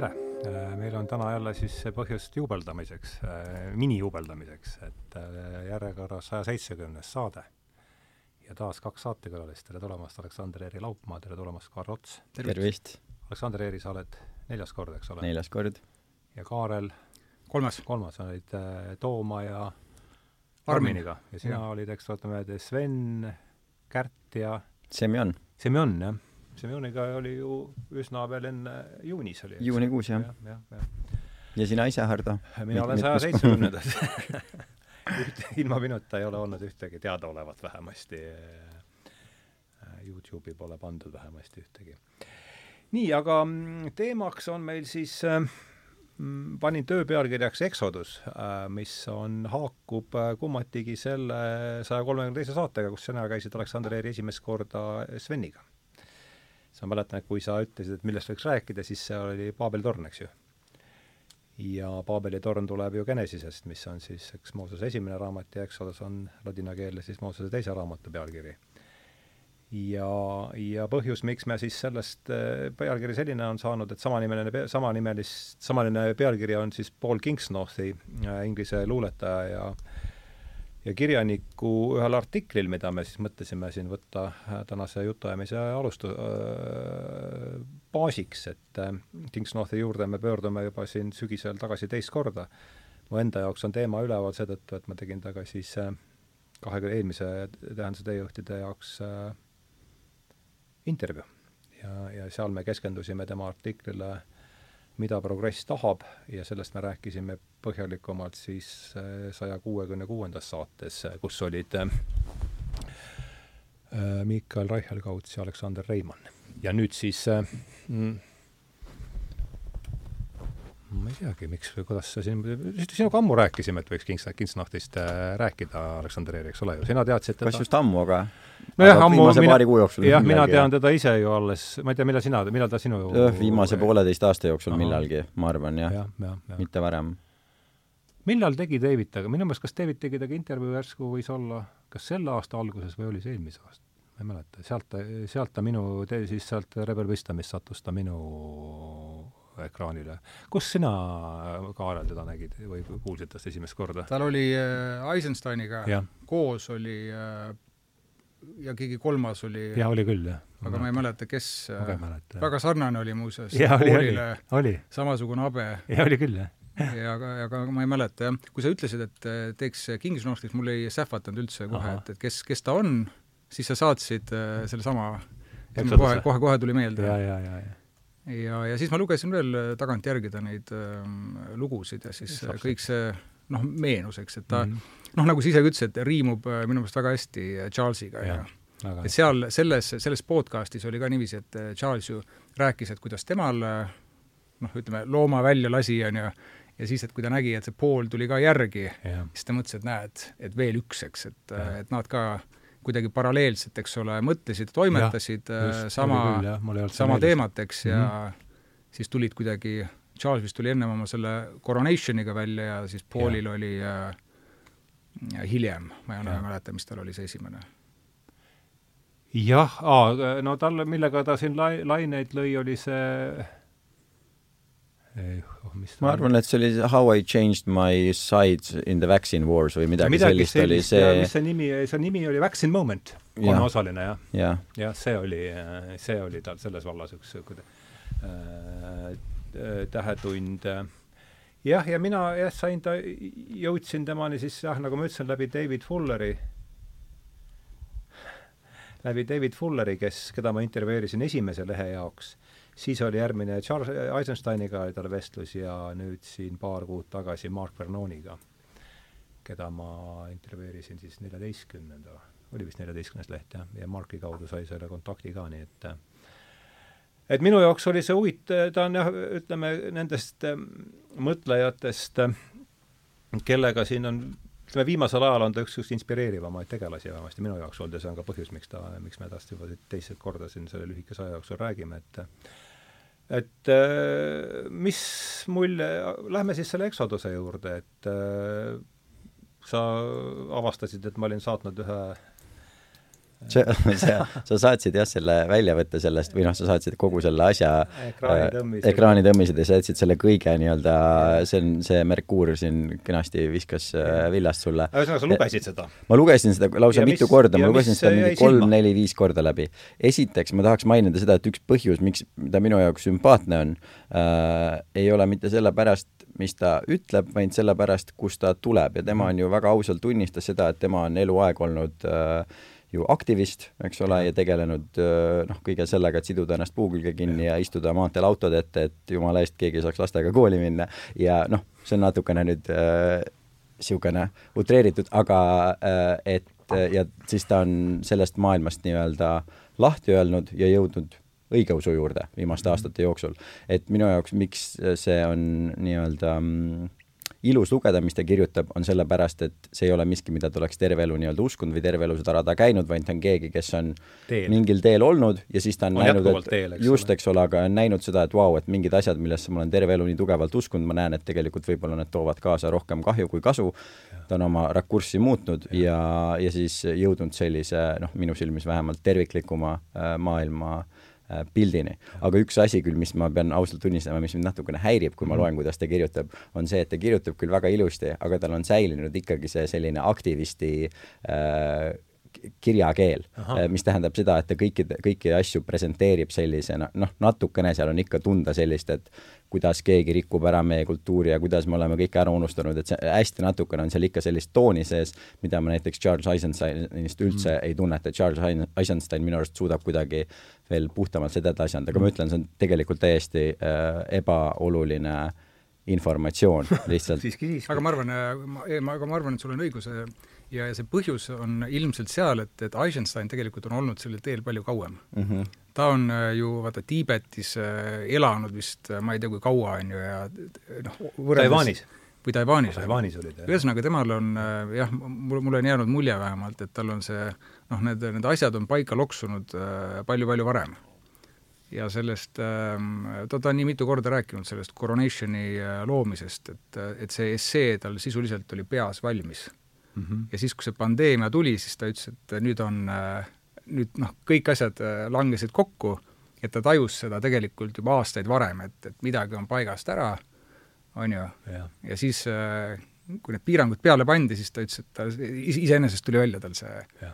tere! meil on täna jälle siis põhjust juubeldamiseks, minijuubeldamiseks, et järjekorras saja seitsmekümnes saade. ja taas kaks saatekülalist, tere tulemast, Aleksander Eeri Laupmaa, tere tulemast, Kaar Ots! tervist! Aleksander Eeri, sa oled neljas kord, eks ole? neljas kord. ja Kaarel? kolmas. kolmas, olid äh, Tooma ja Arminiga ja sina ja. olid, eks ole, ütleme, Sven, Kärt ja Semjon. Semjon, jah Semjoniga oli ju üsna veel enne juunis oli. juunikuus, jah. jah, jah, jah. ja sina ise, Hardo? mina olen saja seitsmekümnendas ilma minuta ei ole olnud ühtegi, teadaolevalt vähemasti. Äh, Youtube'i pole pandud vähemasti ühtegi. nii, aga mm, teemaks on meil siis äh, mm, panin töö pealkirjaks Exodus, äh, mis on, haakub kummatigi selle saja kolmekümne teise saatega, kus sina käisid Aleksander Eeri esimest korda Sveniga mäletan, et kui sa ütlesid, et millest võiks rääkida, siis see oli Paabeli torn, eks ju. ja Paabeli torn tuleb ju Genesisest, mis on siis, eks Moosese esimene raamat ja Exodus on ladina keelde siis Moosese teise raamatu pealkiri. ja, ja põhjus, miks me siis sellest, äh, pealkiri selline on saanud, et samanimeline, samanimelist, samaline pealkiri on siis Paul Kingsnorthi, äh, inglise luuletaja ja ja kirjaniku ühel artiklil, mida me siis mõtlesime siin võtta äh, tänase jutuajamise alustu- äh,, baasiks, et äh, Kingsnorthi juurde me pöördume juba siin sügisel tagasi teist korda. mu enda jaoks on teema üleval seetõttu, et ma tegin temaga siis äh, kahekümne eelmise tähenduse teejuhtide jaoks äh, intervjuu. ja, ja seal me keskendusime tema artiklile äh, mida progress tahab ja sellest me rääkisime põhjalikumalt siis äh, saja kuuekümne kuuendas saates, kus olid äh, äh, Miikael Reichelgauts ja Aleksander Reimann. ja nüüd siis mm, ma ei teagi, miks või kuidas sa siin, sinuga ammu rääkisime, et võiks Kings-, Kingsnachtist rääkida, Aleksander Eeri, eks ole ju, sina teadsid teda kas just ammu, aga nojah, ammu viimase mina, paari kuu jooksul jah, mina tean teda ise ju alles, ma ei tea, millal sina, millal ta sinu viimase pooleteist aasta jooksul Aha. millalgi, ma arvan, jah ja, ja, ja. mitte varem. millal tegi David temaga, minu meelest kas David tegi temaga intervjuu järsku võis olla kas selle aasta alguses või oli see eelmise aasta? ma ei mäleta, sealt ta, sealt ta minu, siis sealt Rebel Wisdomist sattus ta minu ekraanile. kus sina, Kaarel, teda nägid või kuulsid tast esimest korda? tal oli äh, Eisensteiniga ja. koos oli äh, ja keegi kolmas oli jaa, oli küll, jah. aga ma ei mäleta, kes ma ka ei mäleta. väga sarnane oli muuseas. samasugune habe. jaa, oli küll, jah ja aga, aga ma ei mäleta jah, kui sa ütlesid, et äh, teeks Kingsnorthist, mul ei sähvatanud üldse kohe, et, et kes, kes ta on, siis sa saatsid äh, sellesama, kohe, kohe, kohe tuli meelde. ja, ja, ja, ja ja, ja siis ma lugesin veel äh, tagantjärgi ta neid äh, lugusid ja siis Saab kõik see noh, meenus, eks, et ta mm -hmm noh, nagu sa ise ütlesid, riimub äh, minu meelest väga hästi äh, Charlesiga ja, ja et seal selles, selles podcastis oli ka niiviisi, et äh, Charles ju rääkis, et kuidas temal noh, ütleme, looma välja lasi, on ju, ja siis, et kui ta nägi, et see pool tuli ka järgi, siis ta mõtles, et näed, et veel üks, eks, et, et nad ka kuidagi paralleelselt, eks ole, mõtlesid, toimetasid ja, just, sama, sama teemat, eks, ja mm -hmm. siis tulid kuidagi, Charles vist tuli ennem oma selle Coronationiga välja ja siis Paulil ja. oli äh, hiljem, ma ei ja. mäleta, mis tal oli see esimene. jah, no tal, millega ta siin lai-, laineid lõi, oli see mis ma arvan, et see oli How I changed my sides in the vaccine wars või midagi, midagi sellist, sellist oli see mis see nimi, see nimi oli Vaccine Moment, kolmeosaline jah. ja. ja.. jah, see oli, see oli tal selles vallas üks niisugune äh, tähetund äh, jah, ja mina jah, sain ta, jõudsin temani siis jah, nagu ma ütlesin, läbi David Fulleri, läbi David Fulleri, kes, keda ma intervjueerisin esimese lehe jaoks, siis oli järgmine Charles Eisensteiniga oli tal vestlus ja nüüd siin paar kuud tagasi Mark Vernoniga, keda ma intervjueerisin siis neljateistkümnenda, oli vist neljateistkümnes leht jah, ja Marki kaudu sai selle kontakti ka, nii et et minu jaoks oli see huvitav, ta on jah, ütleme nendest ähm, mõtlejatest, kellega siin on, ütleme viimasel ajal on ta üks üks inspireerivamaid tegelasi vähemasti minu jaoks olnud ja see on ka põhjus, miks ta, miks me tast juba teist korda siin selle lühikese aja jooksul räägime, et et äh, mis mulje, lähme siis selle Exoduse juurde, et äh, sa avastasid, et ma olin saatnud ühe see, see, sa saatsid jah selle väljavõtte sellest või noh, sa saatsid kogu selle asja ekraanitõmmised, ekraanitõmmised ja sa jätsid selle kõige nii-öelda, see on, see Merkuur siin kenasti viskas äh, villast sulle. ühesõnaga, sa lugesid seda? ma lugesin seda lausa ja mitu mis, korda, ma lugesin seda mingi kolm-neli-viis korda läbi. esiteks ma tahaks mainida seda, et üks põhjus, miks, ta minu jaoks sümpaatne on äh,, ei ole mitte sellepärast, mis ta ütleb, vaid sellepärast, kust ta tuleb ja tema on ju väga ausalt tunnistas seda, et tema on eluaeg olnud äh, ju aktivist, eks ole, ja tegelenud noh, kõige sellega, et siduda ennast puu külge kinni ja, ja istuda maanteel autode ette, et jumala eest keegi saaks lastega kooli minna ja noh, see on natukene nüüd niisugune äh, utreeritud, aga äh, et ja siis ta on sellest maailmast nii-öelda lahti öelnud ja jõudnud õigeusu juurde viimaste mhm. aastate jooksul. et minu jaoks, miks see on nii-öelda mm, ilus lugeda, mis ta kirjutab, on sellepärast, et see ei ole miski, mida ta oleks terve elu nii-öelda uskunud või terve elu seda rada käinud, vaid ta on keegi, kes on teel. mingil teel olnud ja siis ta on, on näinud, et teel, eks just, eks ole, aga on näinud seda, et vau wow,, et mingid asjad, millesse ma olen terve elu nii tugevalt uskunud, ma näen, et tegelikult võib-olla need toovad kaasa rohkem kahju kui kasu. ta on oma rakurssi muutnud ja, ja, ja siis jõudnud sellise noh, minu silmis vähemalt terviklikuma äh, maailma Äh, pildini. aga üks asi küll, mis ma pean ausalt tunnistama, mis mind natukene häirib, kui ma mhm. loen, kuidas ta kirjutab, on see, et ta kirjutab küll väga ilusti, aga tal on säilinud ikkagi see selline aktivisti äh, kirjakeel, äh, mis tähendab seda, et ta kõikide, kõiki asju presenteerib sellisena, noh, natukene seal on ikka tunda sellist, et kuidas keegi rikub ära meie kultuuri ja kuidas me oleme kõik ära unustanud, et see hästi natukene on seal ikka sellist tooni sees, mida ma näiteks Charles Eisensteinist üldse mm. ei tunneta, Charles Eisenstein minu arust suudab kuidagi veel puhtamalt seda edasi anda, aga ma ütlen, see on tegelikult täiesti äh, ebaoluline informatsioon lihtsalt siiski, siiski. aga ma arvan, äh, ma, aga ma arvan, et sul on õigus äh, ja, ja see põhjus on ilmselt seal, et, et Eisenstein tegelikult on olnud sellel teel palju kauem mm. -hmm ta on äh, ju vaata Tiibetis äh, elanud vist äh, ma ei tea, kui kaua, on ju, ja noh, Taiwanis või Taiwanis. Taiwanis olid, jah. ühesõnaga, temal on jah, mul, mul on jäänud mulje vähemalt, et tal on see noh, need, need asjad on paika loksunud palju-palju varem. ja sellest, ähm, ta, ta on nii mitu korda rääkinud sellest Coronationi loomisest, et, et see essee tal sisuliselt oli peas valmis mm. -hmm. ja siis, kui see pandeemia tuli, siis ta ütles, et nüüd on äh, nüüd noh, kõik asjad äh, langesid kokku, et ta tajus seda tegelikult juba aastaid varem, et, et midagi on paigast ära, on ju, ja siis äh, kui need piirangud peale pandi, siis ta ütles, et ta iseenesest tuli välja tal see ja.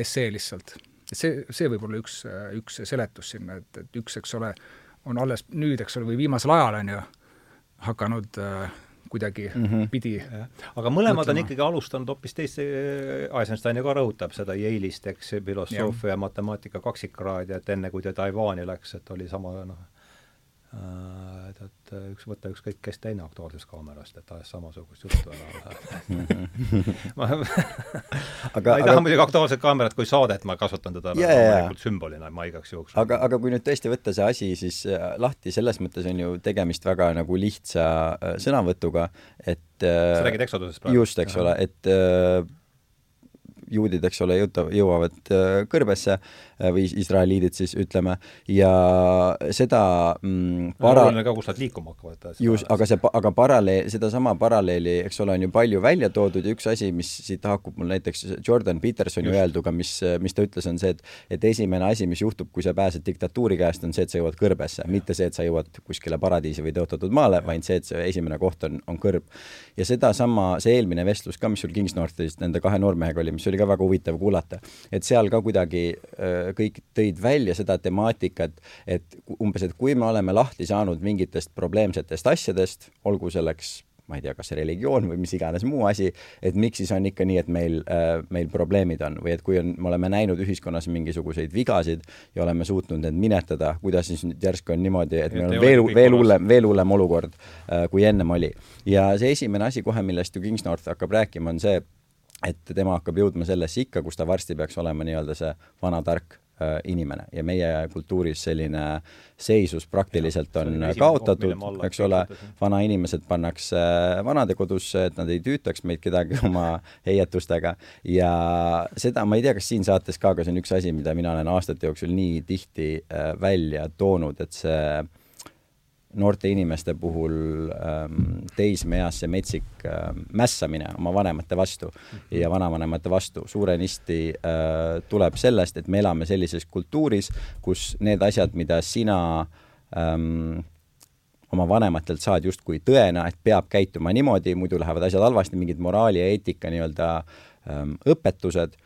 Essee lihtsalt. et see, see võib olla üks, üks seletus sinna, et, et üks, eks ole, on alles nüüd, eks ole, või viimasel ajal, on ju, hakanud äh, kuidagi mm -hmm. pidi. aga mõlemad mõtlema. on ikkagi alustanud hoopis teiste, Eisenstein ju ka rõhutab seda Yale'ist, eks, filosoofia ja matemaatika kaksikkraadi, et enne, kui ta Taiwan'i läks, et oli sama noh, Äh, et, et üks, võtta ükskõik kes teine Aktuaalsest Kaamerast, et ajas samasugust juttu ära ma, aga, ma ei aga, taha muidugi Aktuaalset Kaamerat kui saadet, ma kasutan teda yeah, loomulikult sümbolina, ma igaks juhuks aga, aga kui nüüd tõesti võtta see asi siis äh, lahti, selles mõttes on ju tegemist väga nagu lihtsa äh, sõnavõtuga, et sa räägid Exodusest praegu? just, eks ole, et juudid, eks ole, jõuavad kõrbesse Äh, või israeliidid siis ütleme, ja seda mm, para-... oluline ka, kus nad liikuma hakkavad. just, aga see, aga paralleel, sedasama paralleeli, eks ole, on ju palju välja toodud ja üks asi, mis siit haakub mul näiteks Jordan Petersoni öelduga, mis, mis ta ütles, on see, et et esimene asi, mis juhtub, kui sa pääsed diktatuuri käest, on see, et sa jõuad kõrbesse, mitte see, et sa jõuad kuskile paradiisi või tõotatud maale, vaid see, et see esimene koht on, on kõrb. ja sedasama, see eelmine vestlus ka, mis sul Kingsnorthist nende kahe noormehega oli, mis oli ka väga huvitav kuulata, et seal ka kuidagi äh, kõik tõid välja seda temaatikat, et umbes, et kui me oleme lahti saanud mingitest probleemsetest asjadest, olgu selleks ma ei tea, kas religioon või mis iganes muu asi, et miks siis on ikka nii, et meil äh,, meil probleemid on või et kui on, me oleme näinud ühiskonnas mingisuguseid vigasid ja oleme suutnud need minetada, kuidas siis nüüd järsku on niimoodi, et meil on veel, veel hullem, veel hullem olukord äh, kui ennem oli. ja see esimene asi kohe, millest ju Kingsnorth hakkab rääkima, on see, et tema hakkab jõudma sellesse ikka, kus ta varsti peaks olema nii-öelda see vana tark Äh, inimene. Ja meie kultuuris selline seisus praktiliselt ja, on kaotatud, eks ole, vanainimesed pannakse vanadekodusse, et nad ei tüütaks meid kedagi oma heietustega. Ja seda ma ei tea, kas siin saates ka, aga see on üks asi, mida mina olen aastate jooksul nii tihti äh, välja toonud, et see noorte inimeste puhul ähm, teismeeas see metsik äh, mässamine oma vanemate vastu ja vanavanemate vastu. Suurenisti äh, tuleb sellest, et me elame sellises kultuuris, kus need asjad, mida sina ähm, oma vanematelt saad justkui tõena, et peab käituma niimoodi, muidu lähevad asjad halvasti, mingid moraali ja eetika nii-öelda ähm, õpetused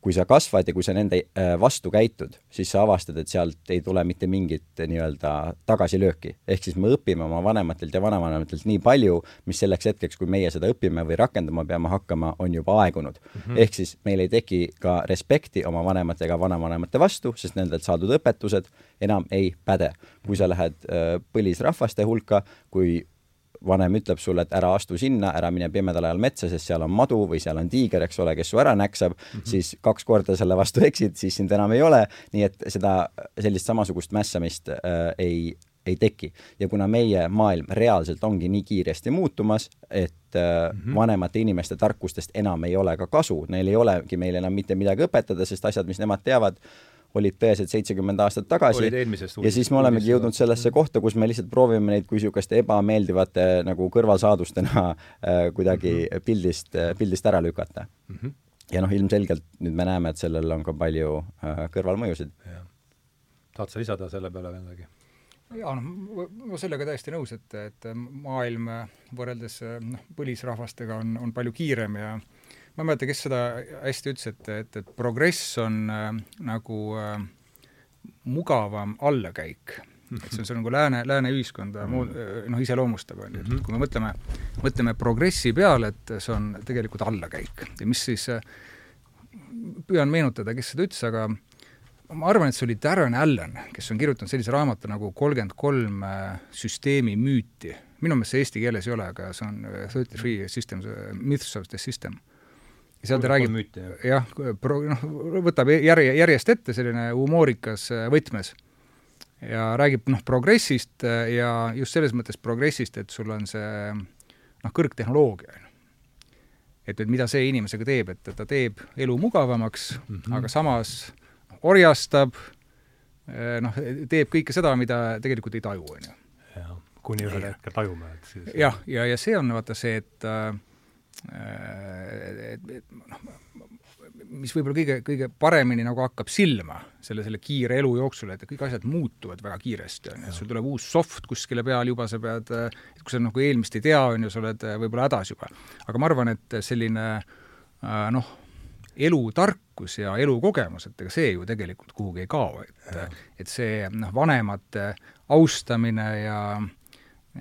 kui sa kasvad ja kui sa nende äh, vastu käitud, siis sa avastad, et sealt ei tule mitte mingit äh, nii-öelda tagasilööki. ehk siis me õpime oma vanematelt ja vanavanematelt nii palju, mis selleks hetkeks, kui meie seda õpime või rakendama peame hakkama, on juba aegunud mm. -hmm. ehk siis meil ei teki ka respekti oma vanemate ega vanavanemate vastu, sest nendelt saadud õpetused enam ei päde. kui sa lähed äh, põlisrahvaste hulka, kui vanem ütleb sulle, et ära astu sinna, ära mine pimedal ajal metsa, sest seal on madu või seal on tiiger, eks ole, kes su ära näksab mm, -hmm. siis kaks korda selle vastu eksid, siis sind enam ei ole, nii et seda, sellist samasugust mässamist äh, ei, ei teki. ja kuna meie maailm reaalselt ongi nii kiiresti muutumas, et mm -hmm. vanemate inimeste tarkustest enam ei ole ka kasu, neil ei olegi meile enam mitte midagi õpetada, sest asjad, mis nemad teavad, olid tõesed seitsekümmend aastat tagasi ja siis me olemegi jõudnud sellesse kohta, kus me lihtsalt proovime neid kui niisuguste ebameeldivate nagu kõrvalsaadustena äh, kuidagi mm -hmm. pildist äh,, pildist ära lükata mm. -hmm. ja noh, ilmselgelt nüüd me näeme, et sellel on ka palju äh, kõrvalmõjusid. tahad sa lisada selle peale midagi? jaa, noh, ma sellega täiesti nõus, et, et maailm võrreldes noh, põlisrahvastega on, on palju kiirem ja äh, ma ei mäleta, kes seda hästi ütles, et, et, et progress on äh, nagu äh, mugavam allakäik. et see on, see on nagu lääne, lääne ühiskonda mm -hmm. noh, iseloomustab, on ju, et kui me mõtleme, mõtleme progressi peale, et see on tegelikult allakäik ja mis siis, äh, püüan meenutada, kes seda ütles, aga ma arvan, et see oli Darren Allen, kes on kirjutanud sellise raamatu nagu kolmkümmend kolm äh, süsteemi müüti. minu meelest see eesti keeles ei ole, aga see on Thirty Three Systems, Myths of the System seal ta räägib, jah, pro-, noh, võtab järje, järjest ette selline humoorikas äh, võtmes ja räägib noh, progressist äh, ja just selles mõttes progressist, et sul on see noh, kõrgtehnoloogia, on ju. et, et mida see inimesega teeb, et ta teeb elu mugavamaks mm, -hmm. aga samas orjastab, äh, noh, teeb kõike seda, mida tegelikult ei taju, on ju. jah, kuni ühel hetkel tajume, et siis jah, ja, ja see on vaata see, et äh, noh, mis võib-olla kõige, kõige paremini nagu hakkab silma selle, selle kiire elu jooksul, et kõik asjad muutuvad väga kiiresti, on ju, et sul tuleb uus soft kuskile peale juba, sa pead, et kui sa nagu eelmist ei tea, on ju, sa oled võib-olla hädas juba. aga ma arvan, et selline äh, noh, elutarkus ja elukogemus, et ega see ju tegelikult kuhugi ei kao, et et see noh, vanemate austamine ja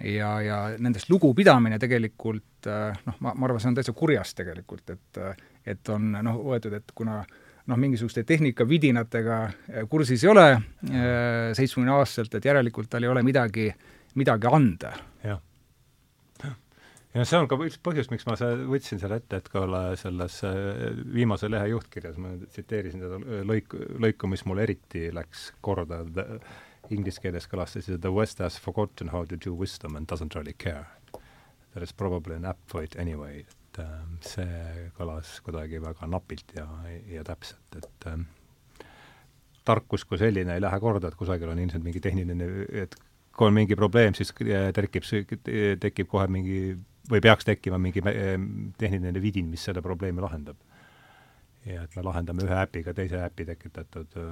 ja, ja nendest lugupidamine tegelikult äh, noh, ma, ma arvan, see on täitsa kurjast tegelikult, et et on noh, võetud, et kuna noh, mingisuguste tehnikavidinatega äh, kursis ei ole äh, seitsmekümneaastaselt, et järelikult tal ei ole midagi, midagi anda. jah. ja see on ka üks põhjus, miks ma võtsin selle ette, et ka selles viimase lehe juhtkirjas ma tsiteerisin seda lõiku, lõiku, mis mulle eriti läks korda, inglise keeles kõlas see siis The West has forgotten how to do wisdom and doesn't really care. There is probably an app for it anyway, et äh, see kõlas kuidagi väga napilt ja, ja täpselt, et äh, tarkus kui selline ei lähe korda, et kusagil on ilmselt mingi tehniline, et kui on mingi probleem, siis terkib, tekib kohe mingi või peaks tekkima mingi tehniline vidin, mis selle probleemi lahendab ja et me lahendame ühe äpiga teise äpi tekitatud äh,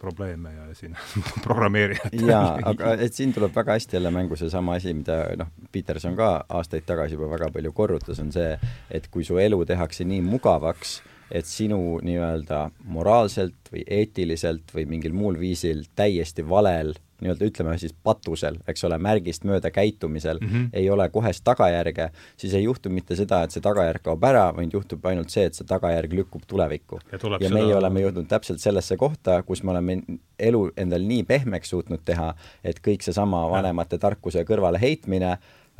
probleeme ja siin programmeerijad jaa, aga et siin tuleb väga hästi jälle mängu seesama asi, mida noh, Peterson ka aastaid tagasi juba väga palju korrutas, on see, et kui su elu tehakse nii mugavaks, et sinu nii-öelda moraalselt või eetiliselt või mingil muul viisil täiesti valel nii-öelda ütleme siis patusel, eks ole, märgist mööda käitumisel mm -hmm. ei ole kohest tagajärge, siis ei juhtu mitte seda, et see tagajärg kaob ära, vaid juhtub ainult see, et see tagajärg lükkub tulevikku. ja, ja meie seda... oleme jõudnud täpselt sellesse kohta, kus me oleme elu endal nii pehmeks suutnud teha, et kõik seesama vanemate tarkuse kõrvale heitmine,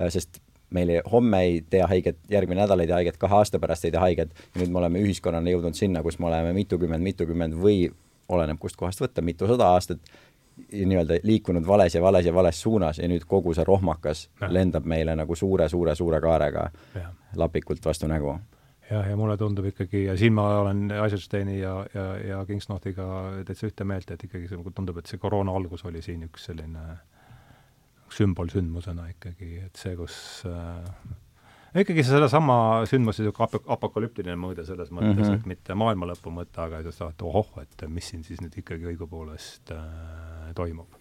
sest meil ei, homme ei tee haiget, järgmine nädal ei tee haiget, kahe aasta pärast ei tee haiget ja nüüd me oleme ühiskonnana jõudnud sinna, kus me oleme mitukümmend, mitukümmend või oleneb kust kohast võtta, mitusada aastat nii-öelda liikunud vales ja vales ja vales suunas ja nüüd kogu see rohmakas ja. lendab meile nagu suure-suure-suure kaarega ja. lapikult vastu nägu. jah, ja mulle tundub ikkagi ja siin ma olen Eisensteini ja, ja, ja Kingsnorthiga täitsa ühte meelt, et ikkagi see nagu tundub, et see koroona algus oli siin üks selline sümbolsündmusena ikkagi, et see, kus äh, ikkagi sedasama sündmust niisugune ap-, apokalüptiline mõõde selles mõttes mm, -hmm. et mitte maailmalõpu mõte, aga just vaata, ohoh, et mis siin siis nüüd ikkagi õigupoolest äh, toimub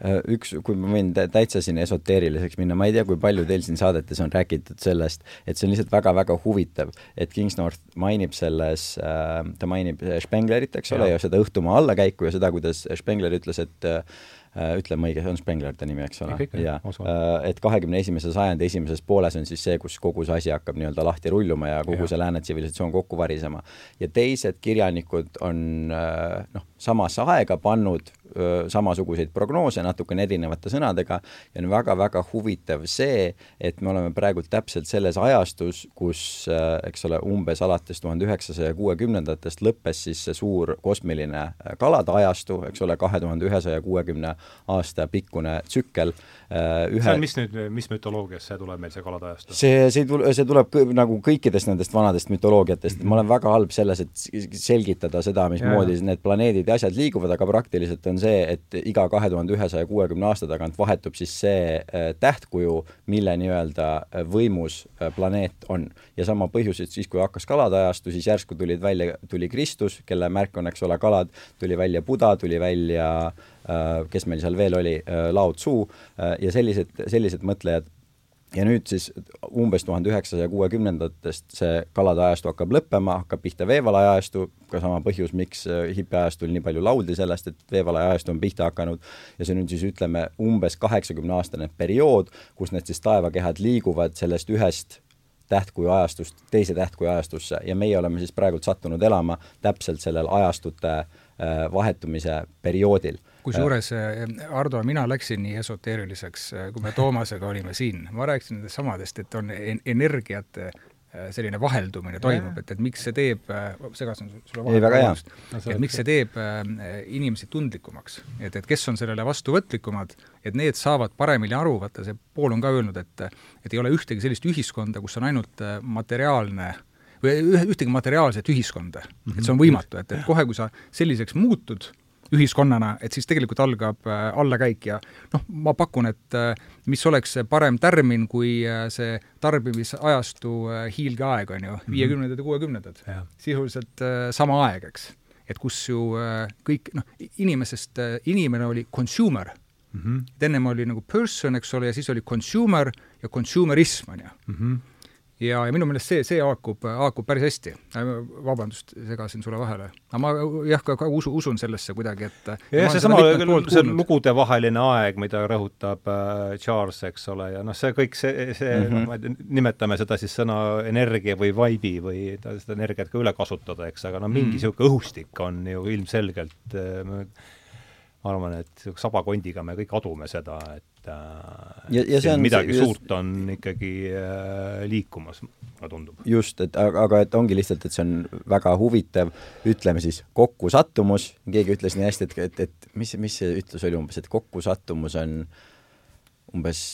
üks, kui ma võin täitsa siin esoteeriliseks minna, ma ei tea, kui palju teil siin saadetes on räägitud sellest, et see on lihtsalt väga-väga huvitav, et Kingsnorth mainib selles äh,, ta mainib Spenglerit, eks ole, ja seda õhtumaa allakäiku ja seda, kuidas Spengler ütles, et äh, äh, ütleme õige, see on Spengler ta nimi, eks ole? jaa, et kahekümne esimese sajandi esimeses pooles on siis see, kus kogu see asi hakkab nii-öelda lahti rulluma ja kogu ja. see lääne tsivilisatsioon kokku varisema. ja teised kirjanikud on noh, samasse aega pannud samasuguseid prognoose natukene erinevate sõnadega ja on väga-väga huvitav see, et me oleme praegu täpselt selles ajastus, kus eks ole, umbes alates tuhande üheksasaja kuuekümnendatest lõppes siis see suur kosmiline kalade ajastu, eks ole, kahe tuhande ühesaja kuuekümne aasta pikkune tsükkel. Ühe... see on mis nüüd, mis mütoloogiast see tuleb meil, see kalade ajastu? see, see tule-, see tuleb kõ, nagu kõikidest nendest vanadest mütoloogiatest, ma olen väga halb selles, et selgitada seda, mismoodi need planeedid ja asjad liiguvad, aga praktiliselt on see, et iga kahe tuhande ühesaja kuuekümne aasta tagant vahetub siis see äh, tähtkuju, mille nii-öelda äh, võimus äh, planeet on. ja sama põhjus, et siis, kui hakkas kalade ajastu, siis järsku tulid välja, tuli Kristus, kelle märk on, eks ole, kalad, tuli välja Buda, tuli välja kes meil seal veel oli, Lao Tzu ja sellised, sellised mõtlejad ja nüüd siis umbes tuhande üheksasaja kuuekümnendatest see kalade ajastu hakkab lõppema, hakkab pihta veevalaja ajastu, ka sama põhjus, miks äh, hipiajastul nii palju lauldi sellest, et veevalaja ajastu on pihta hakanud. Ja see nüüd siis ütleme umbes kaheksakümne aastane periood, kus need siis taevakehad liiguvad sellest ühest tähtkuju ajastust teise tähtkuju ajastusse. Ja meie oleme siis praegult sattunud elama täpselt sellel ajastute äh, vahetumise perioodil kusjuures äh, Ardo, mina läksin nii esoteeriliseks, äh, kui me Toomasega olime siin, ma rääkisin nendest samadest, et on energiate äh, selline vaheldumine toimub, et, et miks see teeb, segasin sulle vahele, et miks see teeb inimesi tundlikumaks. et, et kes on sellele vastuvõtlikumad, et need saavad paremini aru, vaata see Pool on ka öelnud, et et ei ole ühtegi sellist ühiskonda, kus on ainult materiaalne või ühtegi materiaalset ühiskonda, et see on võimatu, et, et kohe, kui sa selliseks muutud, ühiskonnana, et siis tegelikult algab äh, allakäik ja noh, ma pakun, et äh, mis oleks parem tärmin kui äh, see tarbimisajastu hiilgeaeg, on ju, mhm. viiekümnendad ja kuuekümnendad. sisuliselt sama aeg, eks. et kus ju kõik, noh, inimesest, inimene oli consumer mm, -hmm. et ennem oli nagu person, eks ole, ja siis oli consumer ja consumerism, on ju. -hmm ja, ja minu meelest see, see haakub, haakub päris hästi. Äh, vabandust, segasin sulle vahele. aga ma jah, ka, ka usu, usun sellesse kuidagi, et jah, seesama, see lugudevaheline aeg, mida rõhutab äh, Charles, eks ole, ja noh, see kõik, see, see mm, -hmm. nimetame seda siis sõna energia või vibe'i või seda energiat ka üle kasutada, eks, aga no mingi mm -hmm. niisugune õhustik on ju ilmselgelt äh, ma arvan, et sabakondiga me kõik adume seda, et et ja, ja see on midagi see, suurt on ikkagi äh, liikumas, mulle tundub. just, et aga, aga et ongi lihtsalt, et see on väga huvitav, ütleme siis kokkusattumus, keegi ütles nii hästi, et, et, et mis, mis see ütlus oli umbes, et kokkusattumus on umbes,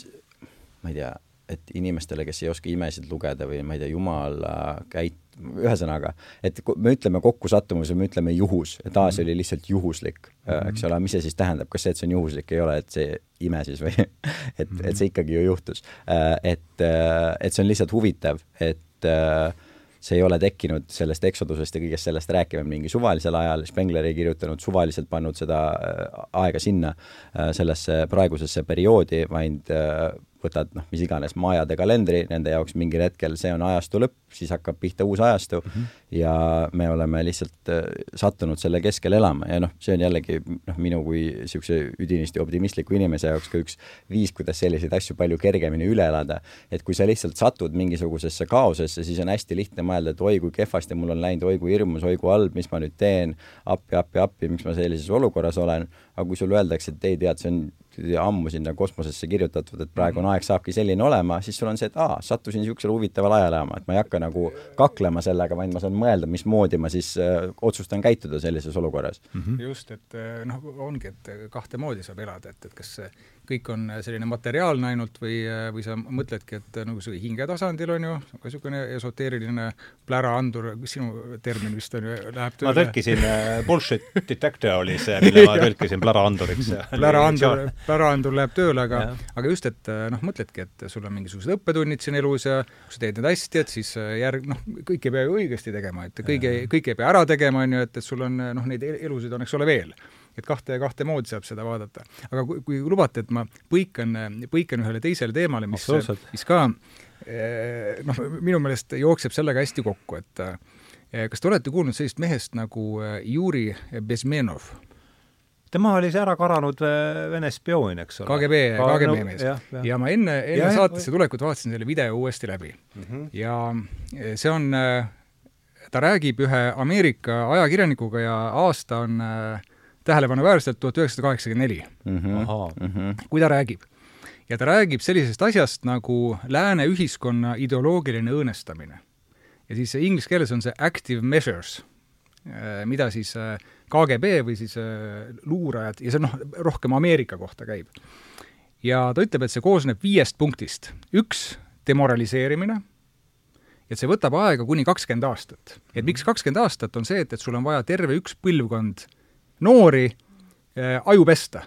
ma ei tea, et inimestele, kes ei oska imesid lugeda või ma ei tea, jumala käit-, ühesõnaga, et me ütleme kokkusattumus või me ütleme juhus, et aa, see oli lihtsalt juhuslik mm, -hmm. eks ole, mis see siis tähendab, kas see, et see on juhuslik, ei ole, et see ime siis või et et see ikkagi ju juhtus. Äh, et, äh, et see on lihtsalt huvitav, et see ei ole tekkinud sellest eksodusest ja kõigest sellest rääkima mingi suvalisel ajal, Spengler ei kirjutanud suvaliselt pannud seda aega sinna, sellesse praegusesse perioodi, vaid võtad noh, mis iganes majade kalendri, nende jaoks mingil hetkel see on ajastu lõpp, siis hakkab pihta uus ajastu mm -hmm. ja me oleme lihtsalt äh, sattunud selle keskel elama ja noh, see on jällegi noh, minu kui niisuguse üdinisti optimistliku inimese jaoks ka üks viis, kuidas selliseid asju palju kergemini üle elada. et kui sa lihtsalt satud mingisugusesse kaosesse, siis on hästi lihtne mõelda, et oi kui kehvasti mul on läinud, oi kui hirmus, oi kui halb, mis ma nüüd teen, appi, appi, appi, miks ma sellises olukorras olen, aga kui sulle öeldakse, et ei tead, see on ammu sinna kosmosesse kirjutatud, et praegune aeg saabki selline olema, siis sul on see, et aa, sattusin niisugusele huvitavale ajale elama, et ma ei hakka nagu kaklema sellega, vaid ma saan mõelda, mismoodi ma siis äh, otsustan käituda sellises olukorras mm. -hmm. just, et äh, noh, ongi, et kahte moodi saab elada, et, et kas kõik on selline materiaalne ainult või, või sa mõtledki, et nagu see hinge tasandil on ju, niisugune esoteeriline pläraandur, sinu termin vist on ju, läheb tööle? ma tõlkisin äh, bullshit detector oli see, mille ma tõlkisin pläraanduriks. pläraandur, pläraandur läheb tööle, aga, aga just, et noh, mõtledki, et sul on mingisugused õppetunnid siin elus ja kui sa teed need hästi, et siis järg, noh, kõike ei pea ju õigesti tegema, et kõige, kõike ei pea ära tegema, on ju, et, et sul on noh, neid elusid on, eks ole, veel et kahte, kahte moodi saab seda vaadata. aga kui, kui lubate, et ma põikan, põikan ühele teisele teemale, mis, mis ka eh, noh, minu meelest jookseb sellega hästi kokku, et eh, kas te olete kuulnud sellisest mehest nagu eh, Juri Bezmenov? tema oli see ära karanud Vene spioon, eks ole. KGB, KGB mees. ja, ja. ja ma enne, enne saatesse tulekut vaatasin selle video uuesti läbi mm. -hmm. ja see on, ta räägib ühe Ameerika ajakirjanikuga ja aasta on äh, tähelepanuväärselt tuhat üheksasada kaheksakümmend neli. Mhm. Mhm. kui ta räägib. ja ta räägib sellisest asjast nagu lääne ühiskonna ideoloogiline õõnestamine. ja siis inglise keeles on see active measures, äh, mida siis äh, KGB või siis äh, luurajad, ja see noh, rohkem Ameerika kohta käib. ja ta ütleb, et see koosneb viiest punktist. üks, demoraliseerimine, et see võtab aega kuni kakskümmend aastat. et miks kakskümmend aastat, on see, et, et sul on vaja terve üks põlvkond noori äh, aju pesta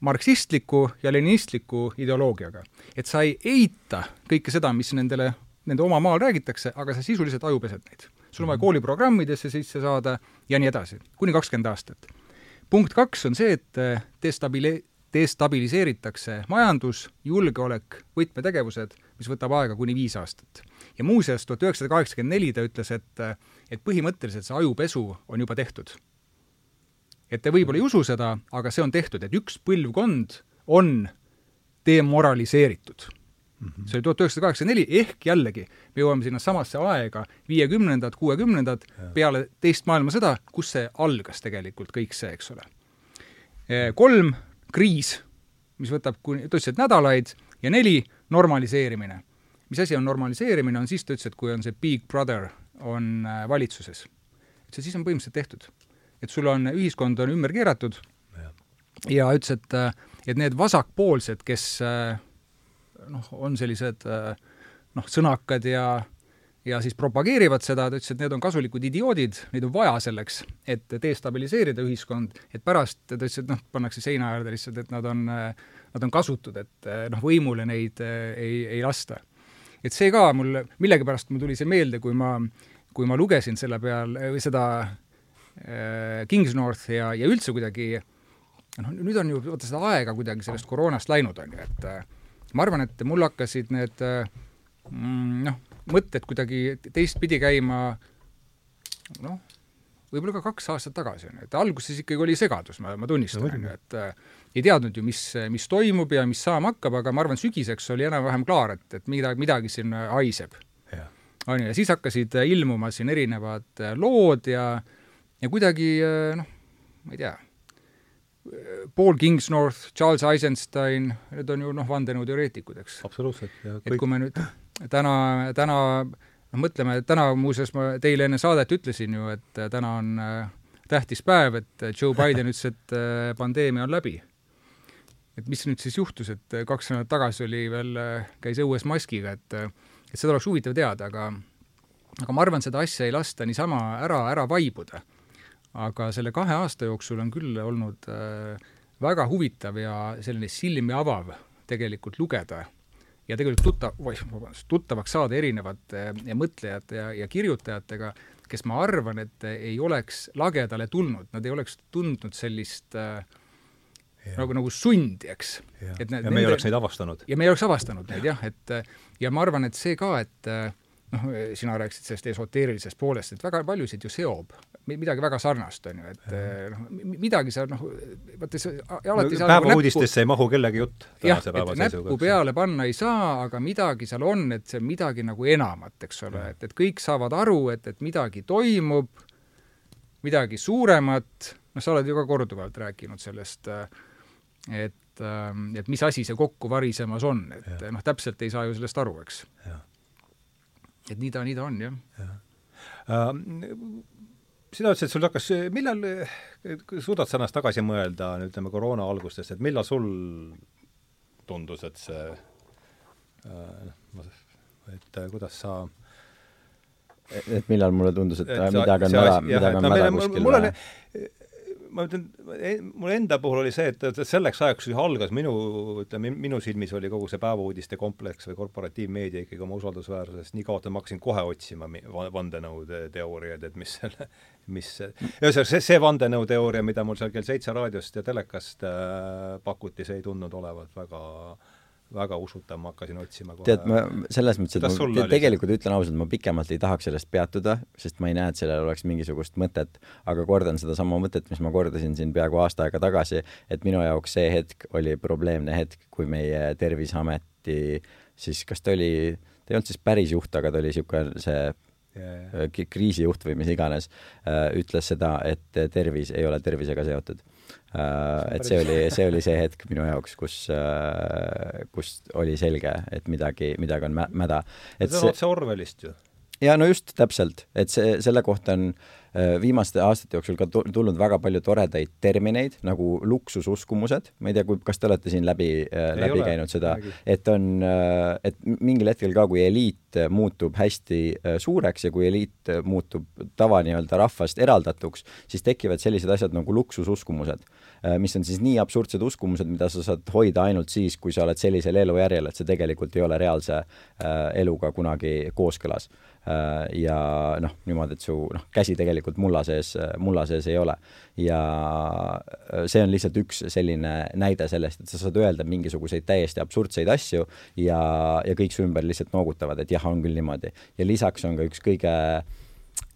marksistliku ja leninistliku ideoloogiaga. et sa ei eita kõike seda, mis nendele, nende oma maal räägitakse, aga sa sisuliselt ajupesed neid. sul on vaja mhm. kooliprogrammidesse sisse saada ja nii edasi, kuni kakskümmend aastat. punkt kaks on see, et äh, destabili-, destabiliseeritakse majandus, julgeolek, võtmetegevused, mis võtab aega kuni viis aastat. ja muuseas, tuhat üheksasada kaheksakümmend neli ta ütles, et, äh, et põhimõtteliselt see ajupesu on juba tehtud et te võib-olla ei usu seda, aga see on tehtud, et üks põlvkond on demoraliseeritud mm. -hmm. see oli tuhat üheksasada kaheksakümmend neli, ehk jällegi, me jõuame sinna samasse aega, viiekümnendad, kuuekümnendad, peale teist maailmasõda, kus see algas tegelikult kõik see, eks ole. Eh, kolm, kriis, mis võtab kuni, ta ütles, et nädalaid, ja neli, normaliseerimine. mis asi on normaliseerimine, on siis, ta ütles, et kui on see big brother on äh, valitsuses. ütles, et siis on põhimõtteliselt tehtud et sul on, ühiskond on ümber keeratud ja, ja ütles, et, et need vasakpoolsed, kes noh, on sellised noh, sõnakad ja ja siis propageerivad seda, ta ütles, et need on kasulikud idioodid, neid on vaja selleks, et destabiliseerida ühiskond, et pärast, ta ütles, et noh, pannakse seina äärde lihtsalt, et nad on, nad on kasutud, et noh, võimule neid ei, ei lasta. et see ka mul, millegipärast mul tuli see meelde, kui ma, kui ma lugesin selle peal, või seda Kingsnorth ja, ja üldse kuidagi noh, nüüd on ju vaata seda aega kuidagi sellest koroonast läinud, on ju, et äh, ma arvan, et mul hakkasid need äh, mm, noh, mõtted kuidagi teistpidi käima noh, võib-olla ka kaks aastat tagasi, on ju, et alguses ikkagi oli segadus, ma, ma tunnistan, on ju, et äh, ei teadnud ju, mis, mis toimub ja mis saama hakkab, aga ma arvan, sügiseks oli enam-vähem klaar, et, et midagi, midagi siin haiseb. on ju, ja siis hakkasid ilmuma siin erinevad lood ja äh, ja kuidagi äh, noh, ma ei tea, Paul Kingsnorth, Charles Eisenstein, need on ju noh, vandenõuteoreetikud, eks. absoluutselt. et kui me nüüd täna, täna noh, mõtleme, täna muuseas ma teile enne saadet ütlesin ju, et täna on äh, tähtis päev, et Joe Biden ütles, et äh, pandeemia on läbi. et mis nüüd siis juhtus, et kaks nädalat tagasi oli veel, käis õues maskiga, et et seda oleks huvitav teada, aga aga ma arvan, seda asja ei lasta niisama ära, ära vaibuda aga selle kahe aasta jooksul on küll olnud äh, väga huvitav ja selline silmi avav tegelikult lugeda ja tegelikult tuttav, vabandust, tuttavaks saada erinevate äh, mõtlejate ja, ja kirjutajatega, kes ma arvan, et ei oleks lagedale tulnud, nad ei oleks tundnud sellist äh, Ja. nagu, nagu sundi, eks. et need, ja me ei oleks neid avastanud. ja me ei oleks avastanud neid jah, et ja ma arvan, et see ka, et noh, sina rääkisid sellest esoteerilisest poolest, et väga paljusid ju seob. Midagi väga sarnast, on ju, et eh, noh, midagi sa noh, vaata see alati no, päevauudistesse nagu ei mahu kellegi jutt tänase päeva seisuga. näppu peale panna ei saa, aga midagi seal on, et see on midagi nagu enamat, eks ole, et, et kõik saavad aru, et, et midagi toimub, midagi suuremat, noh, sa oled ju ka korduvalt rääkinud sellest, et, et mis asi see kokku varisemas on, et noh, täpselt ei saa ju sellest aru, eks. Et nii ta, nii ta on, jah ja. Uh, sina ütlesid, sul hakkas, millal, suudad sa ennast tagasi mõelda, ütleme, koroona algustest, et millal sul tundus, et see noh, et kuidas sa et millal mulle tundus, et, et midagi on mäda, midagi on mäda kuskil või? Ma ütlen, e, mul enda puhul oli see, et, selleks ajaks, kui algas minu, ütleme, minu silmis oli kogu see päevauudiste kompleks või korporatiivmeedia ikkagi oma usaldusväärsusest nii kaotav, ma hakkasin kohe otsima vandenõuteooriaid, et mis selle, mis, ühesõnaga see, see vandenõuteooria, mida mul seal kell seitse raadiost ja telekast äh, pakuti, see ei tundunud olevat väga äh, väga usutav, ma hakkasin otsima kohe. tead, ma selles mõttes, et ma tegelikult ütlen ausalt, ma pikemalt ei tahaks sellest peatuda, sest ma ei näe, et sellel oleks mingisugust mõtet, aga kordan sedasama mõtet, mis ma kordasin siin peaaegu aasta aega tagasi, et minu jaoks see hetk oli probleemne hetk, kui meie Terviseameti siis kas ta oli, ta ei olnud siis päris juht, aga ta oli niisugune see yeah. kriisijuht või mis iganes, äh, ütles seda, et tervis ei ole tervisega seotud Äh, et see oli, see oli see hetk minu jaoks, kus, äh, kus oli selge, et midagi, midagi on mä-, mäda. see on otse Orwellist ju. ja no just, täpselt, et see, selle kohta on Äh, viimaste aastate jooksul ka tulnud väga palju toredaid termineid nagu luksususkumused, ma ei tea, kui, kas te olete siin läbi, äh, läbi ole, käinud seda, et on, äh, et mingil hetkel ka, kui eliit muutub hästi suureks ja kui eliit muutub tava nii-öelda rahvast eraldatuks, siis tekivad sellised asjad nagu luksususkumused, mis on siis nii absurdsed uskumused, mida sa saad hoida ainult siis, kui sa oled sellisel elujärjel, et see tegelikult ei ole reaalse eluga kunagi kooskõlas. Äh, ja noh, niimoodi, et su noh, käsi tegelikult mulla sees, mulla sees ei ole. ja äh, see on lihtsalt üks selline näide sellest, et sa saad öelda mingisuguseid täiesti absurdseid asju ja, ja kõik su ümber lihtsalt noogutavad, et jah, on küll niimoodi. ja lisaks on ka üks kõige äh,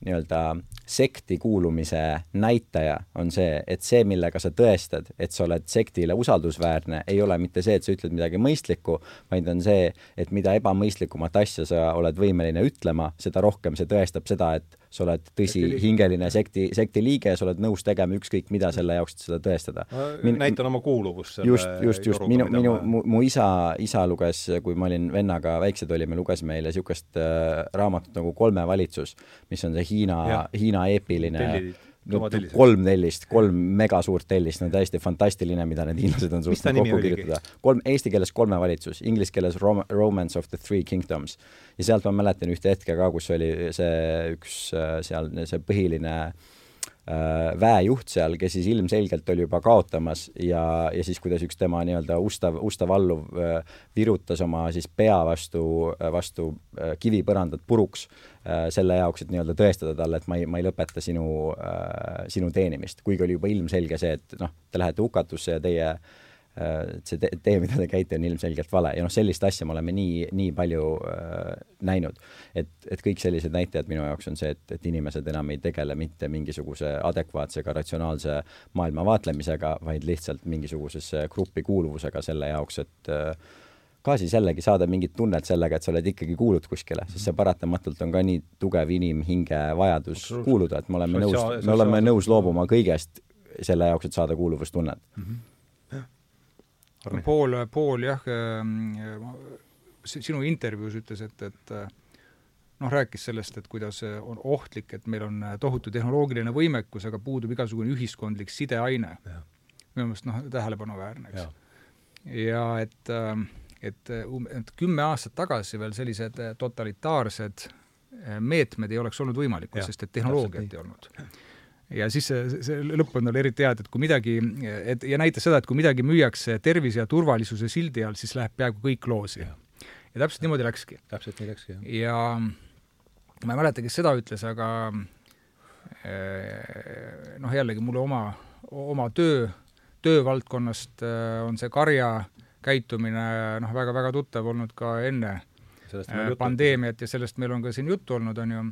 nii-öelda sekti kuulumise näitaja on see, et see, millega sa tõestad, et sa oled sektile usaldusväärne, ei ole mitte see, et sa ütled midagi mõistlikku, vaid on see, et mida ebamõistlikumat asja sa oled võimeline ütlema, seda rohkem see tõestab seda, et sa oled tõsihingeline sekti, sekti liige ja sa oled nõus tegema ükskõik mida selle jaoks, et seda tõestada. Min-, näitan oma kuuluvust selle just, just, just, minu, minu, mu, mu isa, isa luges, kui ma olin vennaga väiksed olime, luges meile niisugust äh, raamatut nagu Kolme valitsus, mis on see Hiina, Hiina eepiline no kolm tellist, kolm megasuurt tellist, no täiesti fantastiline, mida need hiinlased on suutnud kokku kirjutada. kolm, eesti keeles kolme valitsus, inglise keeles Rom-, Romance of the Three Kingdoms. ja sealt ma mäletan ühte hetke ka, kus oli see üks äh, seal, see põhiline Äh, väejuht seal, kes siis ilmselgelt oli juba kaotamas ja, ja siis kuidas üks tema nii-öelda ustav, ustav alluv äh, virutas oma siis pea vastu, äh, vastu kivipõrandat puruks selle jaoks, et nii-öelda tõestada talle, et ma ei, ma ei lõpeta sinu, sinu teenimist, kuigi oli juba ilmselge see, et noh, te lähete hukatusse ja teie äh, Äh, et see tee, mida te käite, on ilmselgelt vale. Ja noh, sellist asja me oleme nii, nii palju äh, näinud. et, et kõik sellised näitajad minu jaoks on see, et, et inimesed enam ei tegele mitte mingisuguse adekvaatse ega ratsionaalse maailma vaatlemisega, vaid lihtsalt mingisugusesse gruppi kuuluvusega selle jaoks, et äh, ka siis jällegi saada mingit tunnet sellega, et sa oled ikkagi kuulud kuskile, sest see paratamatult on ka nii tugev inimhinge vajadus kuuluda, et me oleme nõus, me oleme nõus loobuma kõigest selle jaoks, et saada kuuluvustunnet. Mm. -hmm Pool, Pool jah, ähm, sinu intervjuus ütles, et, et äh, noh, rääkis sellest, et kuidas on ohtlik, et meil on tohutu tehnoloogiline võimekus, aga puudub igasugune ühiskondlik sideaine. minu meelest noh, tähelepanuväärne, eks. ja et, et, um-, et kümme aastat tagasi veel sellised totalitaarsed meetmed ei oleks olnud võimalikud, sest et tehnoloogiat ei olnud ja siis see, see lõppund oli eriti hea, et, et kui midagi, et ja näitas seda, et kui midagi müüakse tervise ja turvalisuse sildi all, siis läheb peaaegu kõik loosi. ja täpselt niimoodi läkski. täpselt nii läkski, jah. ja ma ei mäleta, kes seda ütles, aga eh, noh, jällegi mulle oma, oma töö, töövaldkonnast eh, on see karja käitumine noh, väga-väga tuttav olnud ka enne pandeemiat ja sellest meil on ka siin juttu olnud, on ju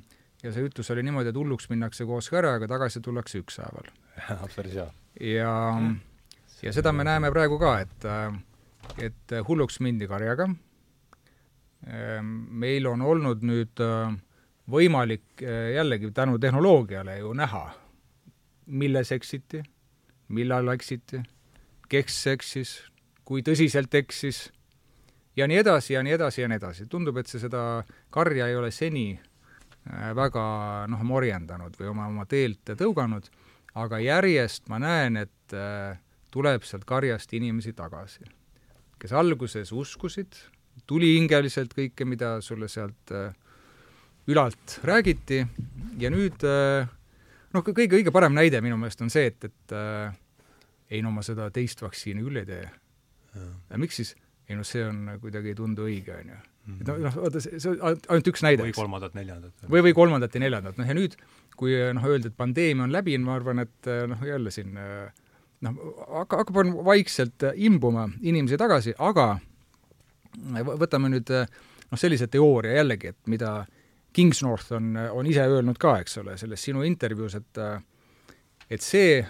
ja see ütlus oli niimoodi, et hulluks minnakse koos karjaga, tagasi tullakse ükshaaval. päris hea. ja, ja seda me näeme praegu ka, et, et hulluks mindi karjaga, meil on olnud nüüd võimalik jällegi tänu tehnoloogiale ju näha, milles eksiti, millal eksiti, kes eksis, kui tõsiselt eksis ja nii edasi ja nii edasi ja nii edasi. tundub, et see seda karja ei ole seni väga noh, morjendanud või oma, oma teelt tõuganud, aga järjest ma näen, et äh, tuleb sealt karjast inimesi tagasi. kes alguses uskusid tulihingeliselt kõike, mida sulle sealt äh, ülalt räägiti ja nüüd äh, noh, kõige õige parem näide minu meelest on see, et, et äh, ei no ma seda teist vaktsiini küll ei tee. miks siis? ei no see on kuidagi ei tundu õige, on ju. Et noh, noh, vaata, see, see on ainult üks näide, või kolmandat-neljandat. või, või kolmandat ja neljandat, noh ja nüüd, kui noh, öeldi, et pandeemia on läbi, ma arvan, et noh, jälle siin noh, hakka, hakkab vaikselt imbuma inimesi tagasi, aga võtame nüüd noh, sellise teooria jällegi, et mida Kingsnorth on, on ise öelnud ka, eks ole, selles sinu intervjuus, et et see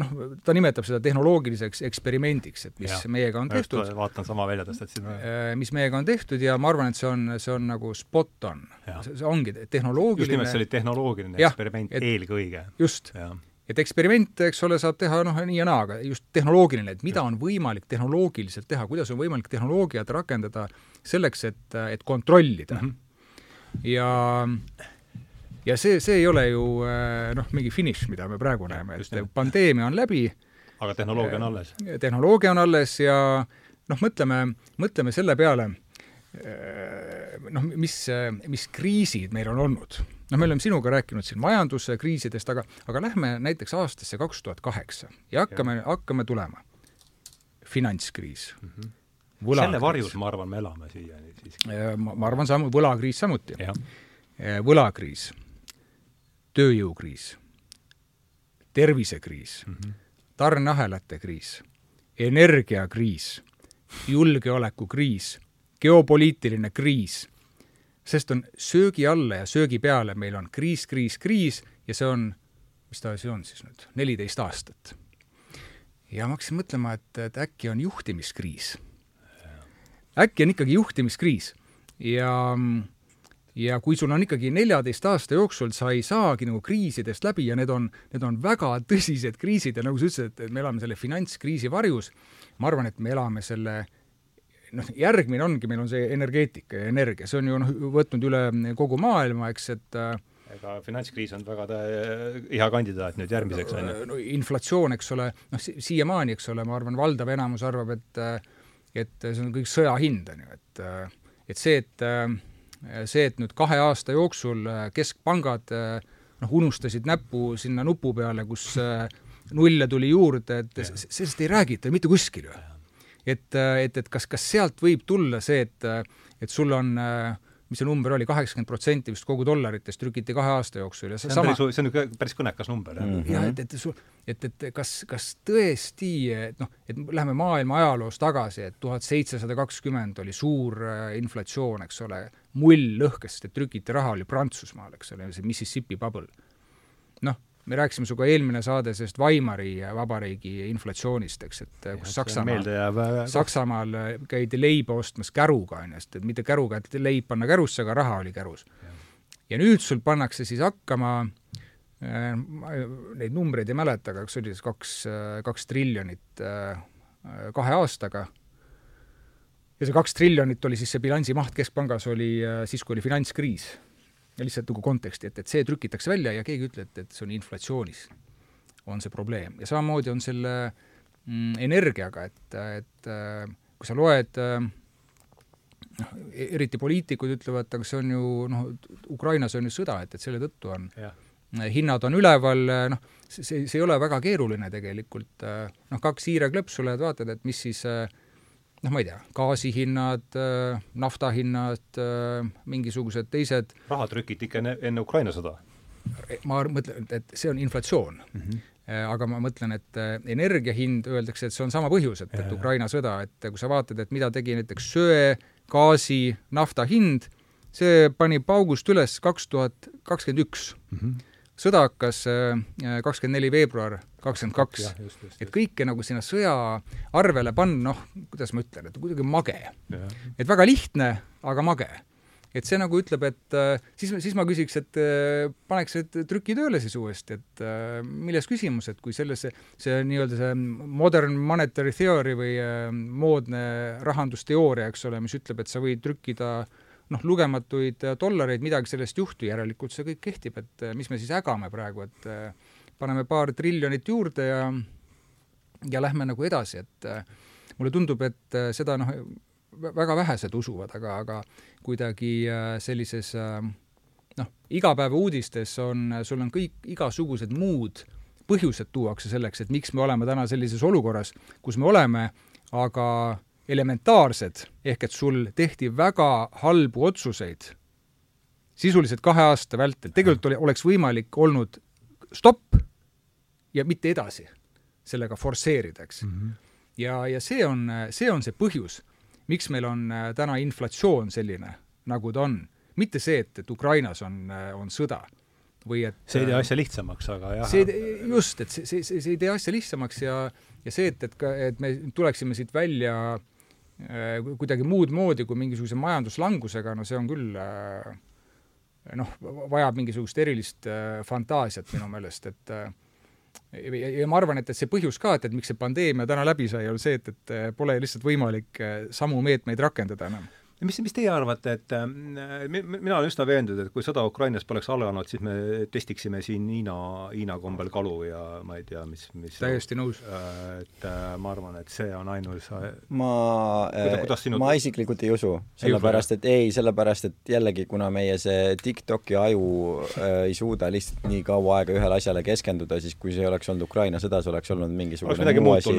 noh, ta nimetab seda tehnoloogiliseks eksperimendiks, et mis ja, meiega on tehtud. vaatan sama välja tõstatasin. Äh, mis meiega on tehtud ja ma arvan, et see on, see on nagu spot on. see, see ongi tehnoloogiline just nimelt, see oli tehnoloogiline ja, eksperiment et, eelkõige. just. et eksperiment, eks ole, saab teha noh, nii ja naa, aga just tehnoloogiline, et mida on võimalik tehnoloogiliselt teha, kuidas on võimalik tehnoloogiat rakendada selleks, et, et kontrollida mm. -hmm. ja ja see, see ei ole ju äh, noh, mingi finiš, mida me praegu näeme, et Just pandeemia on läbi. aga tehnoloogia on alles. Äh, tehnoloogia on alles ja noh, mõtleme, mõtleme selle peale, äh, noh, mis, mis kriisid meil on olnud. noh, me oleme sinuga rääkinud siin majanduskriisidest, aga, aga lähme näiteks aastasse kaks tuhat kaheksa ja hakkame, hakkame tulema. finantskriis mm. -hmm. Võlakriis. selle varjus, ma arvan, me elame siiani siiski. ma, ma arvan, sam-, võlakriis samuti. võlakriis tööjõukriis, tervisekriis mm, -hmm. tarneahelate kriis, energiakriis, julgeolekukriis, geopoliitiline kriis, sest on söögi alla ja söögi peale meil on kriis, kriis, kriis ja see on, mis ta asi on siis nüüd, neliteist aastat. ja ma hakkasin mõtlema, et, et äkki on juhtimiskriis. äkki on ikkagi juhtimiskriis ja mm, ja kui sul on ikkagi neljateist aasta jooksul, sa ei saagi nagu kriisidest läbi ja need on, need on väga tõsised kriisid ja nagu sa ütlesid, et me elame selle finantskriisi varjus, ma arvan, et me elame selle noh, järgmine ongi, meil on see energeetika ja energia, see on ju noh, võtnud üle kogu maailma, eks, et äh, ega finantskriis on väga hea kandidaat nüüd järgmiseks, on ju. no inflatsioon, eks ole, noh si, siiamaani, eks ole, ma arvan, valdav enamus arvab, et et see on kõik sõja hind, on ju, et et see, et see, et nüüd kahe aasta jooksul äh, keskpangad äh, noh, unustasid näppu sinna nupu peale, kus äh, nulle tuli juurde, et sellest ei räägita mitte kuskil ju. et, et, et kas, kas sealt võib tulla see, et, et sul on äh, mis see number oli, kaheksakümmend protsenti vist kogu dollaritest trükiti kahe aasta jooksul ja see, see on sama... see on päris kõnekas number, mm. -hmm. jah, et, et sul, et, et kas, kas tõesti, et noh, et läheme maailma ajaloos tagasi, et tuhat seitsesada kakskümmend oli suur inflatsioon, eks ole, mull lõhkes, sest et trükiti raha, oli Prantsusmaal, eks ole, see Mississippi bubble. noh, me rääkisime sinuga eelmine saade sellest Weimari vabariigi inflatsioonist, eks, et ja, kus Saksamaal, Saksamaal käidi leiba ostmas käruga, on ju, sest et mitte käruga, et leib panna kärusse, aga raha oli kärus. ja nüüd sul pannakse siis hakkama äh, neid numbreid ei mäleta, aga kas oli siis kaks, kaks triljonit äh, kahe aastaga, ja see kaks triljonit oli siis see bilansi maht Keskpangas, oli äh, siis, kui oli finantskriis ja lihtsalt nagu konteksti, et, et see trükitakse välja ja keegi ei ütle, et, et see on inflatsioonis, on see probleem. ja samamoodi on selle mm, energiaga, et, et kui sa loed noh, eriti poliitikud ütlevad, aga see on ju noh, Ukrainas on ju sõda, et, et selle tõttu on ja. hinnad on üleval, noh, see, see ei ole väga keeruline tegelikult, noh, kaks hiireklõpsu lähed vaatad, et mis siis äh, noh, ma ei tea, gaasihinnad, äh, nafta hinnad, äh, mingisugused teised raha trükiti ikka enne, enne Ukraina sõda? ma mõtlen, et see on inflatsioon mm. -hmm aga ma mõtlen, et energia hind, öeldakse, et see on sama põhjus, et, et Ukraina sõda, et kui sa vaatad, et mida tegi näiteks söe, gaasi, nafta hind, see pani paugust üles kaks tuhat kakskümmend üks. Sõda hakkas kakskümmend neli veebruar kakskümmend kaks. et kõike nagu sinna sõja arvele panna, noh, kuidas ma ütlen, et kuidagi mage. et väga lihtne, aga mage. et see nagu ütleb, et äh, siis, siis ma küsiks, et äh, paneks need trüki tööle siis uuesti, et äh, milles küsimus, et kui selles see, see nii-öelda see modern monetary theory või moodne rahandusteooria, eks ole, mis ütleb, et sa võid trükkida noh, lugematuid dollareid, midagi sellest juhtu, järelikult see kõik kehtib, et mis me siis ägame praegu, et paneme paar triljonit juurde ja ja lähme nagu edasi, et äh, mulle tundub, et äh, seda noh, väga vähesed usuvad, aga, aga kuidagi äh, sellises noh, igapäevauudistes on, sul on kõik igasugused muud põhjused tuuakse selleks, et miks me oleme täna sellises olukorras, kus me oleme, aga elementaarsed, ehk et sul tehti väga halbu otsuseid sisuliselt kahe aasta vältel, tegelikult oli, oleks võimalik olnud stopp ja mitte edasi sellega forsseerida, eks mm. -hmm. ja, ja see on, see on see põhjus, miks meil on äh, täna inflatsioon selline, nagu ta on. mitte see, et, et Ukrainas on, äh, on sõda või et see ei tee äh, asja lihtsamaks, aga jah. see, just, et see, see, see, see ei tee asja lihtsamaks ja, ja see, et, et ka, et me tuleksime siit välja kuidagi muud moodi kui mingisuguse majanduslangusega, no see on küll äh, noh, vajab mingisugust erilist äh, fantaasiat minu meelest, et äh, ja, ma arvan, et, et see põhjus ka, et, et miks see pandeemia täna läbi sai, on see, et, et äh, pole lihtsalt võimalik äh, samu meetmeid rakendada enam mis, mis teie arvate, et äh, mina olen üsna veendunud, et kui sõda Ukrainas poleks alanud, siis me testiksime siin Hiina, Hiina kombel kalu ja ma ei tea, mis, mis täiesti nõus. Äh, et äh, ma arvan, et see on ainus äh, ma Kuida, sinu... ma isiklikult ei usu, sellepärast et ei, sellepärast et jällegi, kuna meie see TikToki aju äh, ei suuda lihtsalt nii kaua aega ühele asjale keskenduda, siis kui see oleks olnud Ukraina sõda, see oleks olnud mingisugune muu asi,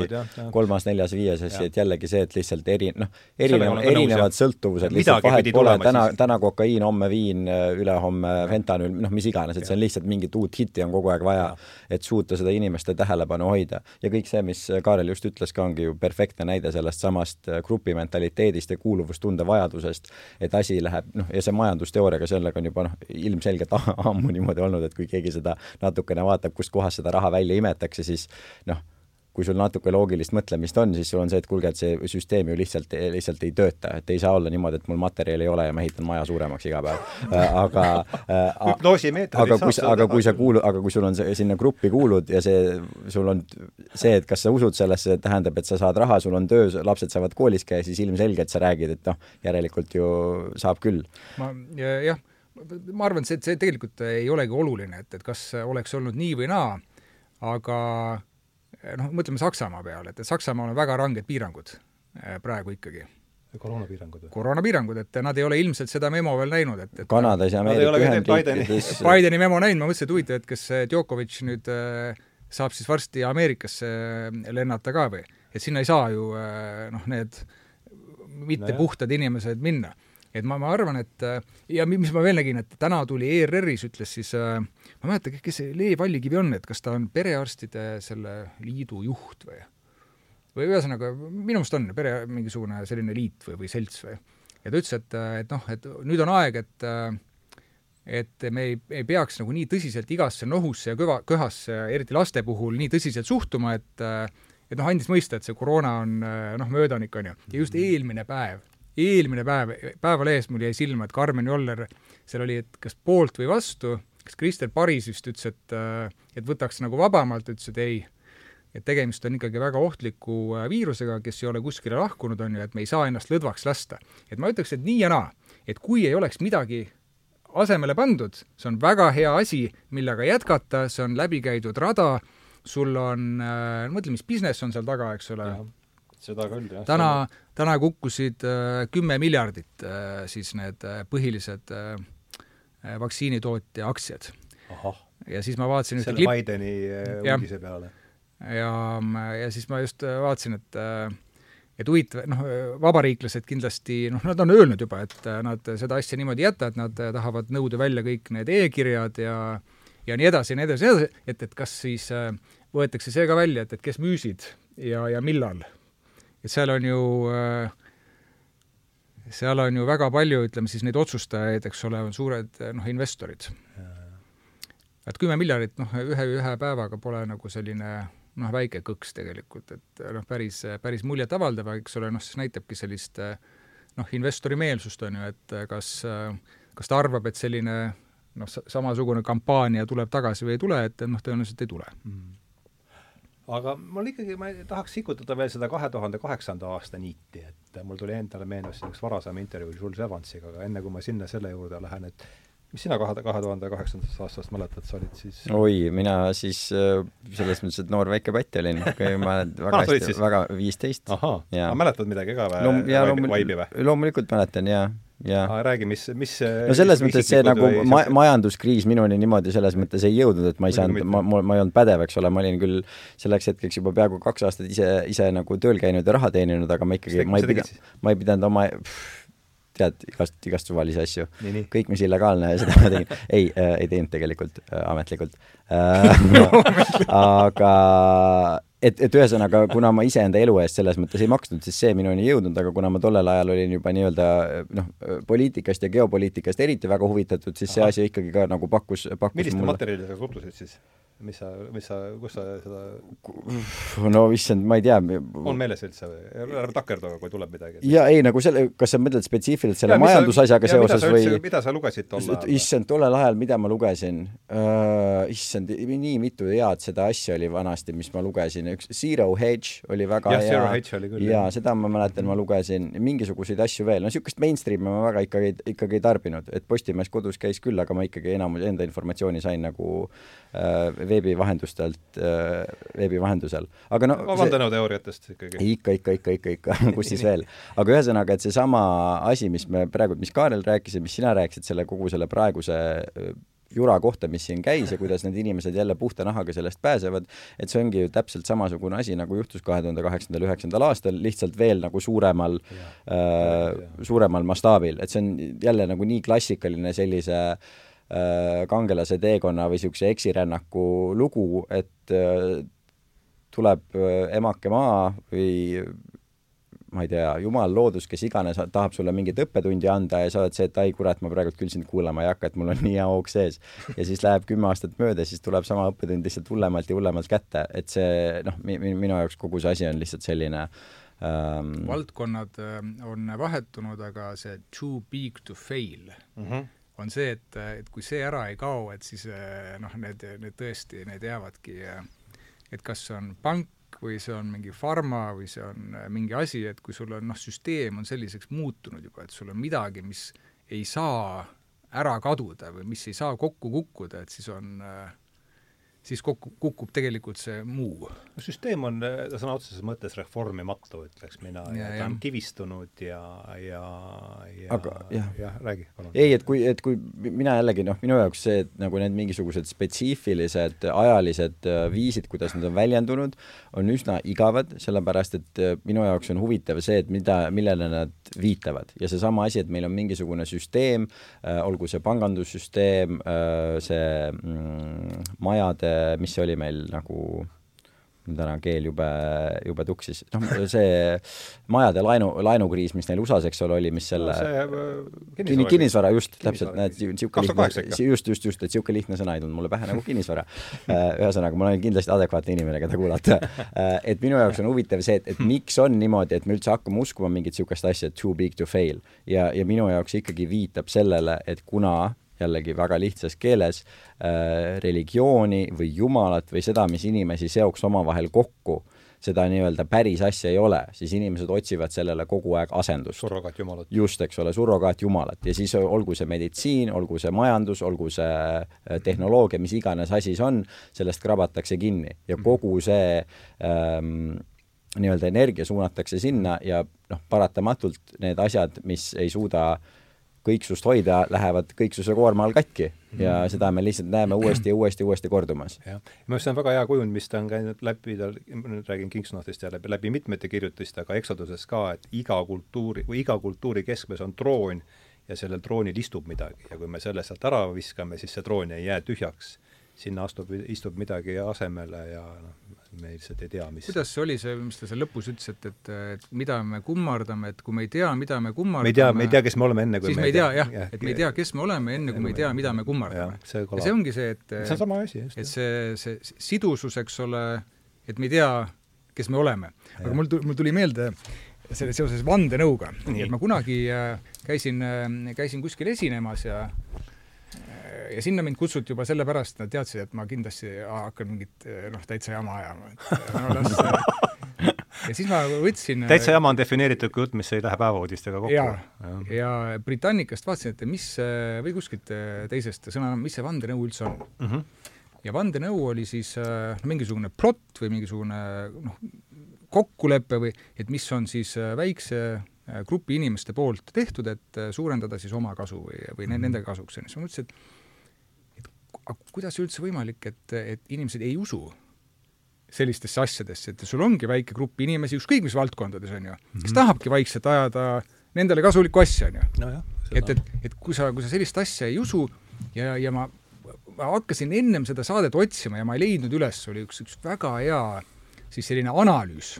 kolmas, neljas, viies asi, et jällegi see, et lihtsalt eri, noh, erinev, erinevad sõltuvused sõltuvused, lihtsalt vahet pole, täna, täna kokaiin, homme viin, ülehomme fentanüül, noh, mis iganes, et see on lihtsalt mingit uut hitti on kogu aeg vaja, et suuta seda inimeste tähelepanu hoida. ja kõik see, mis Kaarel just ütles ka, ongi ju perfektne näide sellest samast äh, grupi mentaliteedist ja kuuluvustunde vajadusest, et asi läheb, noh, ja see majandusteooriaga, sellega on juba noh, ilmselgelt ammu niimoodi olnud, et kui keegi seda natukene vaatab, kustkohast seda raha välja imetakse, siis noh, kui sul natuke loogilist mõtlemist on, siis sul on see, et kuulge, et see süsteem ju lihtsalt, lihtsalt ei tööta, et ei saa olla niimoodi, et mul materjali ei ole ja ma ehitan maja suuremaks iga päev. Äh, aga äh, aga kui, aga kui sa kuulu-, aga kui sul on see, sinna gruppi kuulud ja see, sul on see, et kas sa usud sellesse, tähendab, et sa saad raha, sul on töö, lapsed saavad koolis käia, siis ilmselgelt sa räägid, et noh, järelikult ju saab küll. ma jah, ma arvan, et see, see tegelikult ei olegi oluline, et, et kas oleks olnud nii või naa, aga noh, mõtleme Saksamaa peale, et, et Saksamaal on väga ranged piirangud eh, praegu ikkagi koroonapiirangud või? koroonapiirangud, et nad ei ole ilmselt seda memo veel näinud, et, et Kanadas ja Ameerika Ühendriikides Bideni memo näinud, ma mõtlesin, et huvitav, et kas Djokovic nüüd äh, saab siis varsti Ameerikasse lennata ka või? et sinna ei saa ju äh, noh, need mitte no puhtad inimesed minna et ma, ma arvan, et äh, ja mis ma veel nägin, et täna tuli ERR-is, ütles siis äh, ma ei mäleta, kes see Lee Vallikivi on, et kas ta on perearstide selle liidu juht või või ühesõnaga, minu meelest on pere mingisugune selline liit või, või selts või. ja ta ütles, et, et noh, et nüüd on aeg, et et me ei, ei peaks nagu nii tõsiselt igasse nohusse ja kõva, köhasse, eriti laste puhul, nii tõsiselt suhtuma, et et noh, andis mõista, et see koroona on noh, möödanik, on ju. ja just eelmine päev eelmine päev, Päevalehes mul jäi silma, et Karmen Joller, seal oli, et kas poolt või vastu, kas Kristel Paris vist ütles, et äh, et võtaks nagu vabamalt, ütles, et ei, et tegemist on ikkagi väga ohtliku äh, viirusega, kes ei ole kuskile lahkunud, on ju, et me ei saa ennast lõdvaks lasta. et ma ütleks, et nii ja naa, et kui ei oleks midagi asemele pandud, see on väga hea asi, millega jätkata, see on läbikäidud rada, sul on äh,, mõtle, mis business on seal taga, eks ole, seda küll, jah. täna, täna kukkusid äh, kümme miljardit äh, siis need äh, põhilised vaktsiinitootja aktsiad. ja siis ma vaatasin selle klip... Bideni uudise peale. ja, ja siis ma just vaatasin, et et huvitav, noh, vabariiklased kindlasti, noh, nad on öelnud juba, et nad seda asja niimoodi ei jäta, et nad tahavad nõuda välja kõik need e-kirjad ja ja nii edasi ja nii edasi ja nii edasi, et, et kas siis võetakse see ka välja, et, et kes müüsid ja, ja millal et seal on ju äh, seal on ju väga palju, ütleme siis neid otsustajaid, eks ole, on suured noh, investorid. et kümme miljardit noh, ühe, ühe päevaga pole nagu selline noh, väike kõks tegelikult, et noh, päris, päris muljetavaldav, eks ole, noh, siis näitabki sellist noh, investori meelsust, on ju, et kas, kas ta arvab, et selline noh, samasugune kampaania tuleb tagasi või ei tule, et noh, tõenäoliselt ei tule mm aga mul ikkagi, ma tahaks sikutada veel seda kahe tuhande kaheksanda aasta niiti, et mul tuli endale meenus üks varasem intervjuu Jules Evansiga, aga enne kui ma sinna selle juurde lähen, et mis sina kahe, kahe tuhande kaheksandast aastast mäletad, sa olid siis oi, mina siis äh, selles mõttes, et noor väike patt olin, ma väga hästi, väga viisteist. aga mäletad midagi ka või Loom,? loomulikult, loomulikult mäletan, jaa ja räägi, mis, mis no selles mõttes see nagu ma-, majanduskriis minuni niimoodi selles mõttes ei jõudnud, et ma ei saanud, ma, ma, ma ei olnud pädev, eks ole, ma olin küll selleks hetkeks juba peaaegu kaks aastat ise, ise nagu tööl käinud ja raha teeninud, aga ma ikkagi, ma ei pidanud, ma ei pidanud oma tead, igast, igast suvalisi asju. kõik, mis illegaalne, seda ma tegin. ei äh,, ei teinud tegelikult äh, ametlikult. Äh, aga et, et ühesõnaga, kuna ma iseenda elu eest selles mõttes ei maksnud, siis see minuni ei jõudnud, aga kuna ma tollel ajal olin juba nii-öelda noh, poliitikast ja geopoliitikast eriti väga huvitatud, siis see Aha. asi ikkagi ka nagu pakkus, pakkus milliste mulle... materjalidega tutvusid siis? mis sa, mis sa, kus sa seda no issand, ma ei tea. on meeles üldse või? ära takerdu, kui tuleb midagi. jaa, ei nagu selle, kas sa mõtled spetsiifiliselt selle ja, majandusasjaga sa, seoses ja, või mida sa lugesid tol ajal? issand, tollel ajal, mida ma lugesin uh,? issand, nii mitu head seda asja oli vanasti, mis ma lugesin, üks Zero Hedge oli väga ja, hea. Zero Hedge oli küll. jaa, seda ma mäletan, ma lugesin, mingisuguseid asju veel, no niisugust mainstream'i ma väga ikkagi, ikkagi ei tarbinud, et Postimees kodus käis küll, aga ma ikkagi enamus enda informatsiooni sain nagu äh, veebi vahendustelt, äh, veebi vahendusel. aga no vandenõuteooriatest ikkagi? ikka, ikka, ikka, ikka, ikka, kus siis veel. aga ühesõnaga, et seesama asi, mis me praegu, mis Kaarel rääkis ja mis sina rääkisid selle kogu selle praeguse äh, jura kohta, mis siin käis ja kuidas need inimesed jälle puhta nahaga sellest pääsevad, et see ongi ju täpselt samasugune asi, nagu juhtus kahe tuhande kaheksandal, üheksandal aastal, lihtsalt veel nagu suuremal, äh, suuremal mastaabil, et see on jälle nagu nii klassikaline sellise äh, kangelase teekonna või niisuguse eksirännaku lugu, et äh, tuleb äh, emake maa või ma ei tea, jumal, loodus, kes iganes tahab sulle mingit õppetundi anda ja sa oled see, et ai kurat, ma praegult küll sind kuulama ei hakka, et mul on nii hea hoog sees. ja siis läheb kümme aastat mööda, siis tuleb sama õppetund lihtsalt hullemalt ja hullemalt kätte, et see noh, minu jaoks kogu see asi on lihtsalt selline ähm, valdkonnad on vahetunud, aga see too big to fail mm -hmm on see, et, et kui see ära ei kao, et siis eh, noh, need, need tõesti, need jäävadki, eh, et kas see on pank või see on mingi farma või see on eh, mingi asi, et kui sul on noh, süsteem on selliseks muutunud juba, et sul on midagi, mis ei saa ära kaduda või mis ei saa kokku kukkuda, et siis on äh, siis kokku, kukub tegelikult see muu. süsteem on sõna otseses mõttes reformimatu, ütleks mina, ta on kivistunud ja, ja, ja aga jah ja,, räägi, palun. ei, et kui, et kui mina jällegi noh, minu jaoks see, et nagu need mingisugused spetsiifilised ajalised äh, viisid, kuidas need on väljendunud, on üsna igavad, sellepärast et äh, minu jaoks on huvitav see, et mida, millele nad viitavad ja seesama asi, et meil on mingisugune süsteem äh,, olgu see pangandussüsteem see mm, majade mis oli meil nagu täna keel jube, jube tuksis, noh, see majade laenu, laenukriis, mis neil USA-s, eks ole, oli, mis selle no, kinnisvara, kinnisvara, just, täpselt, näed, niisugune lihtne, just, just, just, et niisugune lihtne sõna ei tulnud mulle pähe nagu kinnisvara. Äh, ühesõnaga, ma olen kindlasti adekvaatne inimene, keda kuulata. Äh, et minu jaoks on huvitav see, et, et miks on niimoodi, et me üldse hakkame uskuma mingit niisugust asja, too big to fail. ja, ja minu jaoks ikkagi viitab sellele, et kuna jällegi väga lihtsas keeles äh,, religiooni või jumalat või seda, mis inimesi seoks omavahel kokku, seda nii-öelda päris asja ei ole, siis inimesed otsivad sellele kogu aeg asendust. surrogaatjumalat. just, eks ole, surrogaatjumalat ja siis olgu see meditsiin, olgu see majandus, olgu see äh, tehnoloogia, mis iganes asi see on, sellest krabatakse kinni ja mhm. kogu see ähm, nii-öelda energia suunatakse sinna ja noh, paratamatult need asjad, mis ei suuda äh, kõiksust hoida, lähevad kõiksuse koorma all katki ja mm. seda me lihtsalt näeme uuesti ja uuesti, uuesti kordumas. jah, minu arust see on väga hea kujund, mis ta on käinud läbi, ma nüüd räägin Kingsnorthist ja läbi, läbi mitmete kirjutiste, aga Exoduses ka, et iga kultuuri või iga kultuuri keskmes on troon ja sellel troonil istub midagi ja kui me selle sealt ära viskame, siis see troon ei jää tühjaks. sinna astub, istub midagi asemele ja noh, me lihtsalt ei tea, mis kuidas see oli, see, mis te seal lõpus ütlesite, et, et mida me kummardame, et kui me ei tea, mida me kummardame me ei tea, me ei tea, kes me oleme enne, kui siis me ei tea, jah ja,, et me ei tea, kes me oleme enne, kui me ei tea, mida me kummardame. ja see ongi see, et see on sama asi, just. et see, see sidusus, eks ole, et me ei tea, kes me oleme. aga mul tuli, mul tuli meelde selle seoses vandenõuga, et ma kunagi äh, käisin, äh, käisin kuskil esinemas ja ja sinna mind kutsuti juba sellepärast, nad teadsid, et ma kindlasti hakkan mingit noh, täitsa jama ajama, et no las ja siis ma võtsin täitsa jama on defineeritud kui jutt, mis ei lähe päevauudistega kokku. ja, ja Britannicast vaatasin, et mis, või kuskilt teisest sõna, mis see vandenõu üldse on mm. -hmm. ja vandenõu oli siis noh, mingisugune plott või mingisugune noh, kokkulepe või et mis on siis väikse grupi inimeste poolt tehtud, et suurendada siis oma kasu või, või mm -hmm. nende kasuks, siis ma mõtlesin, et aga kuidas üldse võimalik, et, et inimesed ei usu sellistesse asjadesse, et sul ongi väike grupp inimesi, ükskõik mis valdkondades, on ju, kes mm -hmm. tahabki vaikselt ajada nendele kasulikku asja, on ju no. et, et, et kui sa, kui sa sellist asja ei usu ja, ja ma, ma hakkasin ennem seda saadet otsima ja ma ei leidnud üles, oli üks, üks väga hea siis selline analüüs.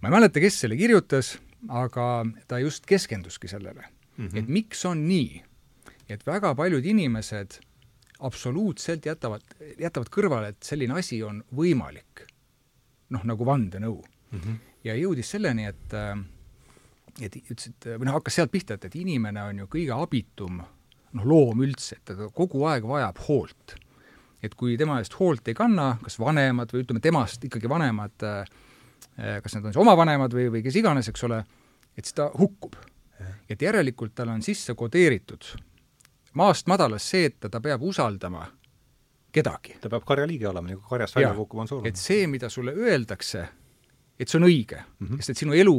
ma ei mäleta, kes selle kirjutas, aga ta just keskenduski sellele mm, -hmm. et miks on nii, et väga paljud inimesed absoluutselt jätavad, jätavad kõrvale, et selline asi on võimalik. noh, nagu vandenõu mm. -hmm. ja jõudis selleni, et et ütles, et või noh, hakkas sealt pihta, et, et inimene on ju kõige abitum noh, loom üldse, et ta kogu aeg vajab hoolt. et kui tema eest hoolt ei kanna, kas vanemad või ütleme, temast ikkagi vanemad, kas need on siis oma vanemad või, või kes iganes, eks ole, et siis ta hukkub. et järelikult tal on sisse kodeeritud maast madalast see, et ta, peab usaldama kedagi. ta peab karjaliige olema, nagu karjast välja kukkuv on surm. et see, mida sulle öeldakse, et see on õige mm, -hmm. sest et sinu elu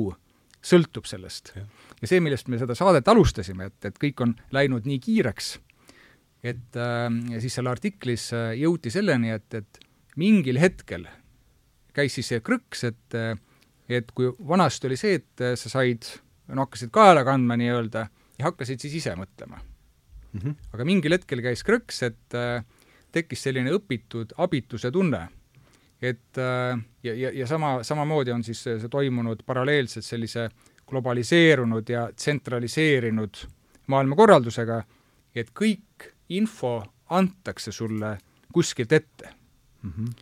sõltub sellest. ja see, millest me seda saadet alustasime, et, et kõik on läinud nii kiireks, et äh, siis seal artiklis äh, jõuti selleni, et, et mingil hetkel käis siis see krõks, et äh, et kui vanasti oli see, et äh, sa said, no hakkasid kaela kandma nii-öelda ja hakkasid siis ise mõtlema mm. -hmm. aga mingil hetkel käis krõks, et äh, tekkis selline õpitud abituse tunne. et äh, ja, ja, ja sama, samamoodi on siis see toimunud paralleelselt sellise globaliseerunud ja tsentraliseerinud maailmakorraldusega, et kõik info antakse sulle kuskilt ette mm. -hmm.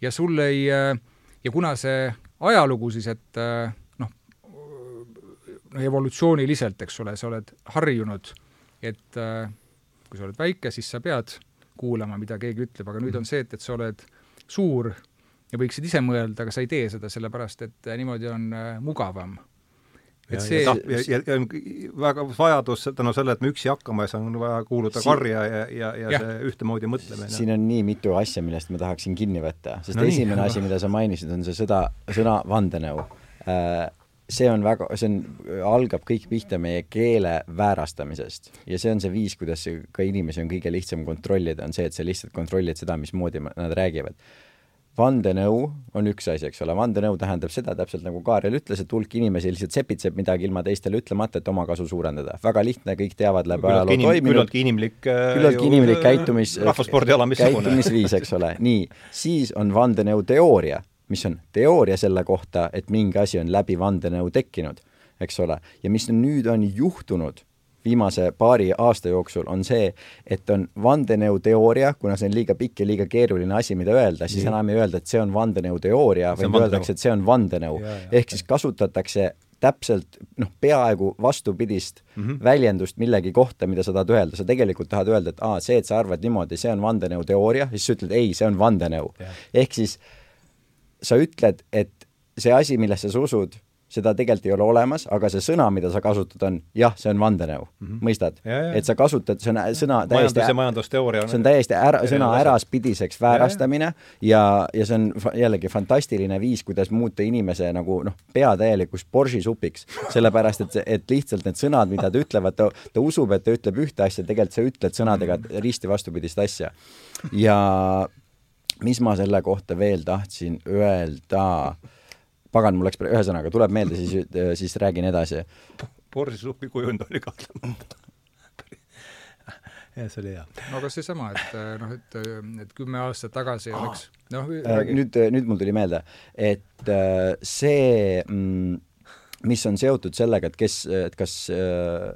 ja sul ei, äh, ja kuna see ajalugu siis, et äh, noh, no evolutsiooniliselt, eks ole, sa oled harjunud et äh, kui sa oled väike, siis sa pead kuulama, mida keegi ütleb, aga nüüd on see, et, et sa oled suur ja võiksid ise mõelda, aga sa ei tee seda, sellepärast et äh, niimoodi on äh, mugavam. et ja, see ja, ja, ja, ja väga vajadus tänu sellele, et me üksi hakkama ei saa, on vaja kuuluda siin, karja ja, ja, ja, ja see ühtemoodi mõtlemine. siin on nii mitu asja, millest ma tahaksin kinni võtta, sest no esimene nii, asi, mida sa mainisid, on see sõda, sõna vandenõu äh, see on väga, see on, algab kõik pihta meie keele väärastamisest ja see on see viis, kuidas ka inimesi on kõige lihtsam kontrollida, on see, et sa lihtsalt kontrollid seda, mismoodi nad räägivad. vandenõu on üks asi, eks ole, vandenõu tähendab seda, täpselt nagu Kaarel ütles, et hulk inimesi lihtsalt sepitseb midagi ilma teistele ütlemata, et omakasu suurendada. väga lihtne, kõik teavad läbi ajaloo toiminud. küllaltki inimlik äh, küllaltki inimlik käitumis, rahvaspordiala missugune. käitumisviis, eks ole, nii. siis on vandenõu teooria mis on teooria selle kohta, et mingi asi on läbi vandenõu tekkinud, eks ole, ja mis nüüd on juhtunud viimase paari aasta jooksul, on see, et on vandenõuteooria, kuna see on liiga pikk ja liiga keeruline asi, mida öelda, siis enam ei öelda, et see on vandenõuteooria, vaid öeldakse, et see on vandenõu. ehk siis kasutatakse täpselt noh, peaaegu vastupidist mm -hmm. väljendust millegi kohta, mida sa tahad öelda, sa tegelikult tahad öelda, et aa, see, et sa arvad niimoodi, see on vandenõuteooria, siis sa ütled ei, see on vandenõu. ehk siis äh, sa ütled, et see asi, millesse sa usud, seda tegelikult ei ole olemas, aga see sõna, mida sa kasutad, on jah, see on vandenõu mm. -hmm. mõistad? et sa kasutad, see on sõna täiesti majandus- ja majandusteooria see on täiesti ära, sõna äraspidiseks väärastamine ja, ja, ja see on jällegi fantastiline viis, kuidas muuta inimese nagu noh, pea täielikuks boržisupiks. sellepärast, et, et lihtsalt need sõnad, mida ta ütlevad, ta, ta usub, et ta ütleb ühte asja, tegelikult sa ütled sõnadega risti vastupidist asja. ja mis ma selle kohta veel tahtsin öelda? pagan, mul läks, ühesõnaga, tuleb meelde, siis, siis räägin edasi. borsisupi kujund oli kahtlemata jah, see oli hea. no aga seesama, et noh, et, et kümme aastat tagasi oleks noh äh, nüüd, nüüd mul tuli meelde, et äh, see, mm, mis on seotud sellega, et kes, et kas äh,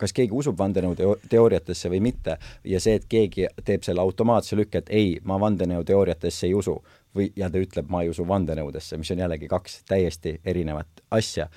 kas keegi usub vandenõuteooriatesse või mitte ja see, et keegi teeb selle automaatse lükke, et ei, ma vandenõuteooriatesse ei usu või, ja ta ütleb, ma ei usu vandenõudesse, mis on jällegi kaks täiesti erinevat asja.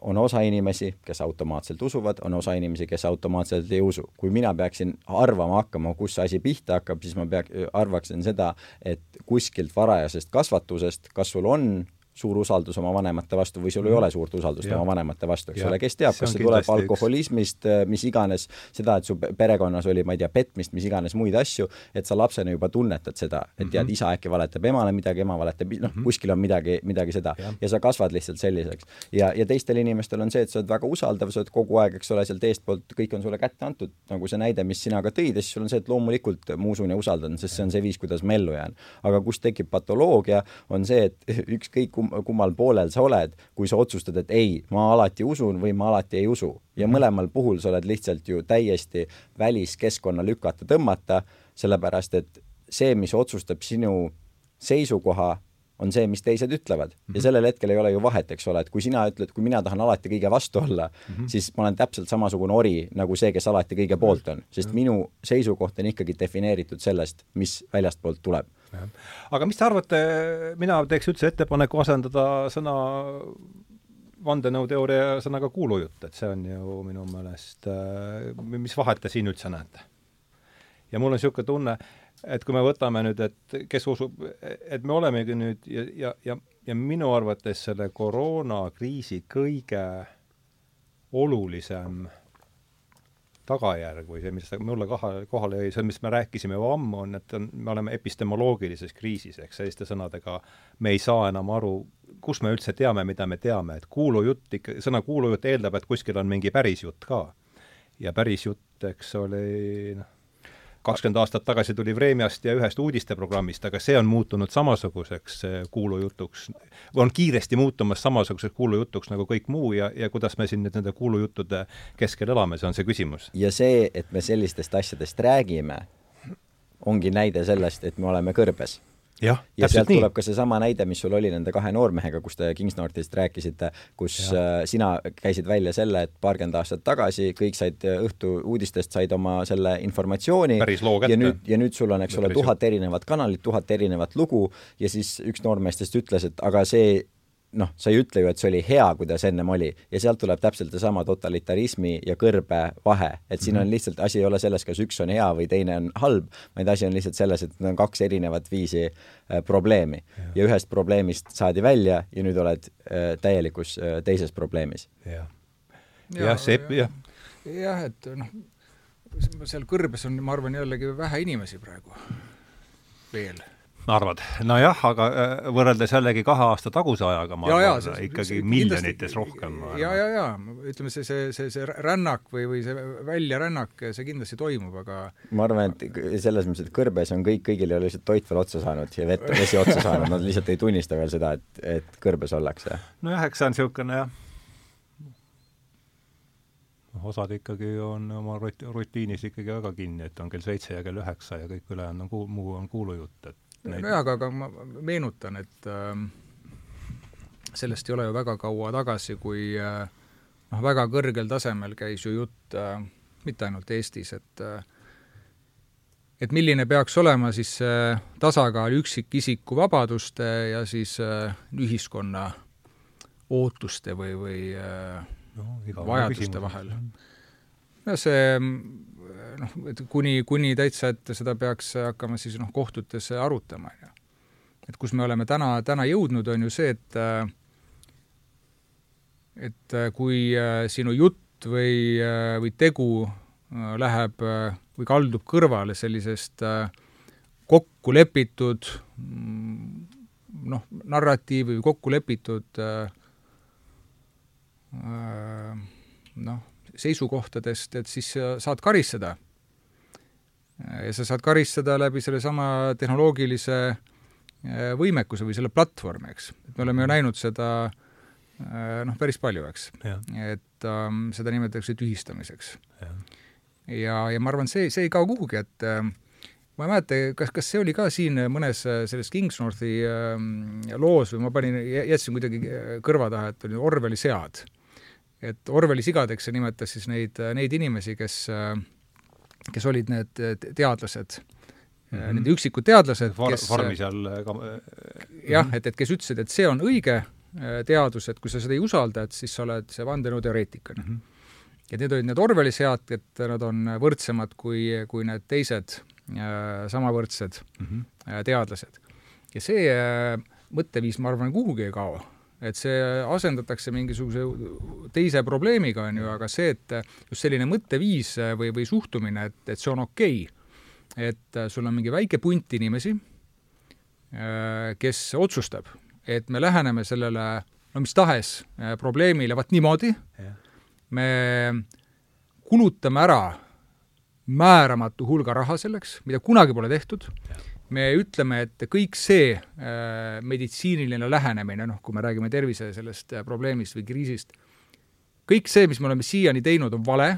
on osa inimesi, kes automaatselt usuvad, on osa inimesi, kes automaatselt ei usu. kui mina peaksin arvama hakkama, kus see asi pihta hakkab, siis ma peaks, arvaksin seda, et kuskilt varajasest kasvatusest, kas sul on suur usaldus oma vanemate vastu või sul ei mhm. ole suurt usaldust ja. oma vanemate vastu, eks ole, kes teab, kas see tuleb alkoholismist, äh, mis iganes, seda, et su perekonnas oli, ma ei tea, petmist, mis iganes muid asju, et sa lapsena juba tunnetad seda, et tead mm, -hmm. isa äkki valetab emale midagi, ema valetab, noh mm -hmm., kuskil on midagi, midagi seda ja. ja sa kasvad lihtsalt selliseks. ja, ja teistel inimestel on see, et sa oled väga usaldav, sa oled kogu aeg, eks ole, sealt eestpoolt, kõik on sulle kätte antud, nagu see näide, mis sina ka tõid ja siis sul on see, et loomulikult ma usun ja usaldan, sest see on see viis, kuidas ma ellu jään. aga kus tekib patoloogia, on see, et ükskõik kum, kummal poolel sa oled, kui sa otsustad, et ei, ma alati usun või ma alati ei usu. ja mhm. mõlemal puhul sa oled lihtsalt ju täiesti väliskeskkonna lükata tõmmata, sellepärast et see, mis otsustab sinu seisukoha, on see, mis teised ütlevad mm. -hmm. ja mhm. sellel hetkel ei ole ju vahet, eks ole, et kui sina ütled, kui mina tahan alati kõige vastu olla mm, -hmm. siis ma olen täpselt samasugune ori nagu see, kes alati kõige poolt on, sest mm -hmm. minu seisukoht on ikkagi defineeritud sellest, mis väljastpoolt tuleb aga mis te arvate, mina teeks üldse ettepaneku asendada sõna vandenõuteooria sõnaga kuulujutt, et see on ju minu meelest, äh, mis vahet te siin üldse näete? ja mul on niisugune tunne, et kui me võtame nüüd, et kes usub, et me olemegi nüüd ja, ja, ja, ja minu arvates selle koroonakriisi kõige olulisem tagajärg või see, mis mulle kaha, kohale jäi, see, mis me rääkisime ju ammu, on, et on, me oleme epistemoloogilises kriisis, ehk selliste sõnadega me ei saa enam aru, kus me üldse teame, mida me teame, et kuulujutt ikka, sõna kuulujutt eeldab, et kuskil on mingi päris jutt ka. ja päris jutt, eks oli noh, kakskümmend aastat tagasi tuli Vremjast ja ühest uudisteprogrammist, aga see on muutunud samasuguseks kuulujutuks, on kiiresti muutumas samasuguseks kuulujutuks nagu kõik muu ja, ja kuidas me siin nüüd nende kuulujuttude keskel elame, see on see küsimus. ja see, et me sellistest asjadest räägime, ongi näide sellest, et me oleme kõrbes ja, ja sealt nii. tuleb ka seesama näide, mis sul oli nende kahe noormehega, kus te Kingsnorthist rääkisite, kus ja. Äh, sina käisid välja selle, et paarkümmend aastat tagasi kõik said äh, õhtu uudistest said oma selle informatsiooni ja nüüd, ja nüüd sul on, eks ole, tuhat erinevat kanalit, tuhat erinevat lugu ja siis üks noormeestest ütles, et aga see noh, sa ei ütle ju, et see oli hea, kuidas ennem oli ja sealt tuleb täpselt seesama totalitarismi ja kõrbe vahe, et siin mm -hmm. on lihtsalt, asi ei ole selles, kas üks on hea või teine on halb, vaid asi on lihtsalt selles, et need on kaks erinevat viisi äh, probleemi ja. ja ühest probleemist saadi välja ja nüüd oled äh, täielikus äh, teises probleemis. jah, jah, see, jah. jah, et noh, seal kõrbes on, ma arvan, jällegi vähe inimesi praegu veel arvad? nojah, aga äh, võrreldes jällegi kahe aasta taguse ajaga, ma ja, arvan, see, ikkagi see, miljonites rohkem. ja, ja, ja ütleme, see, see, see, see rännak või, või see väljarännak, see kindlasti toimub, aga ma arvan, et selles mõttes, et kõrbes on kõik, kõigil ei ole lihtsalt toit veel otsa saanud ja vett, vesi otsa saanud, nad lihtsalt ei tunnista veel seda, et, et kõrbes ollakse. nojah, eks see on niisugune jah, osad ikkagi on oma rut-, rutiinis ikkagi väga kinni, et on kell seitse ja kell üheksa ja kõik ülejäänu on kuu-, muu on kuulujutt, et nojah, aga, aga ma meenutan, et äh, sellest ei ole ju väga kaua tagasi, kui äh, noh, väga kõrgel tasemel käis ju jutt äh, mitte ainult Eestis, et äh, et milline peaks olema siis see äh, tasakaal üksikisiku vabaduste ja siis äh, ühiskonna ootuste või, või äh, no, vajaduste vahel. no see noh, et kuni, kuni täitsa, et seda peaks hakkama siis noh, kohtutes arutama, on ju. et kus me oleme täna, täna jõudnud, on ju see, et et kui sinu jutt või, või tegu läheb või kaldub kõrvale sellisest kokku lepitud noh, narratiivi või kokku lepitud noh, seisukohtadest, et siis saad karistada. ja sa saad karistada läbi sellesama tehnoloogilise äh, võimekuse või selle platvormi, eks. et me oleme ju näinud seda äh, noh, päris palju, eks. et um, seda nimetatakse tühistamiseks. ja, ja, ja ma arvan, see, see ei kao kuhugi, et äh, ma ei mäleta, kas, kas see oli ka siin mõnes selles Kingsnorthi äh, loos või ma panin, jätsin kuidagi kõrva taha, et oli Orwelli sead et Orwelli sigadeks nimetas siis neid, neid inimesi, kes, kes olid need teadlased mm, -hmm. nende üksikud teadlased, kes farmi seal ka jah, et, et kes ütlesid, et see on õige teadus, et kui sa seda ei usalda, et siis sa oled see vandenõuteoreetik, on ju. ja need olid need Orwelli sead, et nad on võrdsemad kui, kui need teised samavõrdsed mm -hmm. teadlased. ja see mõtteviis, ma arvan, kuhugi ei kao et see asendatakse mingisuguse teise probleemiga, on ju, aga see, et just selline mõtteviis või, või suhtumine, et, et see on okei. Okay., et sul on mingi väike punt inimesi, kes otsustab, et me läheneme sellele no mis tahes probleemile vaat niimoodi, me kulutame ära määramatu hulga raha selleks, mida kunagi pole tehtud, me ütleme, et kõik see äh, meditsiiniline lähenemine, noh, kui me räägime tervise sellest äh, probleemist või kriisist, kõik see, mis me oleme siiani teinud, on vale,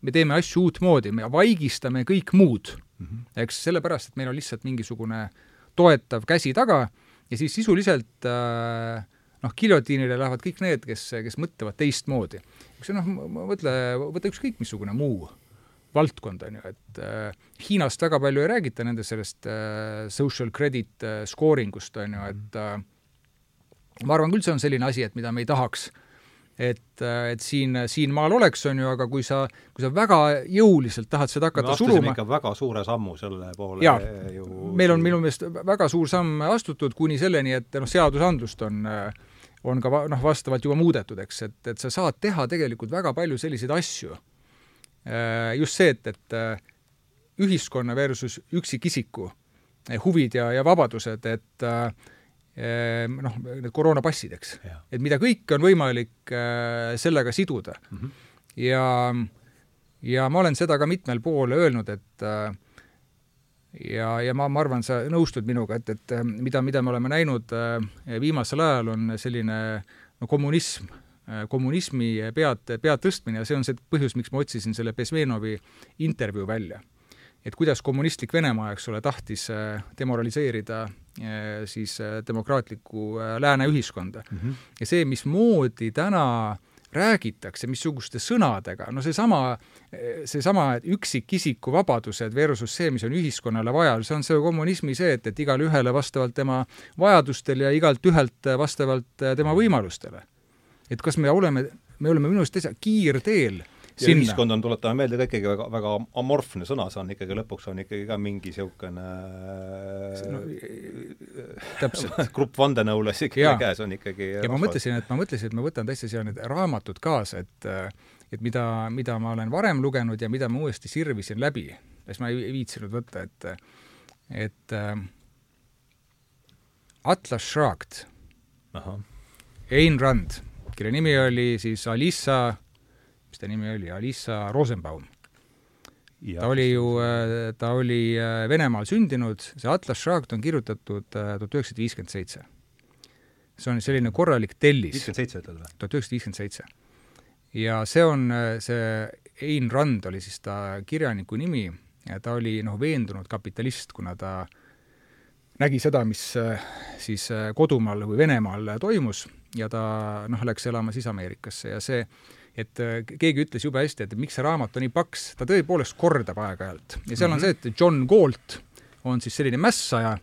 me teeme asju uutmoodi, me vaigistame kõik muud mm, -hmm. eks, sellepärast, et meil on lihtsalt mingisugune toetav käsi taga ja siis sisuliselt äh, noh, giljotiinile lähevad kõik need, kes, kes mõtlevad teistmoodi. eks noh, mõtle, võta ükskõik missugune muu valdkond, on ju, et äh, Hiinast väga palju ei räägita, nende sellest äh, social credit äh, scoring ust, on ju, et äh, ma arvan küll, see on selline asi, et mida me ei tahaks, et, äh, et siin, siin maal oleks, on ju, aga kui sa, kui sa väga jõuliselt tahad seda hakata suruma ikka väga suure sammu selle poole jaa, ju meil on minu meelest väga suur samm astutud kuni selleni, et noh, seadusandlust on on ka noh, vastavalt juba muudetud, eks, et, et sa saad teha tegelikult väga palju selliseid asju Äh, just see, et, et äh, ühiskonna versus üksikisiku äh, huvid ja, ja vabadused, et noh, need koroonapassid, eks. et mida kõike on võimalik sellega siduda mm. -hmm. ja, ja ma olen seda ka mitmel pool öelnud, et ja, ja ma, ma arvan, sa nõustud minuga, et, et mida, mida me oleme näinud viimasel ajal, on selline no kommunism Äh, kommunismi pead, pead tõstmine ja see on see põhjus, miks ma otsisin selle Bezmenovi intervjuu välja. et kuidas kommunistlik Venemaa, eks ole, tahtis äh, demoraliseerida äh, siis demokraatlikku lääne ühiskonda mm. -hmm. ja see, mismoodi täna räägitakse, missuguste sõnadega, no seesama, seesama üksikisiku vabadused versus see, mis on ühiskonnale vaja, see on see kommunismi see, et, et igale ühele vastavalt tema vajadustel ja igalt ühelt vastavalt tema võimalustele et kas me oleme, me oleme minu arust täitsa kiirteel ja sinna. ühiskond on, tuletame meelde, ka ikkagi väga, väga amorfne sõna, see on ikkagi lõpuks on ikkagi ka mingi niisugune no, täpselt. Grupp vandenõulasi käes on ikkagi ja rahvas. ma mõtlesin, et ma mõtlesin, et ma võtan täitsa siia need raamatud kaasa, et et mida, mida ma olen varem lugenud ja mida ma uuesti sirvisin läbi, siis ma ei, ei viitsinud võtta, et et äh, Atlas Shrugged, Ain Rand kelle nimi oli siis Alissa, mis ta nimi oli, Alissa Rosenbaum. ta oli ju, äh, ta oli äh, Venemaal sündinud, see Atlas Shrugged on kirjutatud äh, tuhat üheksasada viiskümmend seitse. see on selline korralik tellis. viiskümmend seitse ütled või? tuhat üheksasada viiskümmend seitse. ja see on, see Ain Rand oli siis ta kirjaniku nimi ja ta oli noh, veendunud kapitalist, kuna ta nägi seda, mis siis kodumaal või Venemaal toimus ja ta noh, läks elama siis Ameerikasse ja see, et äh, keegi ütles jube hästi, et miks see raamat on nii paks, ta tõepoolest kordab aeg-ajalt ja seal mm -hmm. on mhm. see, et John Galt on siis selline mässaja,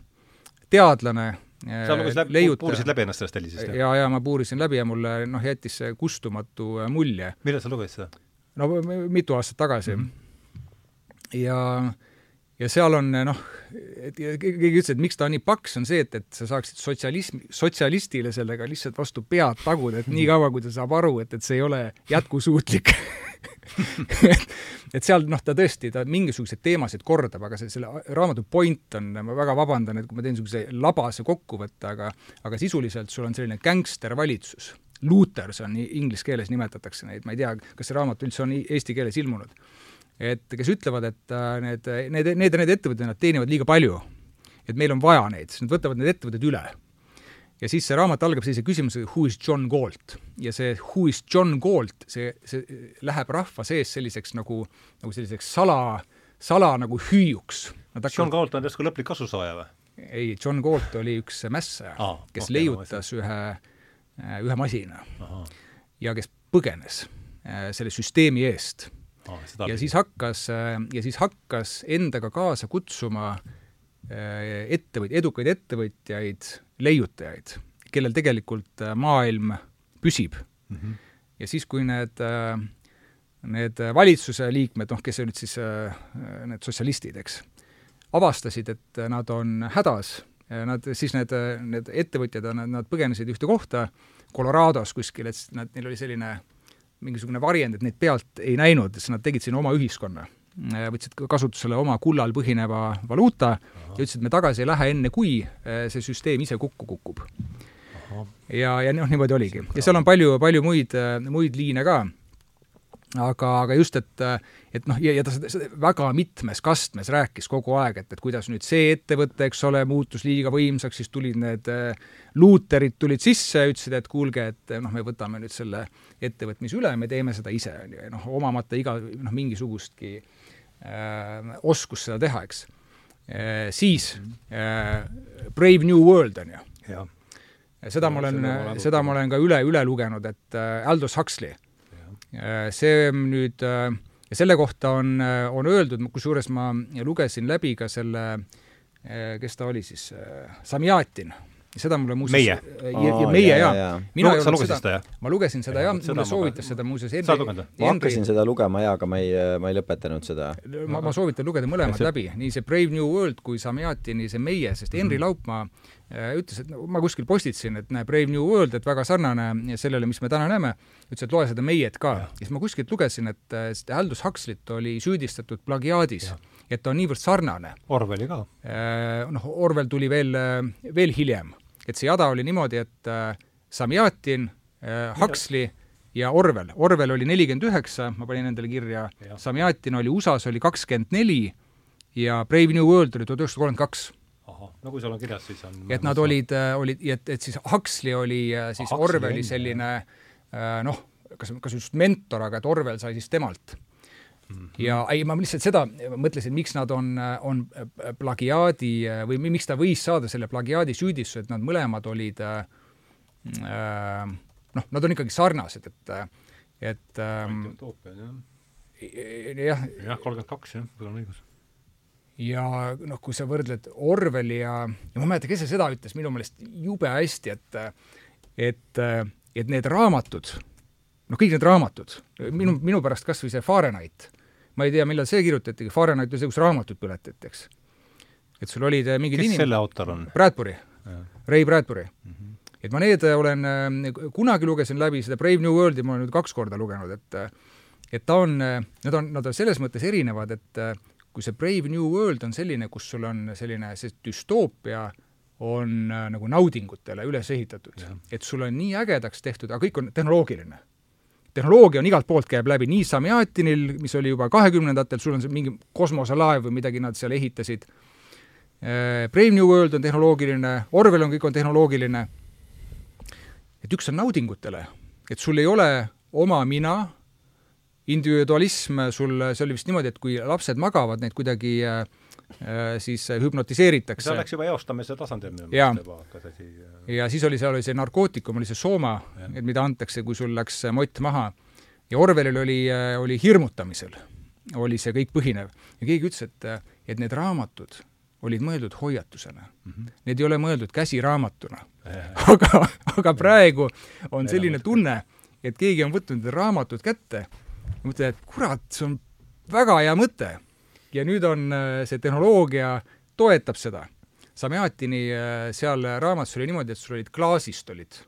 teadlane, äh, sa lugesid läbi, puurisid läbi ennast sellest tellisest? ja, ja ma puurisin läbi ja mulle noh, jättis see kustumatu äh, mulje. millal sa lugesid seda? no mitu aastat tagasi mm. -hmm. ja ja seal on noh, keegi ütles, et miks ta nii paks, on see, et, et sa saaksid sotsialism, sotsialistile sellega lihtsalt vastu pead taguda, et niikaua, kui ta saab aru, et, et see ei ole jätkusuutlik et, et seal noh, ta tõesti, ta mingisuguseid teemasid kordab, aga see, selle raamatu point on, ma väga vabandan, et kui ma teen niisuguse labase kokkuvõtte, aga aga sisuliselt sul on selline gängstervalitsus. Looters on inglise keeles nimetatakse neid, ma ei tea, kas see raamat üldse on eesti keeles ilmunud et kes ütlevad, et äh, need, need, need ja need ettevõtted, nad teenivad liiga palju. et meil on vaja neid, siis nad võtavad need ettevõtted üle. ja siis see raamat algab sellise küsimusega Who is John Galt? ja see Who is John Galt, see, see läheb rahva sees selliseks nagu, nagu selliseks sala, sala nagu hüüuks. John Galt on järsku lõplik kasusaaja või? ei, John Galt oli üks mässaja ah,, kes okay, leiutas ühe, ühe masina Aha. ja kes põgenes äh, selle süsteemi eest oh,. ja siis hakkas, äh, ja siis hakkas endaga kaasa kutsuma äh, ettevõt-, edukaid ettevõtjaid, leiutajaid, kellel tegelikult maailm püsib mm. -hmm. ja siis, kui need, need valitsuse liikmed, noh, kes olid siis need sotsialistid, eks, avastasid, et nad on hädas, nad, siis need, need ettevõtjad, nad, nad põgenesid ühte kohta, Colorados kuskil, et nad, neil oli selline mingisugune varjend, et neid pealt ei näinud, siis nad tegid sinna oma ühiskonna. võtsid kasutusele oma kullal põhineva valuuta Aha. ja ütlesid, et me tagasi ei lähe enne, kui eh, see süsteem ise kokku kukub. ja, ja noh, niimoodi oligi. ja seal on palju, palju muid, muid liine ka aga, aga just, et, et noh, ja, ja ta seda, väga mitmes kastmes rääkis kogu aeg, et, et kuidas nüüd see ettevõte, eks ole, muutus liiga võimsaks, siis tulid need äh, luuterid tulid sisse, ütlesid, et kuulge, et noh, me võtame nüüd selle ettevõtmise üle, me teeme seda ise, on ju, ja noh, omamata iga noh, mingisugustki äh, oskust seda teha, eks äh,. siis äh, Brave New World, on ju. seda ma olen, seda ma olen ka üle, üle lugenud, et äh, Aldous Huxley Äh, see nüüd, äh, ja selle kohta on, äh, on öeldud, kusjuures ma lugesin läbi ka selle, kes ta oli siis, Samjatin seda mulle muuseas meie ja, ja meie jaa ja. mina no, sa lugesid seda, jah? ma lugesin seda jah, mulle soovitas seda muuseas Henri, või? ma hakkasin seda lugema jaa, aga ma ei, ma ei lõpetanud seda. ma, ma soovitan lugeda mõlemad see... läbi, nii see Brave New World kui Samjatini see Meie, sest Henri mm -hmm. Laupmaa äh, ütles, et ma kuskil postitasin, et näe, Brave New World, et väga sarnane sellele, mis me täna näeme, ütles, et loe seda Meiet ka. ja siis ma kuskilt lugesin, et äh, Aldous Huxley't oli süüdistatud plagiaadis et ta on niivõrd sarnane. Orwelli ka. Äh, noh, Orwell tuli veel, veel hiljem et see jada oli niimoodi, et äh, Samjatin äh,, Huxley ja Orwell. Orwell oli nelikümmend üheksa, ma panin endale kirja, Samjatin oli USA-s oli kakskümmend neli ja Brave New World oli tuhat üheksasada kolmkümmend kaks no kui sul on kirjas, siis on et nad olid, äh, olid, et, et siis Huxley oli äh, siis Huxley Orwelli selline noh, kas, kas just mentor, aga et Orwell sai siis temalt Mm -hmm. ja ei, ma lihtsalt seda mõtlesin, miks nad on, on plagiaadi või miks ta võis saada selle plagiaadi süüdistuse, et nad mõlemad olid äh, noh, nad on ikkagi sarnased, et, et ähm, jah. jah, kolmkümmend kaks, jah, sul on õigus. Ja noh, kui sa võrdled Orwelli ja, ja ma ei mäleta, kes see seda ütles, minu meelest jube hästi, et et, et need raamatud, noh, kõik need raamatud, minu, minu pärast kas või see Fahrenheit ma ei tea, millal see kirjutati, Fahrenheit oli see, kus raamatud põletati, eks. et sul olid äh, mingid kes inim... selle autor on? Bradbury, Ray Bradbury mm. -hmm. et ma need äh, olen, äh, kunagi lugesin läbi seda Brave New Worldi, ma olen nüüd kaks korda lugenud, et et ta on, nad on, nad on selles mõttes erinevad, et kui see Brave New World on selline, kus sul on selline, see düstoopia on nagu naudingutele üles ehitatud, et sul on nii ägedaks tehtud, aga kõik on tehnoloogiline. Tehnoloogia on igalt poolt, käib läbi nii Samjatinil, mis oli juba kahekümnendatel, sul on see mingi kosmoselaev või midagi nad seal ehitasid, äh, Brave New World on tehnoloogiline, Orwell on, kõik on tehnoloogiline, et üks on naudingutele, et sul ei ole oma mina, individualism sul, see oli vist niimoodi, et kui lapsed magavad, neid kuidagi äh, Äh, siis hüpnotiseeritakse. see läks juba eostamise tasandil minu meelest juba hakkas asi ja siis oli, seal oli see narkootikum, oli see sooma, et mida antakse, kui sul läks mott maha. ja Orwellil oli, äh, oli hirmutamisel, oli see kõik põhinev. ja keegi ütles, et, et need raamatud olid mõeldud hoiatusena mm. -hmm. Need ei ole mõeldud käsiraamatuna. aga, aga praegu on selline tunne, et keegi on võtnud raamatud kätte ja mõtled, et kurat, see on väga hea mõte ja nüüd on äh, see tehnoloogia toetab seda. Samjatini äh, seal raamatus oli niimoodi, et sul olid klaasist olid,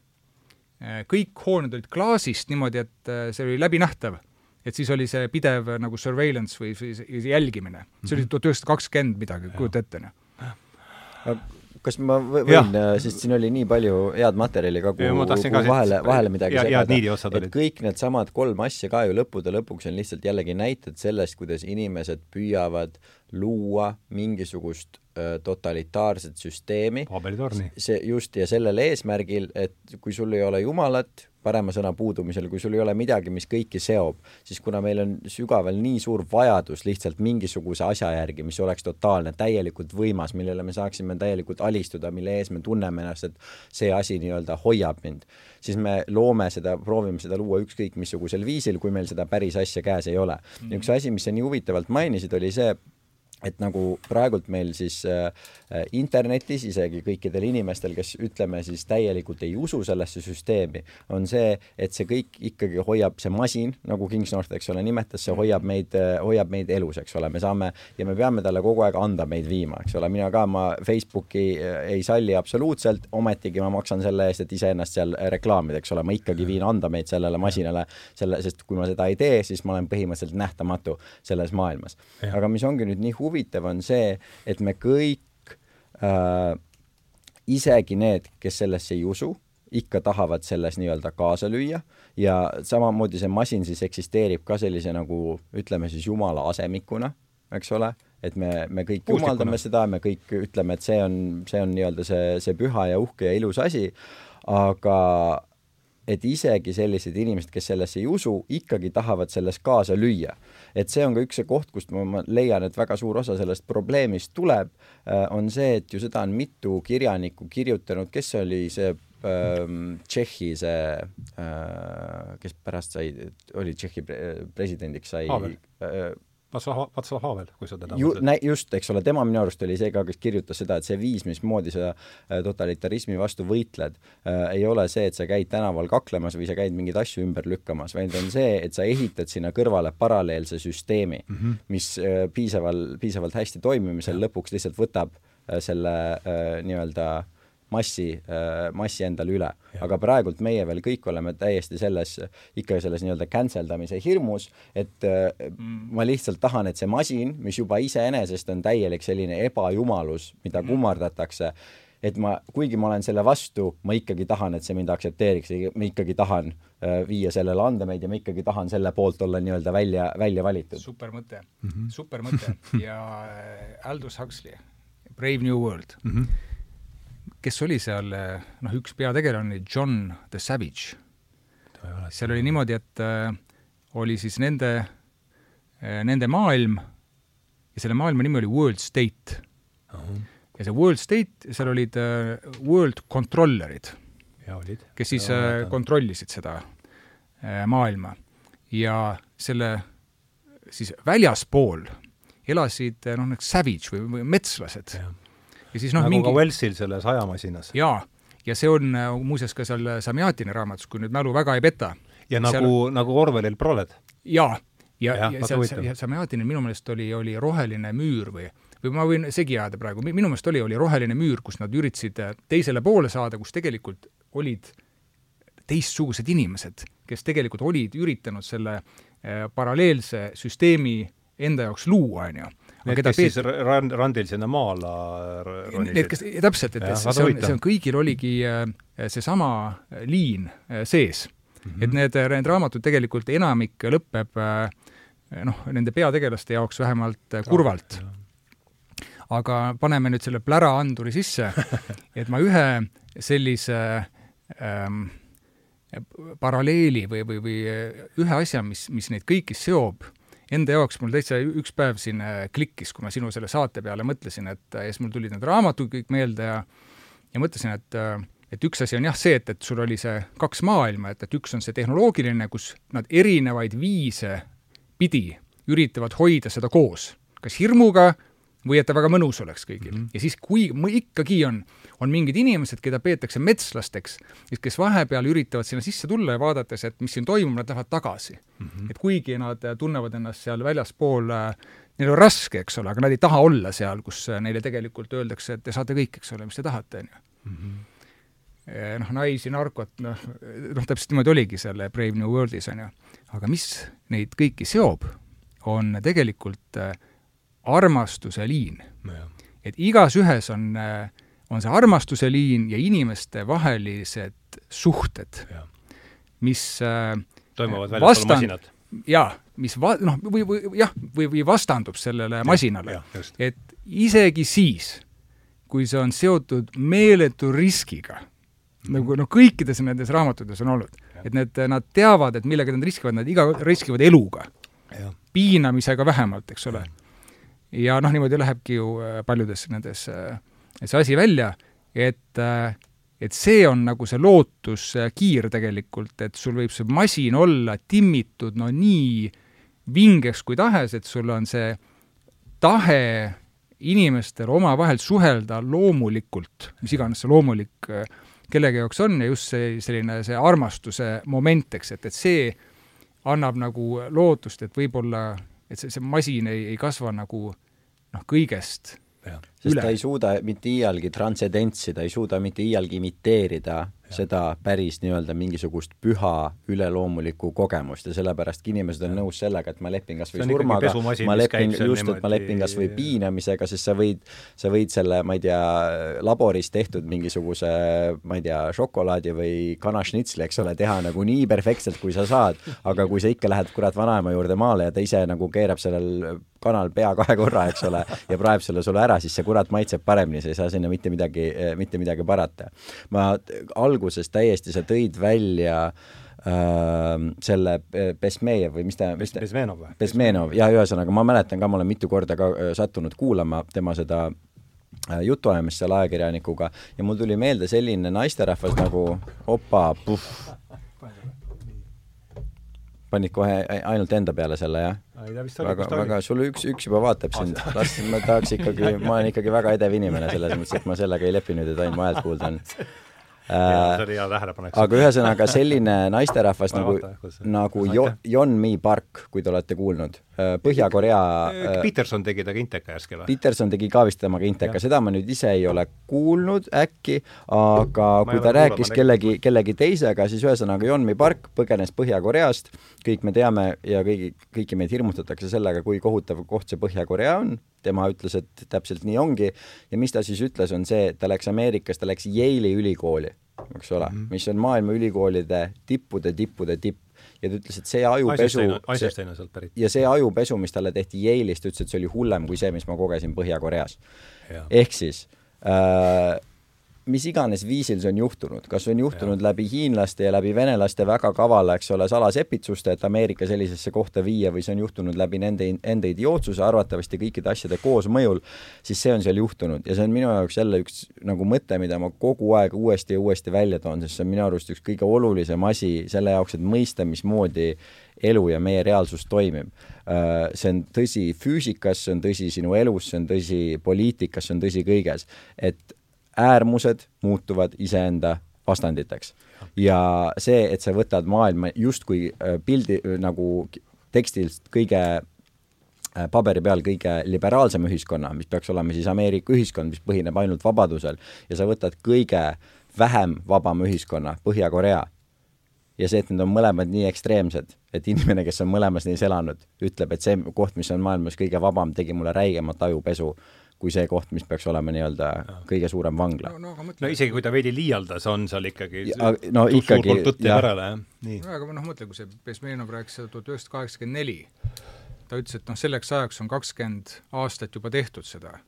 äh, kõik hooned olid klaasist niimoodi, et see oli läbinähtav. et siis oli see pidev nagu surveillance või siis jälgimine. see oli mhm. tuhat üheksasada kakskümmend midagi, kujuta ette, noh kas ma võin, äh, sest siin oli nii palju head materjali ka, kuhu, kuhu vahele, vahele midagi ja, segada, et kõik needsamad kolm asja ka ju lõppude lõpuks on lihtsalt jällegi näited sellest, kuidas inimesed püüavad luua mingisugust totalitaarset süsteemi. see just, ja sellel eesmärgil, et kui sul ei ole Jumalat, parema sõna puudumisel, kui sul ei ole midagi, mis kõiki seob, siis kuna meil on sügaval nii suur vajadus lihtsalt mingisuguse asja järgi, mis oleks totaalne, täielikult võimas, millele me saaksime täielikult alistuda, mille ees me tunneme ennast, et see asi nii-öelda hoiab mind, siis me loome seda, proovime seda luua ükskõik missugusel viisil, kui meil seda päris asja käes ei ole mm. -hmm. üks asi, mis sa nii huvitavalt mainisid, oli see, et nagu praegult meil siis äh, internetis isegi kõikidel inimestel, kes ütleme siis täielikult ei usu sellesse süsteemi, on see, et see kõik ikkagi hoiab, see masin, nagu Kingsnorth, eks ole, nimetas, see hoiab meid, hoiab meid elus, eks ole, me saame ja me peame talle kogu aeg anda meid viima, eks ole, mina ka, ma Facebooki äh, ei salli absoluutselt, ometigi ma maksan selle eest, et iseennast seal reklaamida, eks ole, ma ikkagi viin andameid sellele masinale, selle, sest kui ma seda ei tee, siis ma olen põhimõtteliselt nähtamatu selles maailmas. aga mis ongi nüüd nii huvitav, on see, et me kõik äh, isegi need, kes sellesse ei usu, ikka tahavad selles nii-öelda kaasa lüüa ja samamoodi see masin siis eksisteerib ka sellise nagu ütleme siis jumala asemikuna, eks ole, et me, me kõik Puustikuna. jumaldame seda, me kõik ütleme, et see on, see on nii-öelda see, see püha ja uhke ja ilus asi, aga et isegi sellised inimesed, kes sellesse ei usu, ikkagi tahavad selles kaasa lüüa. Et see on ka üks see koht, kust ma, leian, et väga suur osa sellest probleemist tuleb, äh, on see, et ju seda on mitu kirjanikku kirjutanud, kes oli see ähm, Tšehhi see äh,, kes pärast sai, oli Tšehhi pre presidendiks, sai Havel. Václav, Václav Havel, kui sa teda Ju, mõtled. just, eks ole, tema minu arust oli see ka, kes kirjutas seda, et see viis, mismoodi sa äh, totalitarismi vastu võitled äh,, ei ole see, et sa käid tänaval kaklemas või sa käid mingeid asju ümber lükkamas, vaid on see, et sa ehitad sinna kõrvale paralleelse süsteemi mm, -hmm. mis äh, piisaval, piisavalt hästi toimimisel lõpuks lihtsalt võtab äh, selle äh, nii-öelda äh, massi, äh, massi endale üle. aga praegult meie veel kõik oleme täiesti selles, ikka selles nii-öelda cancel damise hirmus, et äh, mm. ma lihtsalt tahan, et see masin, mis juba iseenesest on täielik selline ebajumalus, mida mm. kummardatakse, et ma, kuigi ma olen selle vastu, ma ikkagi tahan, et see mind aktsepteeriks, ma ikkagi tahan äh, viia sellele andemeid ja ma ikkagi tahan selle poolt olla nii-öelda välja, välja valitud. super mõte mm, -hmm. super mõte ja Aldous Huxley, Brave New World mm. -hmm kes oli seal, noh, üks peategelane oli John the Savage. seal oli niimoodi, et äh, oli siis nende äh,, nende maailm ja selle maailma nimi oli World State uh. -huh. ja see World State, seal olid äh, World Controllerid, kes siis ja, kontrollisid seda maailma. ja selle siis väljaspool elasid noh, need savage või, või metslased ja ja siis noh nagu mingi... ka Wellsil selles ajamasinas. jaa, ja see on äh, muuseas ka seal Samjatini raamatus, kui nüüd mälu väga ei peta. ja nagu seal..., nagu Orwellil Proled. jaa, ja, ja, ja seal, ja Samjatinil minu meelest oli, oli roheline müür või või ma võin segi ajada praegu, minu meelest oli, oli roheline müür, kus nad üritasid äh, teisele poole saada, kus tegelikult olid teistsugused inimesed, kes tegelikult olid üritanud selle äh, paralleelse süsteemi enda jaoks luua, on ju Need, kes peet... siis rand, randil sinna maala ronisid? Need, kes, täpselt, et ja, see on, see on, kõigil oligi äh, seesama äh, liin äh, sees mm. -hmm. et need, need raamatud tegelikult enamik lõpeb noh, nende peategelaste jaoks vähemalt kurvalt. aga paneme nüüd selle pläraanduri sisse, et ma ühe sellise ähm, paralleeli või, või, või ühe asja, mis, mis neid kõiki seob enda jaoks mul täitsa üks päev siin äh, klikkis, kui ma sinu selle saate peale mõtlesin, et äh, ja siis mul tulid need raamatud kõik meelde ja ja mõtlesin, et äh, et üks asi on jah see, et, et sul oli see kaks maailma, et, et üks on see tehnoloogiline, kus nad erinevaid viise pidi üritavad hoida seda koos, kas hirmuga või et ta väga mõnus oleks kõigil mm. -hmm. ja siis, kui ikkagi on, on mingid inimesed, keda peetakse metslasteks, kes vahepeal üritavad sinna sisse tulla ja vaadates, et mis siin toimub, nad lähevad tagasi mm. -hmm. et kuigi nad tunnevad ennast seal väljaspool neil on raske, eks ole, aga nad ei taha olla seal, kus neile tegelikult öeldakse, et te saate kõik, eks ole, mis te tahate, on ju. Mhm. Noh, naisi, narkot, noh, noh, täpselt niimoodi oligi seal Brave New Worldis, on ju. aga mis neid kõiki seob, on tegelikult äh, armastuse liin no. et igas ühes on, äh, on see armastuse liin ja inimestevahelised suhted, mis äh, toimuvad väljaspool masinat. jaa, mis va-, noh, või, või jah, või, või vastandub sellele ja, masinale. et isegi siis, kui see on seotud meeletu riskiga -hmm. nagu noh, kõikides nendes raamatutes on olnud, et need, nad teavad, et millega nad riskivad, nad iga, riskivad eluga. piinamisega vähemalt, eks ole ja noh, niimoodi lähebki ju äh, paljudes nendes äh, see asi välja, et äh, et see on nagu see lootuskiir tegelikult, et sul võib see masin olla timmitud no nii vingeks kui tahes, et sul on see tahe inimestel omavahel suhelda loomulikult, mis iganes see loomulik äh, kellegi jaoks on ja just see selline, see armastuse moment, eks, et, et see annab nagu lootust, et võib-olla, et see, see masin ei, ei kasva nagu noh, kõigest sest üle. ta ei suuda mitte iialgi transcendentsi, ta ei suuda mitte iialgi imiteerida ja. seda päris nii-öelda mingisugust püha üleloomulikku kogemust ja sellepärast inimesed on ja. nõus sellega, et ma lepin kas või surmaga, ma lepin, just, et ma lepin kas või piinamisega, sest sa võid, sa võid selle, ma ei tea, laboris tehtud mingisuguse, ma ei tea, šokolaadi või kanašnitsli, eks ole, teha nagu nii perfektselt, kui sa saad, aga kui sa ikka lähed kurat vanaema juurde maale ja ta ise nagu keerab sellel kanal pea kahe korra, eks ole, ja praeb selle sulle ära, siis see kurat maitseb paremini, sa ei saa sinna mitte midagi, mitte midagi parata. ma alguses täiesti, sa tõid välja äh, selle Besmejev või mis ta, mis ta Besmenov või? Besmenov, jah, ühesõnaga ma mäletan ka, ma olen mitu korda ka äh, sattunud kuulama tema seda äh, jutuajamist seal ajakirjanikuga ja mul tuli meelde selline naisterahvas nagu opa, puhh, panid kohe ainult enda peale selle, jah? Väga, väga, sul üks, üks juba vaatab sind, las, ma tahaks ikkagi, ma olen ikkagi väga edev inimene selles mõttes, et ma sellega ei lepi nüüd, et ainult mu häält kuulda on. Äh, aga ühesõnaga selline naisterahvas nagu, nagu Jo-, Jon Mi Park, kui te olete kuulnud, Põhja-Korea äh, äh, Peterson tegi temaga Inteka järski või? Peterson tegi ka vist temaga Inteka, seda ma nüüd ise ei ole kuulnud äkki, aga ma kui ta rääkis kellegi, kellegi teisega, siis ühesõnaga Jon Mi Park põgenes Põhja-Koreast, kõik me teame ja kõigi, kõiki meid hirmutatakse sellega, kui kohutav koht see Põhja-Korea on, tema ütles, et täpselt nii ongi ja mis ta siis ütles, on see, et ta läks Ameerikas, ta läks Yale'i ülikooli eks ole mm, -hmm. mis on maailma ülikoolide tippude, tippude tipp. Ja ta ütles, et see ajupesu, ja see ajupesu, mis talle tehti Yale'is, ta ütles, et see oli hullem kui see, mis ma kogesin Põhja-Koreas. ehk siis äh, mis iganes viisil see on juhtunud, kas on juhtunud ja. läbi hiinlaste ja läbi venelaste väga kavala, eks ole, salasepitsuste, et Ameerika sellisesse kohta viia või see on juhtunud läbi nende enda idiootsuse, arvatavasti kõikide asjade koosmõjul, siis see on seal juhtunud ja see on minu jaoks jälle üks nagu mõte, mida ma kogu aeg uuesti ja uuesti välja toon, sest see on minu arust üks kõige olulisem asi selle jaoks, et mõista, mismoodi elu ja meie reaalsus toimib. Äh, see on tõsi füüsikas, see on tõsi sinu elus, see on tõsi poliitikas, see on tõsi kõiges. et äärmused muutuvad iseenda vastanditeks. ja see, et sa võtad maailma justkui äh, pildi äh, nagu tekstilt kõige äh, paberi peal kõige liberaalsema ühiskonna, mis peaks olema siis Ameerika ühiskond, mis põhineb ainult vabadusel, ja sa võtad kõige vähem vabama ühiskonna, Põhja-Korea, ja see, et need on mõlemad nii ekstreemsed, et inimene, kes on mõlemas neis elanud, ütleb, et see koht, mis on maailmas kõige vabam, tegi mulle räigemat ajupesu kui see koht, mis peaks olema nii-öelda kõige suurem vangla. no, no, no isegi kui ta veidi liialdas, on seal ikkagi ja, no ikkagi, jah. nii. aga noh, mõtle, kui see Bezmenov rääkis seda tuhat üheksasada kaheksakümmend neli, ta ütles, et noh, selleks ajaks on kakskümmend aastat juba tehtud seda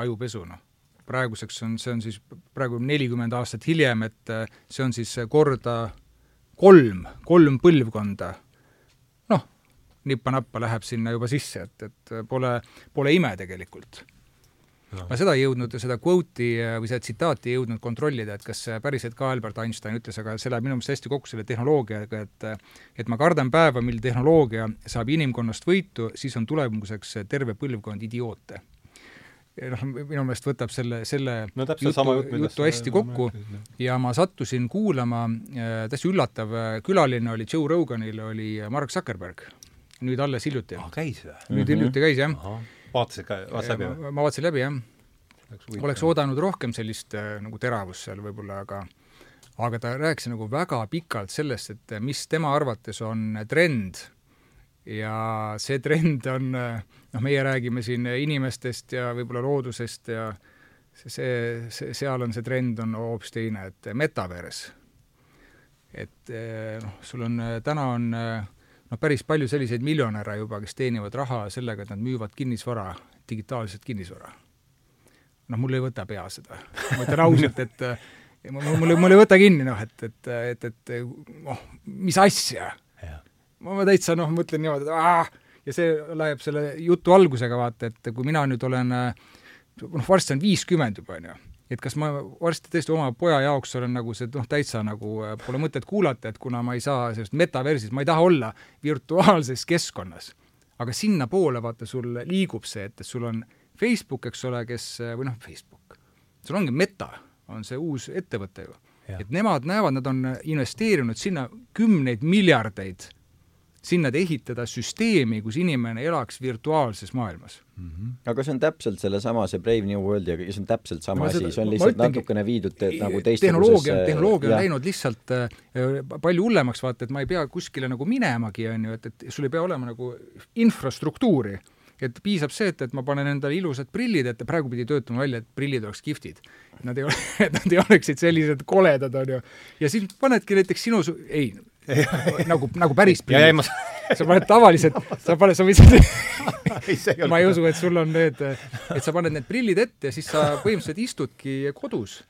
ajupesu, noh. praeguseks on, see on siis praegu nelikümmend aastat hiljem, et äh, see on siis korda kolm, kolm põlvkonda noh, nippa-nappa läheb sinna juba sisse, et, et pole, pole ime tegelikult no.. Ma seda ei jõudnud, seda quote'i äh, või seda tsitaati ei jõudnud kontrollida, et kas päriselt ka Albert Einstein ütles, aga see läheb minu meelest hästi kokku selle tehnoloogiaga, et et ma kardan päeva, mil tehnoloogia saab inimkonnast võitu, siis on tulemuseks terve põlvkond idioote noh, minu meelest võtab selle, selle no, jutu, jutt, jutu hästi kokku ja ma sattusin kuulama äh,, täiesti üllatav äh, külaline oli Joe Roganil, oli Mark Zuckerberg. nüüd alles hiljuti ah,. käis või? nüüd mm -hmm. hiljuti käis, jah vaatasid ka, vaatasid läbi või? ma vaatasin läbi, jah. oleks oodanud rohkem sellist äh, nagu teravust seal võib-olla, aga aga ta rääkis nagu väga pikalt sellest, et mis tema arvates on trend ja see trend on, noh, meie räägime siin inimestest ja võib-olla loodusest ja see, see, seal on see trend on hoopis teine, et metaverse. et noh, sul on, täna on noh, päris palju selliseid miljonäre juba, kes teenivad raha sellega, et nad müüvad kinnisvara, digitaalset kinnisvara. noh, mul ei võta pea seda. ma ütlen ausalt, et mul, mul, mul ei võta kinni, noh, et, et, et, et noh, mis asja. ma, ma täitsa noh, mõtlen niimoodi, et aah, ja see läheb selle jutu algusega, vaata, et kui mina nüüd olen noh, varsti on viiskümmend juba, on ju et kas ma varsti tõesti oma poja jaoks olen nagu see noh, täitsa nagu äh, pole mõtet kuulata, et kuna ma ei saa sellest metaversis, ma ei taha olla virtuaalses keskkonnas. aga sinnapoole vaata sul liigub see, et, et sul on Facebook, eks ole, kes, või noh, Facebook, sul ongi Meta, on see uus ettevõte ju. et nemad näevad, nad on investeerinud sinna kümneid miljardeid sinna, et ehitada süsteemi, kus inimene elaks virtuaalses maailmas mm. -hmm. aga see on täpselt sellesama, see Brave New World ja see on täpselt sama asi, see on lihtsalt ütlengi, natukene viidud te, nagu teistsugusesse tehnoloogia, tehnoloogia on läinud lihtsalt äh, palju hullemaks, vaata, et ma ei pea kuskile nagu minemagi, on ju, et, et sul ei pea olema nagu infrastruktuuri et piisab see, et, et ma panen endale ilusad prillid ette, praegu pidi töötama välja, et prillid oleks kihvtid. Nad ei ole, et nad ei oleksid sellised koledad, on ju. ja siis panedki näiteks sinu, ei, nagu, nagu päris. Ma... sa paned tavalised, sa paned, sa võid ma ei usu, et sul on need, et sa paned need prillid ette ja siis sa põhimõtteliselt istudki kodus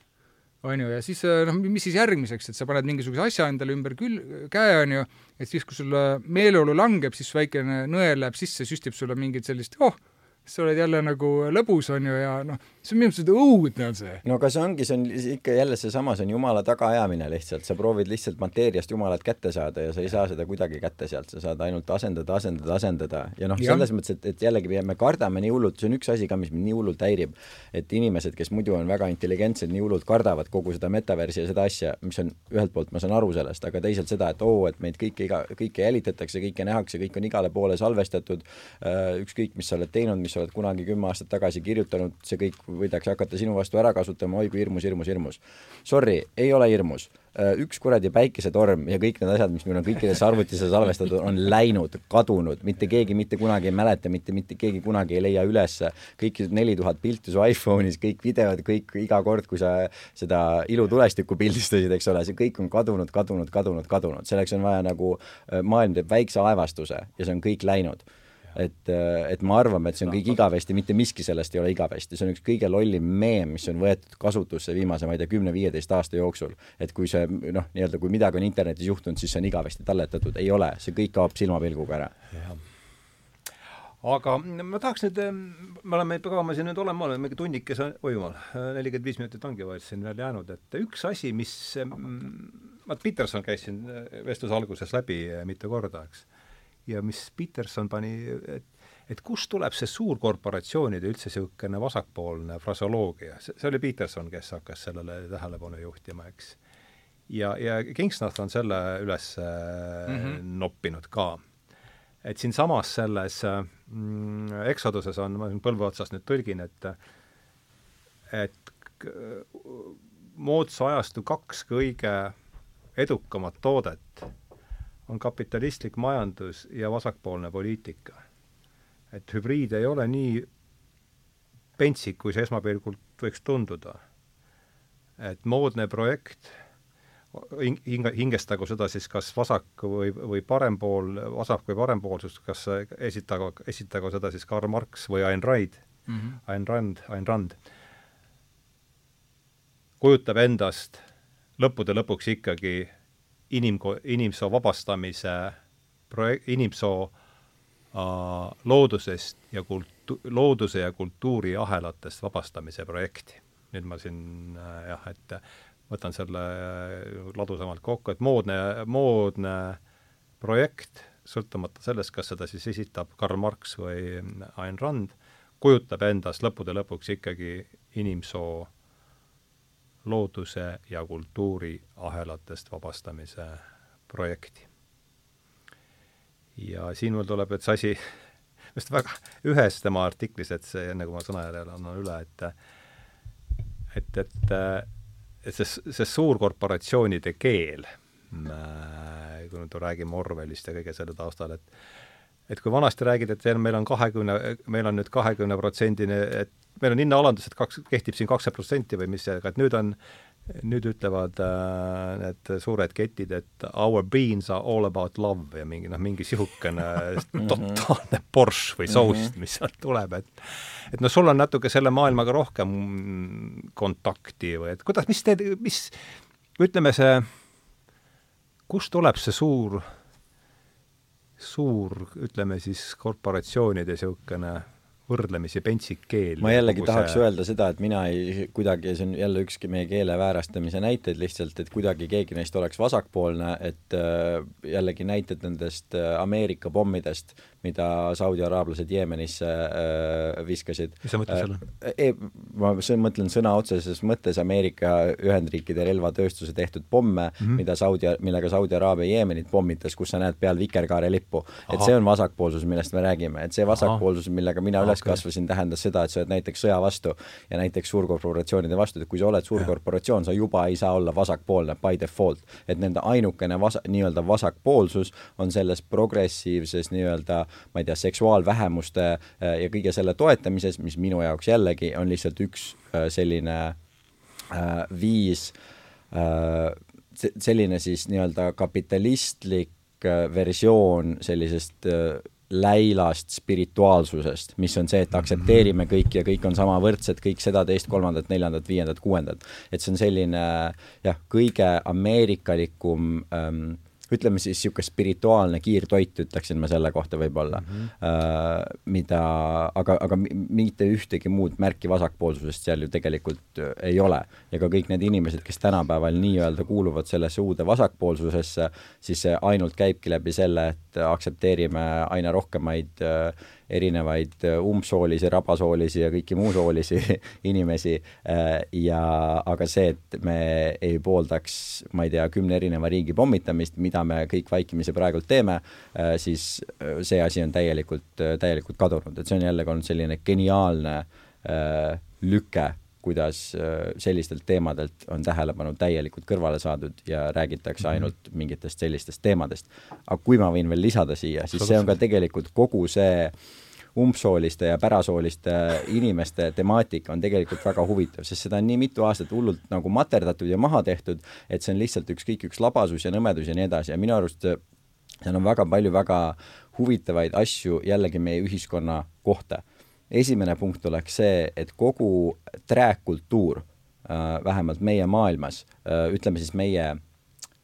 on ju, ja siis noh, mis siis järgmiseks, et sa paned mingisuguse asja endale ümber kül-, käe, on ju, et siis, kui sul meeleolu langeb, siis väikene nõel läheb sisse, süstib sulle mingit sellist, oh, sa oled jälle nagu lõbus, on ju, ja noh, see on minu meelest õudne on see. no aga see ongi, see on ikka jälle seesama, see on jumala tagaajamine lihtsalt, sa proovid lihtsalt mateeriast jumalat kätte saada ja sa ei saa seda kuidagi kätte sealt, sa saad ainult asendada, asendada, asendada. Ja noh, selles mõttes, et, et jällegi me kardame nii hullult, see on üks asi ka, mis mind nii hullult häirib, et inimesed, kes muidu on väga intelligentsed, nii hullult kardavad kogu seda metaversi ja seda asja, mis on ühelt poolt, ma saan aru sellest, aga teisalt seda, et oo, et meid kõike iga, kõike jälitatakse, kõike nähakse, kõik on igale poole salvestatud, äh, ükskõik, mis sa oled teinud, mis sa oled kunagi kümme aastat tagasi kirjutanud, see kõik võidakse hakata sinu vastu ära kasutama, oi kui hirmus, hirmus, hirmus. Sorry, ei ole hirmus. Äh, üks kuradi päikesetorm ja kõik need asjad, mis meil on kõikidesse arvutisse salvestatud, on läinud, kadunud, mitte keegi mitte kunagi ei mäleta, mitte, mitte keegi kunagi ei leia ülesse. kõik neli tuhat pilti su iPhone'is, kõik videod, kõik iga kord, kui sa seda ilutulestikku pildistasid, eks ole, see kõik on kadunud, kadunud, kadunud, kadunud, selleks on vaja nagu, äh, maailm teeb väikse aevastuse ja see on kõik läinud et, et me arvame, et see on kõik igavesti, mitte miski sellest ei ole igavesti, see on üks kõige lollim meem, mis on võetud kasutusse viimase, ma ei tea, kümne-viieteist aasta jooksul. et kui see noh, nii-öelda kui midagi on internetis juhtunud, siis see on igavesti talletatud, ei ole, see kõik kaob silmapilguga ära. aga ma tahaks nüüd, me oleme, kaua me siin nüüd oleme, oleme mingi tunnikese, oi jumal, nelikümmend viis minutit ongi vaid siin veel jäänud, et üks asi, mis, vaat Peterson käis siin vestluse alguses läbi mitu korda, eks ja mis Peterson pani, et et kust tuleb see suurkorporatsioonide üldse niisugune vasakpoolne fraseoloogia, see oli Peterson, kes hakkas sellele tähelepanu juhtima, eks. ja, ja Kingsnath on selle üles mm -hmm. noppinud ka. et siinsamas selles mm, Exoduses on, ma siin põlve otsast nüüd tõlgin, et et moodsa ajastu kaks kõige edukamat toodet on kapitalistlik majandus ja vasakpoolne poliitika. et hübriid ei ole nii pentsik, kui see esmapilgult võiks tunduda. et moodne projekt, hinge, hingestagu seda siis kas vasak või, või parempool, vasak- või parempoolsus, kas esitagu, esitagu seda siis Karl Marx või Ayn Rand mm, -hmm. Ayn Rand, Ayn Rand, kujutab endast lõppude lõpuks ikkagi inimko-, inimsoo vabastamise projek-, inimsoo äh, loodusest ja kultu-, looduse ja kultuuri ahelatest vabastamise projekti. nüüd ma siin äh, jah, et võtan selle äh, ladusamalt kokku, et moodne, moodne projekt, sõltumata sellest, kas seda siis esitab Karl Marx või Ayn Rand, kujutab endast lõppude lõpuks ikkagi inimsoo looduse ja kultuuri ahelatest vabastamise projekti. ja siin mul tuleb see asi, just väga, ühes tema artiklis, et see, enne kui ma sõnajärjele annan üle, et et, et, et see, see suurkorporatsioonide keel, kui nüüd räägime Orwellist ja kõige selle taustal, et et kui vanasti räägid, et meil on kahekümne, meil on nüüd kahekümne protsendine, et meil on hinnaalandus, et kaks, kehtib siin kakskümmend protsenti või mis see, aga et nüüd on, nüüd ütlevad äh, need suured ketid, et our beans are all about love ja mingi noh, mingi mhm. totaalne borš või soust, mis sealt tuleb, et et noh, sul on natuke selle maailmaga rohkem kontakti või et kuidas, mis teed, mis ütleme, see, kust tuleb see suur, suur, ütleme siis, korporatsioonide niisugune võrdlemisi pentsik keel. ma jällegi tahaks see... öelda seda, et mina ei, kuidagi, see on jälle ükski meie keele väärastamise näiteid lihtsalt, et kuidagi keegi neist oleks vasakpoolne, et äh, jällegi näited nendest äh, Ameerika pommidest, mida Saudi araablased Jeemenisse äh, viskasid. mis sa mõtled seal on äh, ma mõtlen sõna otseses mõttes Ameerika Ühendriikide relvatööstuse tehtud pomme mm, -hmm. mida Saudi, millega Saudi Araabia Jeemenit pommitas, kus sa näed peal vikerkaare lippu. et see on vasakpoolsus, millest me räägime, et see vasakpoolsus, millega mina üles okay. kasvasin, tähendas seda, et sa oled näiteks sõja vastu ja näiteks suurkorporatsioonide vastu, et kui sa oled suurkorporatsioon, sa juba ei saa olla vasakpoolne by default. et nende ainukene vas-, nii-öelda vasakpoolsus on selles progressiivses nii-öelda ma ei tea, seksuaalvähemuste äh, ja kõige selle toetamises, mis minu jaoks jällegi on lihtsalt üks äh, selline äh, viis selline siis nii-öelda kapitalistlik versioon sellisest läilast spirituaalsusest, mis on see, et aktsepteerime kõiki ja kõik on sama võrdsed, kõik seda, teist, kolmandat, neljandat, viiendat, kuuendat. et see on selline jah, kõige ameerikalikum ähm, ütleme siis niisugune spirituaalne kiirtoit, ütleksin ma selle kohta võib-olla mm, -hmm. äh, mida, aga, aga mitte ühtegi muud märki vasakpoolsusest seal ju tegelikult äh, ei ole. ja ka kõik need inimesed, kes tänapäeval nii-öelda kuuluvad sellesse uude vasakpoolsusesse, siis see ainult käibki läbi selle, et aktsepteerime aina rohkemaid äh, erinevaid äh, umbsoolisi, rabasoolisi ja kõiki muusoolisi inimesi äh, ja aga see, et me ei pooldaks, ma ei tea, kümne erineva riigi pommitamist, mida me kõik vaikimisi praegult teeme, äh, siis see asi on täielikult, täielikult kadunud, et see on jällegi olnud selline geniaalne lüke kuidas sellistelt teemadelt on tähelepanu täielikult kõrvale saadud ja räägitakse mhm. ainult mingitest sellistest teemadest. aga kui ma võin veel lisada siia, siis see on ka tegelikult kogu see äh, umbsooliste ja pärasooliste inimeste temaatika on tegelikult väga huvitav, sest seda on nii mitu aastat hullult nagu materdatud ja maha tehtud, et see on lihtsalt ükskõik üks labasus ja nõmedus ja nii edasi ja minu arust seal on väga palju väga huvitavaid asju jällegi meie ühiskonna kohta. Esimene punkt oleks see, et kogu track-kultuur äh, vähemalt meie maailmas äh,, ütleme siis meie,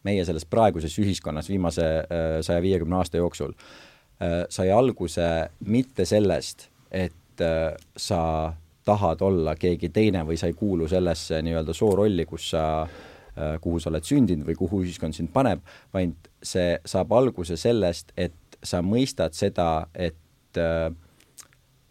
meie selles praeguses ühiskonnas viimase äh, saja viiekümne aasta jooksul äh, Äh, sai alguse mitte sellest, et äh, sa tahad olla keegi teine või sa ei kuulu sellesse nii-öelda soorolli, kus sa, äh, kuhu sa oled sündinud või kuhu ühiskond sind paneb, vaid see saab alguse sellest, et sa mõistad seda, et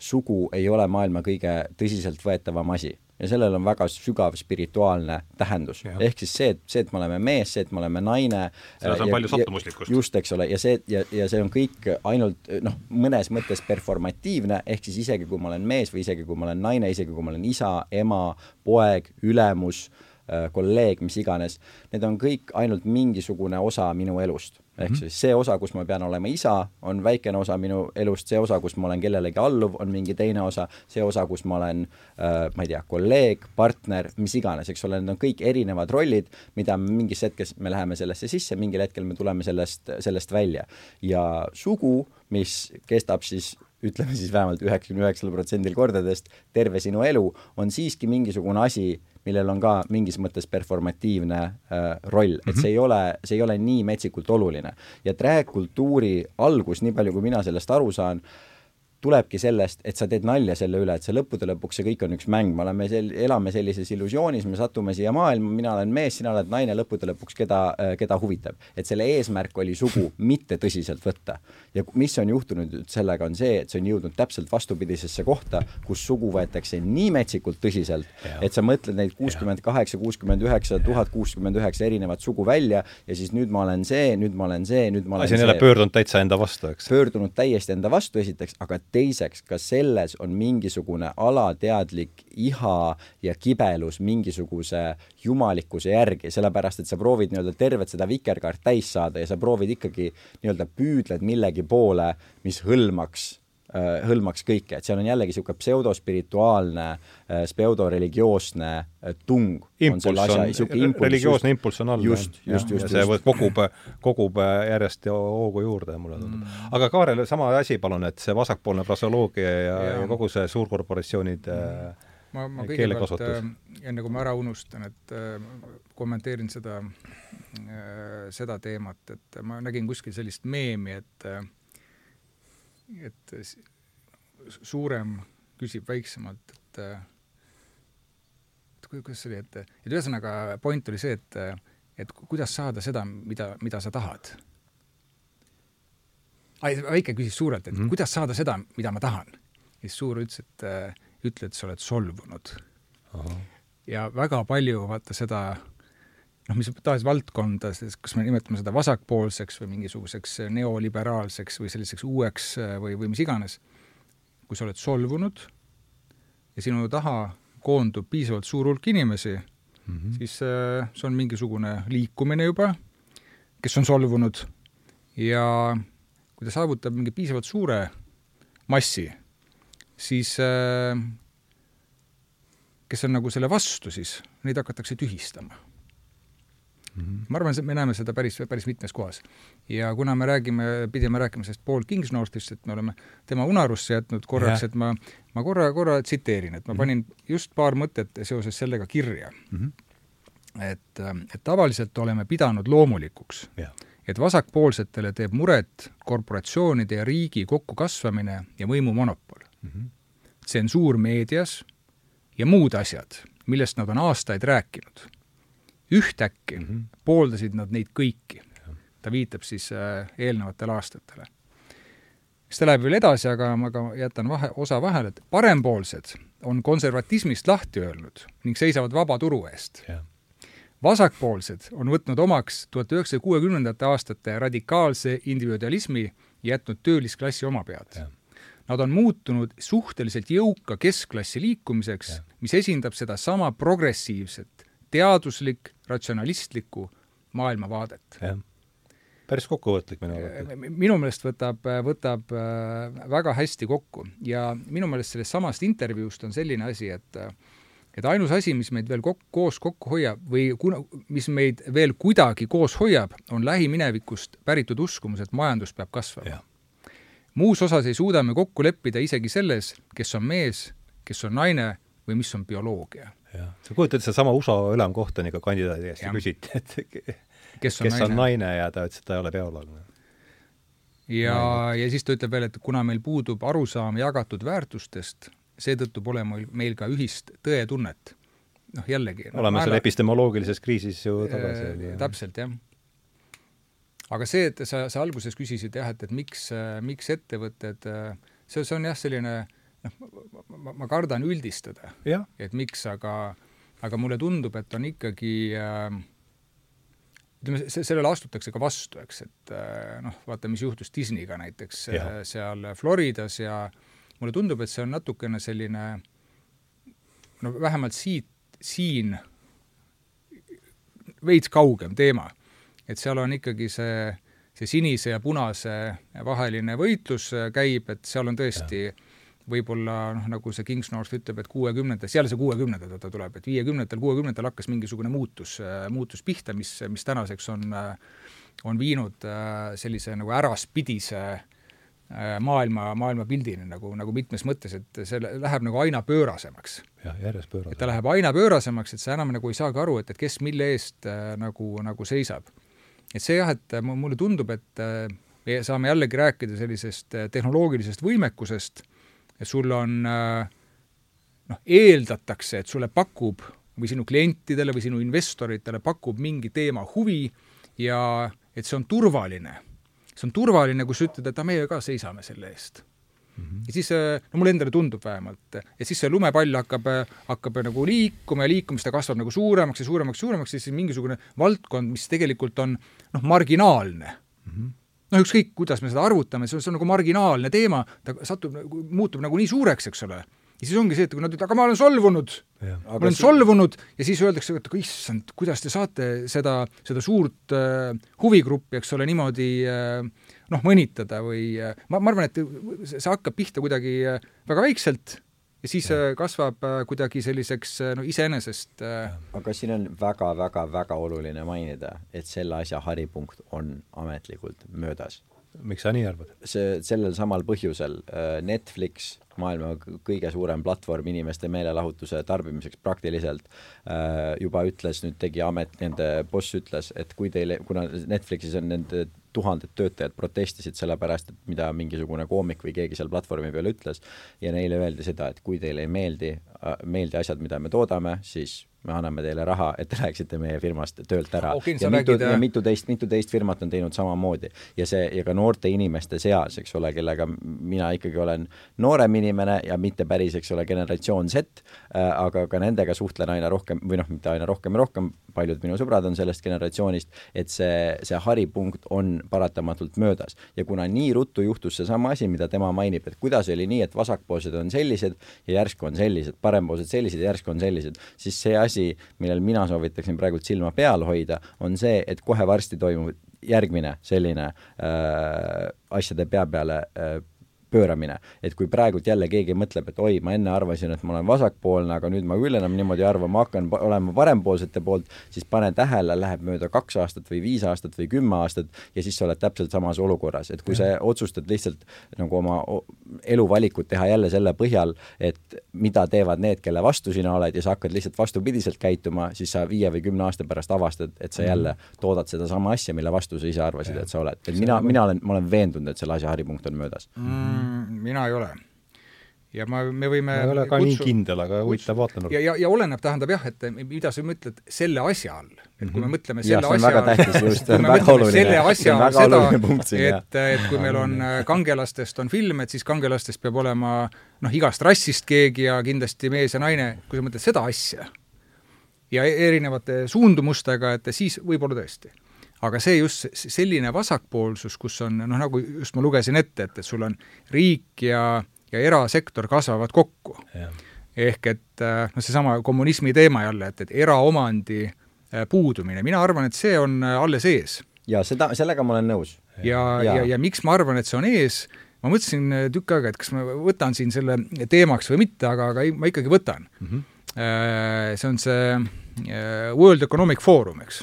sugu ei ole maailma kõige tõsiseltvõetavam asi ja sellel on väga sügav spirituaalne tähendus. ehk siis see, et see, et me oleme mees, see, et me oleme naine. selles on palju sattumuslikkust. just, eks ole, ja see, ja, ja see on kõik ainult noh, mõnes mõttes performatiivne, ehk siis isegi kui ma olen mees või isegi kui ma olen naine, isegi kui ma olen isa, ema, poeg, ülemus, äh, kolleeg, mis iganes, need on kõik ainult mingisugune osa minu elust ehk mm -hmm. siis see osa, kus ma pean olema isa, on väikene osa minu elust, see osa, kus ma olen kellelegi alluv, on mingi teine osa, see osa, kus ma olen äh, ma ei tea, kolleeg, partner, mis iganes, eks ole, need on kõik erinevad rollid, mida mingis hetkes me läheme sellesse sisse, mingil hetkel me tuleme sellest, sellest välja. ja sugu, mis kestab siis ütleme siis vähemalt üheksakümne üheksal protsendil kordadest terve sinu elu, on siiski mingisugune asi, millel on ka mingis mõttes performatiivne äh, roll, et see ei ole, see ei ole nii metsikult oluline. ja drag-kultuuri algus, nii palju kui mina sellest aru saan, tulebki sellest, et sa teed nalja selle üle, et see lõppude lõpuks see kõik on üks mäng, me oleme sel-, elame sellises illusioonis, me satume siia maailma, mina olen mees, sina oled naine, lõppude lõpuks keda, keda huvitab. et selle eesmärk oli sugu mitte tõsiselt võtta. ja mis on juhtunud nüüd sellega, on see, et see on jõudnud täpselt vastupidisesse kohta, kus sugu võetakse nii metsikult tõsiselt, et sa mõtled neid kuuskümmend kaheksa, kuuskümmend üheksa, tuhat kuuskümmend üheksa erinevat sugu välja ja siis nüüd ma olen see, nüüd ma olen see, nüüd ma olen asi on jälle pöördunud täitsa enda vastu, eks? pöördunud täiesti enda vastu esiteks, aga teiseks, ka selles on mingisugune alateadlik iha ja kibelus mingisuguse jumalikkuse järgi, sellepärast et sa proovid nii-öelda tervet seda vikerkaart täis saada ja sa proovid ikkagi nii-öelda püüdled millegi poole, mis hõlmaks hõlmaks kõike, et seal on jällegi niisugune pseudospirituaalne, äh, pseudoreligioosne äh, tung. impulss on, religioosne impulss on all. just, just, just. see just. kogub, kogub järjest hoogu juurde, mulle tundub mm.. aga Kaarel, sama asi palun, et see vasakpoolne fraseoloogia ja, ja. ja kogu see suurkorporatsioonide mm. ma, ma kõigepealt äh, enne kui ma ära unustan, et äh, kommenteerin seda äh,, seda teemat, et ma nägin kuskil sellist meemi, et äh, et suurem küsib väiksemalt, et et kuidas see oli, et, et ühesõnaga point oli see, et, et kuidas saada seda, mida, mida sa tahad. väike küsis suurelt, et mm -hmm. kuidas saada seda, mida ma tahan. ja siis suur ütles, et ütle, et sa oled solvunud. ja väga palju vaata seda noh, mis tahes valdkondades, kas me nimetame seda vasakpoolseks või mingisuguseks neoliberaalseks või selliseks uueks äh, või, või mis iganes, kui sa oled solvunud ja sinu taha koondub piisavalt suur hulk inimesi mm, -hmm. siis äh, see on mingisugune liikumine juba, kes on solvunud ja kui ta saavutab mingi piisavalt suure massi, siis äh, kes on nagu selle vastu, siis neid hakatakse tühistama. Ma arvan, me näeme seda päris, päris mitmes kohas. ja kuna me räägime, pidime rääkima sellest Paul Kingsnorthist, et me oleme tema unarusse jätnud korraks, et ma, ma korra, korra tsiteerin, et ma mhm. panin just paar mõtet seoses sellega kirja mm. -hmm. et, et tavaliselt oleme pidanud loomulikuks et vasakpoolsetele teeb muret korporatsioonide ja riigi kokkukasvamine ja võimumonopol mm. -hmm. tsensuur meedias ja muud asjad, millest nad on aastaid rääkinud. Ühtäkki mm -hmm. pooldasid nad neid kõiki. ta viitab siis äh, eelnevatele aastatele. siis ta läheb veel edasi, aga ma ka jätan vahe, osa vahele, et parempoolsed on konservatismist lahti öelnud ning seisavad vaba turu eest yeah vasakpoolsed on võtnud omaks tuhat üheksasaja kuuekümnendate aastate radikaalse individualismi ja jätnud töölisklassi oma pead. Nad on muutunud suhteliselt jõuka keskklassi liikumiseks, mis esindab sedasama progressiivset, teaduslik, ratsionalistlikku maailmavaadet. päris kokkuvõtlik minu arvates. minu meelest võtab, võtab äh, väga hästi kokku ja minu meelest sellest samast intervjuust on selline asi, et äh, et ainus asi, mis meid veel kok-, koos kokku hoiab või kuna, mis meid veel kuidagi koos hoiab, on lähiminevikust päritud uskumus, et majandus peab kasvama. muus osas ei suuda me kokku leppida isegi selles, kes on mees, kes on naine või mis on bioloogia. Jah, sa kujutad, seesama USA ülemkohtuniga kandidaadi käest küsiti, et kes on, kes naine? on naine ja ta ütles, et ta ei ole bioloog. ja, ja siis ta ütleb veel, et kuna meil puudub arusaam jagatud väärtustest, seetõttu pole meil, ka ühist tõetunnet. noh, jällegi no, oleme seal epistemoloogilises kriisis ju tagasi äh,. täpselt, jah. aga see, et sa, sa alguses küsisid jah, et, et miks, miks ettevõtted, see, see on jah, selline noh, ma, ma kardan üldistada, et miks, aga aga mulle tundub, et on ikkagi äh, ütleme, sellele astutakse ka vastu, eks, et äh, noh, vaata, mis juhtus Disneyga näiteks ja. Äh, seal Floridas ja äh, mulle tundub, et see on natukene selline no vähemalt siit, siin veits kaugem teema. et seal on ikkagi see, see sinise ja punase vaheline võitlus käib, et seal on tõesti võib-olla noh, nagu see Kingsnorth ütleb, et kuuekümnendates, jälle see kuuekümnendatel ta tuleb, et viiekümnendatel, kuuekümnendatel hakkas mingisugune muutus, muutus pihta, mis, mis tänaseks on, on viinud sellise nagu äraspidise äh, Äh, maailma, maailmapildini nagu, nagu mitmes mõttes, et see läheb nagu aina pöörasemaks. jah, järjest pöörasemaks. et ta läheb aina pöörasemaks, et sa enam nagu ei saagi aru, et, et kes mille eest äh, nagu, nagu seisab. et see jah, et mulle tundub, et äh, me saame jällegi rääkida sellisest äh, tehnoloogilisest võimekusest, et sul on äh, noh, eeldatakse, et sulle pakub või sinu klientidele või sinu investoritele pakub mingi teema huvi ja et see on turvaline see on turvaline, kui sa ütled, et meie ka seisame selle eest Mm -hmm. ja siis, äh, no mulle endale tundub vähemalt, et siis see lumepall hakkab, äh, hakkab nagu liikuma ja liikumist ta kasvab nagu suuremaks ja suuremaks, suuremaks ja siis mingisugune valdkond, mis tegelikult on noh, marginaalne mm. -hmm. Noh, ükskõik, kuidas me seda arvutame, see on, see on nagu marginaalne teema, ta satub, muutub nagu nii suureks, eks ole. Ja siis ongi see, et kui nad ütlevad, aga ma olen solvunud, ma olen see... solvunud ja siis öeldakse, et issand, kuidas te saate seda, seda suurt äh, huvigruppi, eks ole, niimoodi äh, noh, mõnitada või äh, ma, ma arvan, et see hakkab pihta kuidagi äh, väga väikselt ja siis ja. Äh, kasvab äh, kuidagi selliseks äh, no iseenesest aga siin on väga-väga-väga oluline mainida, et selle asja haripunkt on ametlikult möödas miks sa nii arvad? see, sellel samal põhjusel äh, Netflix, maailma kõige suurem platvorm inimeste meelelahutuse tarbimiseks praktiliselt, äh, juba ütles, nüüd tegi amet, nende boss ütles, et kui teile, kuna Netflixis on nende tuhanded töötajad protestisid selle pärast, et mida mingisugune koomik või keegi seal platvormi peal ütles ja neile öeldi seda, et kui teile ei meeldi, äh, meeldi asjad, mida me toodame, siis me anname teile raha, et te läheksite meie firmast töölt ära okay,. ja mitu, ja mitu teist, mitu teist firmat on teinud samamoodi. ja see, ja ka noorte inimeste seas, eks ole, kellega mina ikkagi olen noorem inimene ja mitte päris, eks ole, generatsioon Z äh,, aga ka nendega suhtlen aina rohkem või noh, mitte aina rohkem ja rohkem, paljud minu sõbrad on sellest generatsioonist, et see, see haripunkt on paratamatult möödas. ja kuna nii ruttu juhtus seesama asi, mida tema mainib, et kuidas oli nii, et vasakpoolsed on sellised ja järsku on sellised, parempoolsed sellised ja järsku on sellised, siis see asi, millel mina soovitaksin praegult silma peal hoida, on see, et kohe varsti toimub järgmine selline äh, asjade pea peale äh, pööramine. et kui praegult jälle keegi mõtleb, et oi, ma enne arvasin, et ma olen vasakpoolne, aga nüüd ma küll enam niimoodi ei arva, ma hakkan olema parempoolsete poolt, siis pane tähele, läheb mööda kaks aastat või viis aastat või kümme aastat ja siis sa oled täpselt samas olukorras, et kui sa otsustad lihtsalt nagu oma eluvalikut teha jälle selle põhjal, et mida teevad need, kelle vastu sina oled ja sa hakkad lihtsalt vastupidiselt käituma, siis sa viie või kümne aasta pärast avastad, et sa jälle toodad sedasama asja, mille vastu sa ise arvasid, et sa oled. et mina, mina olen, ma olen veendunud, et selle asja haripunkt on möödas. Mm Mm, mina ei ole. ja ma, me võime ma ei ole ka kutsu, nii kindel, aga huvitav vaatenurk. ja, ja, ja oleneb, tähendab jah, et mida sa mõtled selle asja all. et kui me mhm. mõtleme selle ja, asja all, kui me mõtleme selle asja all seda, et, et kui meil on äh, kangelastest on film, et siis kangelastest peab olema noh, igast rassist keegi ja kindlasti mees ja naine, kui sa mõtled seda asja, ja e-, erinevate suundumustega, et siis võib-olla tõesti aga see just selline vasakpoolsus, kus on noh, nagu just ma lugesin ette, et, et sul on riik ja, ja erasektor kasvavad kokku. ehk et äh, noh, seesama kommunismi teema jälle, et, et eraomandi äh, puudumine, mina arvan, et see on äh, alles ees. ja seda, sellega ma olen nõus. ja, ja, ja, ja miks ma arvan, et see on ees, ma mõtlesin tükk aega, et kas ma võtan siin selle teemaks või mitte, aga, aga ei, ma ikkagi võtan mm. -hmm. See on see World Economic Forum, eks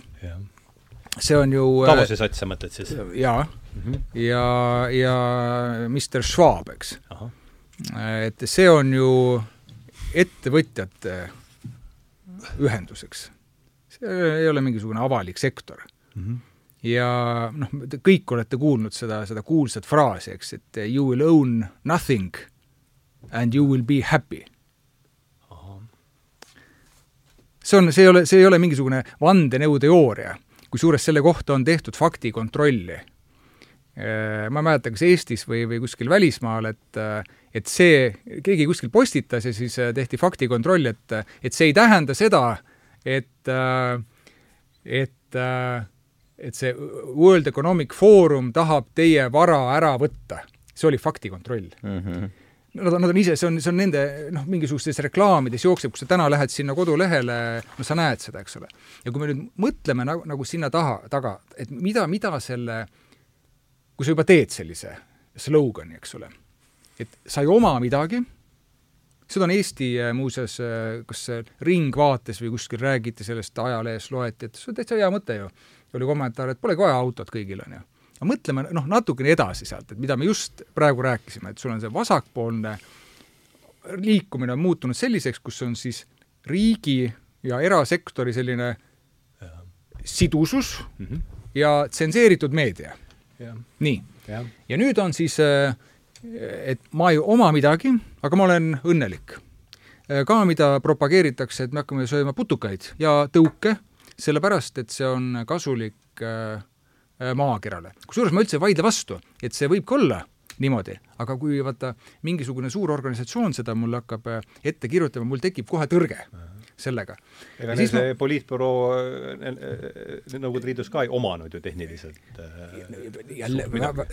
see on ju Davose sats sa mõtled siis? jaa mm, -hmm. ja, ja Mr Schwab, eks. et see on ju ettevõtjate ühendus, eks. see ei ole mingisugune avalik sektor mm. -hmm. ja noh, te kõik olete kuulnud seda, seda kuulsat fraasi, eks, et you will own nothing and you will be happy see on, see ei ole, see ei ole mingisugune vandenõuteooria kusjuures selle kohta on tehtud faktikontrolli. Äh, ma ei mäleta, kas Eestis või, või kuskil välismaal, et et see, keegi kuskil postitas ja siis äh, tehti faktikontroll, et et see ei tähenda seda, et et et see World Economic Forum tahab teie vara ära võtta. see oli faktikontroll mm. -hmm nad on, nad on ise, see on, see on nende noh, mingisugustes reklaamides jookseb, kui sa täna lähed sinna kodulehele, no sa näed seda, eks ole. ja kui me nüüd mõtleme nagu, nagu sinna taha, taga, et mida, mida selle, kui sa juba teed sellise slogani, eks ole, et sa ei oma midagi, seda on Eesti äh, muuseas, äh, kas Ringvaates või kuskil räägiti sellest, ajalehes loeti, et see on täitsa hea mõte ju. oli kommentaar, et polegi vaja autot kõigil, on ju aga mõtleme noh, natukene edasi sealt, et mida me just praegu rääkisime, et sul on see vasakpoolne liikumine on muutunud selliseks, kus on siis riigi ja erasektori selline sidusus mm -hmm. ja tsenseeritud meedia. nii. ja nüüd on siis, äh, et ma ei oma midagi, aga ma olen õnnelik. Äh, ka, mida propageeritakse, et me hakkame sööma putukaid ja tõuke, sellepärast et see on kasulik Äh, maakerale. kusjuures ma üldse ei vaidle vastu, et see võib ka olla niimoodi, aga kui vaata, mingisugune suur organisatsioon seda mulle hakkab äh, ette kirjutama, mul tekib kohe tõrge sellega. ega neil see ma... poliitbüroo äh, Nõukogude Liidus ka ei omanud ju tehniliselt jälle väga,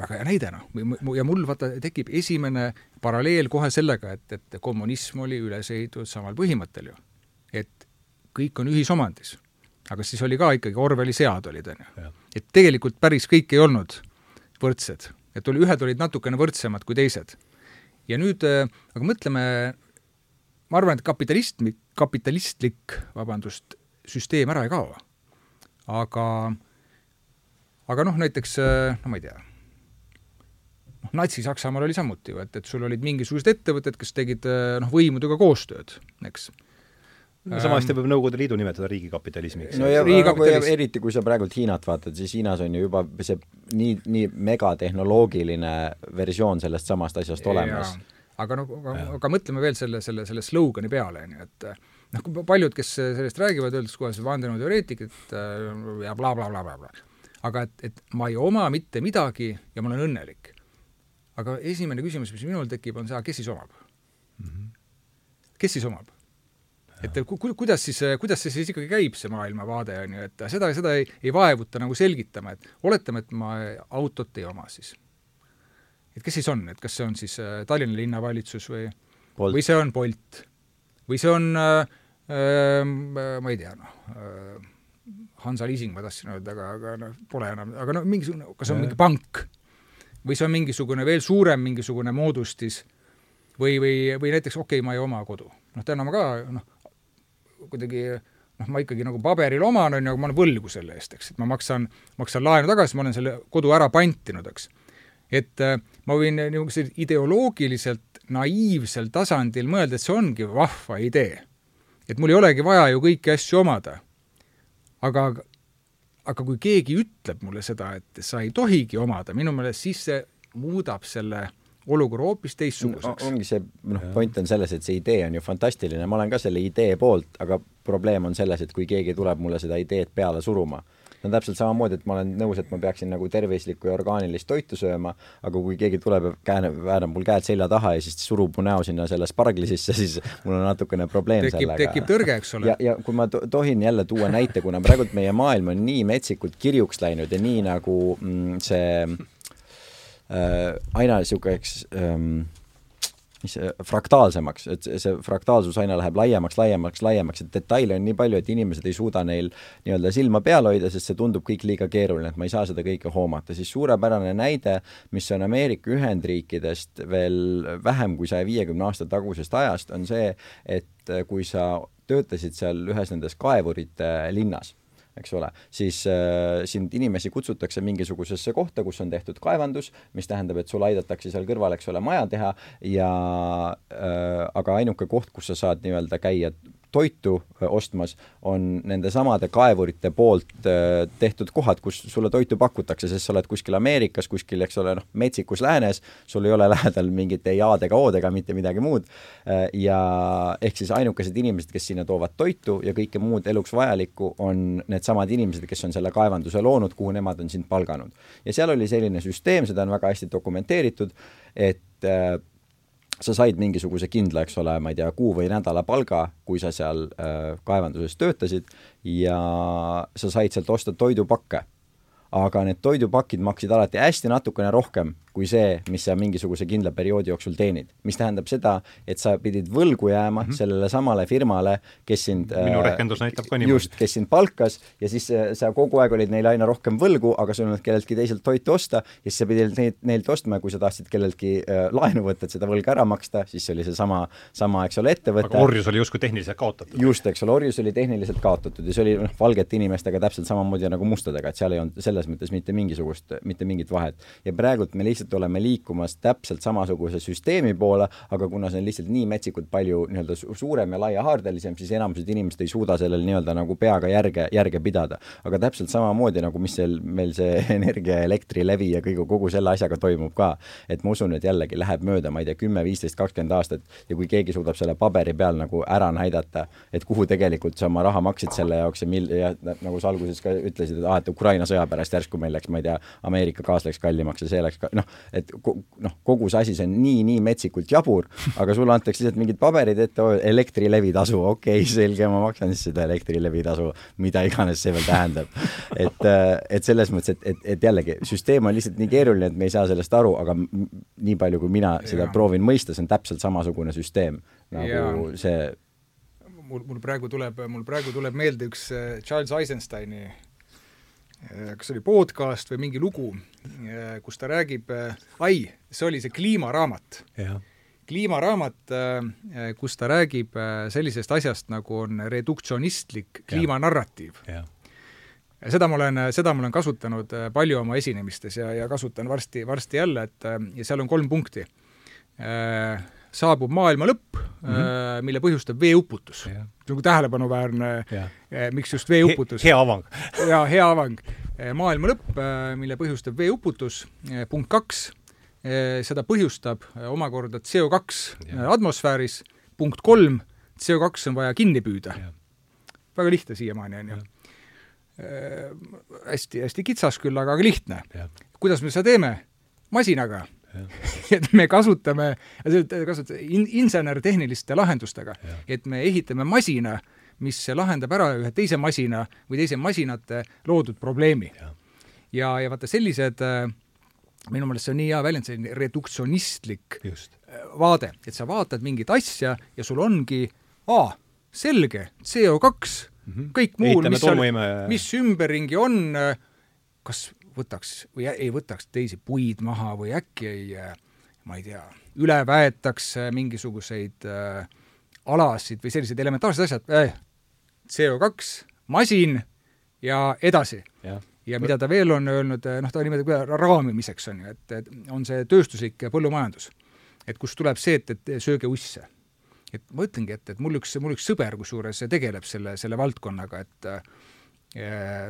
väga hea näide, noh. ja mul vaata, tekib esimene paralleel kohe sellega, et, et kommunism oli üles ehitatud samal põhimõttel ju. et kõik on ühisomandis aga siis oli ka ikkagi Orwelli sead olid, on ju. et tegelikult päris kõik ei olnud võrdsed, et oli, ühed olid natukene võrdsemad kui teised. ja nüüd, äh, aga mõtleme, ma arvan, et kapitalistlik, kapitalistlik, vabandust, süsteem ära ei kao. aga, aga noh, näiteks äh, no ma ei tea, noh, Natsi-Saksamaal oli samuti ju, et, et sul olid mingisugused ettevõtted, kes tegid äh, noh, võimudega koostööd, eks no sama hästi võib Nõukogude Liidu nimetada riigikapitalismiks. no ja riigikapitalism. eriti kui sa praegult Hiinat vaatad, siis Hiinas on ju juba see nii, nii megatehnoloogiline versioon sellest samast asjast olemas. aga noh, aga, aga mõtleme veel selle, selle, selle slogani peale, on ju, et noh, paljud, kes sellest räägivad, öeldes kohe see vandenõuteoreetik, et ja blablabla bla, bla, bla, bla. aga et, et ma ei oma mitte midagi ja ma olen õnnelik. aga esimene küsimus, mis minul tekib, on see, kes siis omab mm? -hmm. kes siis omab? Et ku, kuidas siis, kuidas see siis ikkagi käib, see maailmavaade, on ju, et seda, seda ei, ei vaevuta nagu selgitama, et oletame, et ma autot ei oma siis. et kes siis on, et kas see on siis Tallinna linnavalitsus või või see on Bolt? Või see on äh, äh, ma ei tea, noh äh,, Hansa Leasing ma tahtsin öelda, aga, aga noh, pole enam, aga no mingisugune, kas see on mingi pank? Või see on mingisugune veel suurem mingisugune moodustis? Või, või, või näiteks okei okay,, ma ei oma kodu. noh, täna ma ka noh, kuidagi noh, ma ikkagi nagu paberil oman, on ju, aga ma olen võlgu selle eest, eks, et ma maksan, maksan laenu tagasi, ma olen selle kodu ära pantinud, eks. et äh, ma võin niisuguse ideoloogiliselt naiivsel tasandil mõelda, et see ongi vahva idee. et mul ei olegi vaja ju kõiki asju omada. aga, aga kui keegi ütleb mulle seda, et sa ei tohigi omada, minu meelest siis see muudab selle olukorra hoopis teistsuguseks no,. ongi see, noh, point on selles, et see idee on ju fantastiline, ma olen ka selle idee poolt, aga probleem on selles, et kui keegi tuleb mulle seda ideed peale suruma on täpselt samamoodi, et ma olen nõus, et ma peaksin nagu tervislikku ja orgaanilist toitu sööma, aga kui keegi tuleb ja kääne, väänab mul käed selja taha ja siis surub mu näo sinna selle spargli sisse, siis mul on natukene probleem tekib, sellega. tekib tõrge, eks ole. ja, ja kui ma to tohin jälle tuua näite, kuna praegult meie maailm on nii metsikult kirjuks läinud ja nii nagu mm, see äh, aina niisuguseks ähm, mis fraktaalsemaks, et see fraktaalsus aina läheb laiemaks, laiemaks, laiemaks, et detaile on nii palju, et inimesed ei suuda neil nii-öelda silma peal hoida, sest see tundub kõik liiga keeruline, et ma ei saa seda kõike hoomata, siis suurepärane näide, mis on Ameerika Ühendriikidest veel vähem kui saja viiekümne aasta tagusest ajast, on see, et kui sa töötasid seal ühes nendes kaevurite linnas eks ole, siis äh, sind inimesi kutsutakse mingisugusesse kohta, kus on tehtud kaevandus, mis tähendab, et sul aidatakse seal kõrval, eks ole, maja teha ja äh, aga ainuke koht, kus sa saad nii-öelda käia toitu ostmas, on nende samade kaevurite poolt tehtud kohad, kus sulle toitu pakutakse, sest sa oled kuskil Ameerikas, kuskil, eks ole, noh, metsikus läänes, sul ei ole lähedal mingite jaadega, oodega mitte midagi muud, ja ehk siis ainukesed inimesed, kes sinna toovad toitu ja kõike muud eluks vajalikku, on needsamad inimesed, kes on selle kaevanduse loonud, kuhu nemad on sind palganud. ja seal oli selline süsteem, seda on väga hästi dokumenteeritud, et sa said mingisuguse kindla, eks ole, ma ei tea, kuu või nädala palga, kui sa seal äh, kaevanduses töötasid ja sa said sealt osta toidupakke. Aga need toidupakid maksid alati hästi natukene rohkem kui see, mis sa mingisuguse kindla perioodi jooksul teenid. mis tähendab seda, et sa pidid võlgu jääma mm -hmm. sellele samale firmale, kes sind minu äh, rehkendus näitab ka niimoodi. just, kes sind palkas ja siis äh, sa kogu aeg olid neile aina rohkem võlgu, aga sul ei olnud kelleltki teiselt toitu osta ja siis sa pidid neid, neilt ostma ja kui sa tahtsid kelleltki äh, laenu võtta, et seda võlga ära maksta, siis oli seesama, sama, eks ole, ettevõte. aga orjus oli justkui tehniliselt kaotatud. just, eks ole, orjus oli tehniliselt kaotatud ja see oli noh, valgete inimestega täpselt samamoodi nagu mustadega, et seal ei olnud selles mõttes mitte mingisugust, mitte mingit vahet. ja praegult me lihtsalt oleme liikumas täpselt samasuguse süsteemi poole, aga kuna see on lihtsalt nii metsikult palju nii-öelda suurem ja laiahaardelisem, siis enamused inimesed ei suuda sellel nii-öelda nagu peaga järge, järge pidada. aga täpselt samamoodi nagu mis seal meil see energia, elektrilevi ja kõige, kogu selle asjaga toimub ka. et ma usun, et jällegi läheb mööda, ma ei tea, kümme, viisteist, kakskümmend aastat ja kui keegi suudab selle paberi peal nagu ära näidata, et kuhu tegelikult sa oma raha maksid selle jaoks ja mil- ja nagu sa alguses ka ütlesid, et aa, et Ukraina sõja pärast järsku meil läks, ma ei tea, Ameerika gaas läks kallimaks ja see läks ka, noh, et noh, kogu see asi, see on nii, nii metsikult jabur, aga sulle antakse lihtsalt mingid paberid ette, Elektrilevi tasu, okei okay,, selge, ma maksan siis seda Elektrilevi tasu, mida iganes see veel tähendab. et, et selles mõttes, et, et, et jällegi, süsteem on lihtsalt nii keeruline, et me ei saa sellest aru, aga nii palju, kui mina seda ja. proovin mõista, see on täpselt samasugune süsteem nagu ja. see mul, mul praegu tuleb, mul praegu tuleb meelde üks äh, Charles Eisensteini kas oli podcast või mingi lugu, äh, kus ta räägib, äh, ai, see oli see kliimaraamat. kliimaraamat, kus ta räägib sellisest asjast, nagu on reduktsionistlik kliimanarratiiv. Seda ma olen, seda ma olen kasutanud palju oma esinemistes ja, ja kasutan varsti, varsti jälle, et ja seal on kolm punkti saabub maailma lõpp mm, -hmm. mille põhjustab veeuputus. on nagu tähelepanuväärne, äh, miks just veeuputus He. hea avang jaa, hea avang. Äh, maailma lõpp, mille põhjustab veeuputus, punkt kaks, seda põhjustab omakorda CO2 atmosfääris, punkt kolm, CO2 on vaja kinni püüda. väga lihtne siiamaani, on ju. hästi, hästi kitsas küll, aga, aga lihtne. kuidas me seda teeme? masinaga et me kasutame, kasutame in, insener-tehniliste lahendustega, et me ehitame masina, mis lahendab ära ühe teise masina või teise masinate loodud probleemi. ja, ja, ja vaata, sellised äh, minu meelest see on nii hea väljend, selline reduktsionistlik Just. Äh, vaade, et sa vaatad mingit asja ja sul ongi, aa, selge, CO2 mm, -hmm. kõik muu, mis mis ümberringi on, äh, kas võtaks või ei võtaks teisi puid maha või äkki ei, äh, ma ei tea, üle väetaks mingisuguseid äh, alasid või sellised elementaarsed asjad äh,, CO2, masin ja edasi ja mida ta veel on öelnud, noh, ta nimetab raamimiseks, on ju, et, et on see tööstuslik põllumajandus. et kust tuleb see, et, et sööge usse. et ma ütlengi, et, et mul üks, mul üks sõber kusjuures tegeleb selle, selle valdkonnaga, et eh,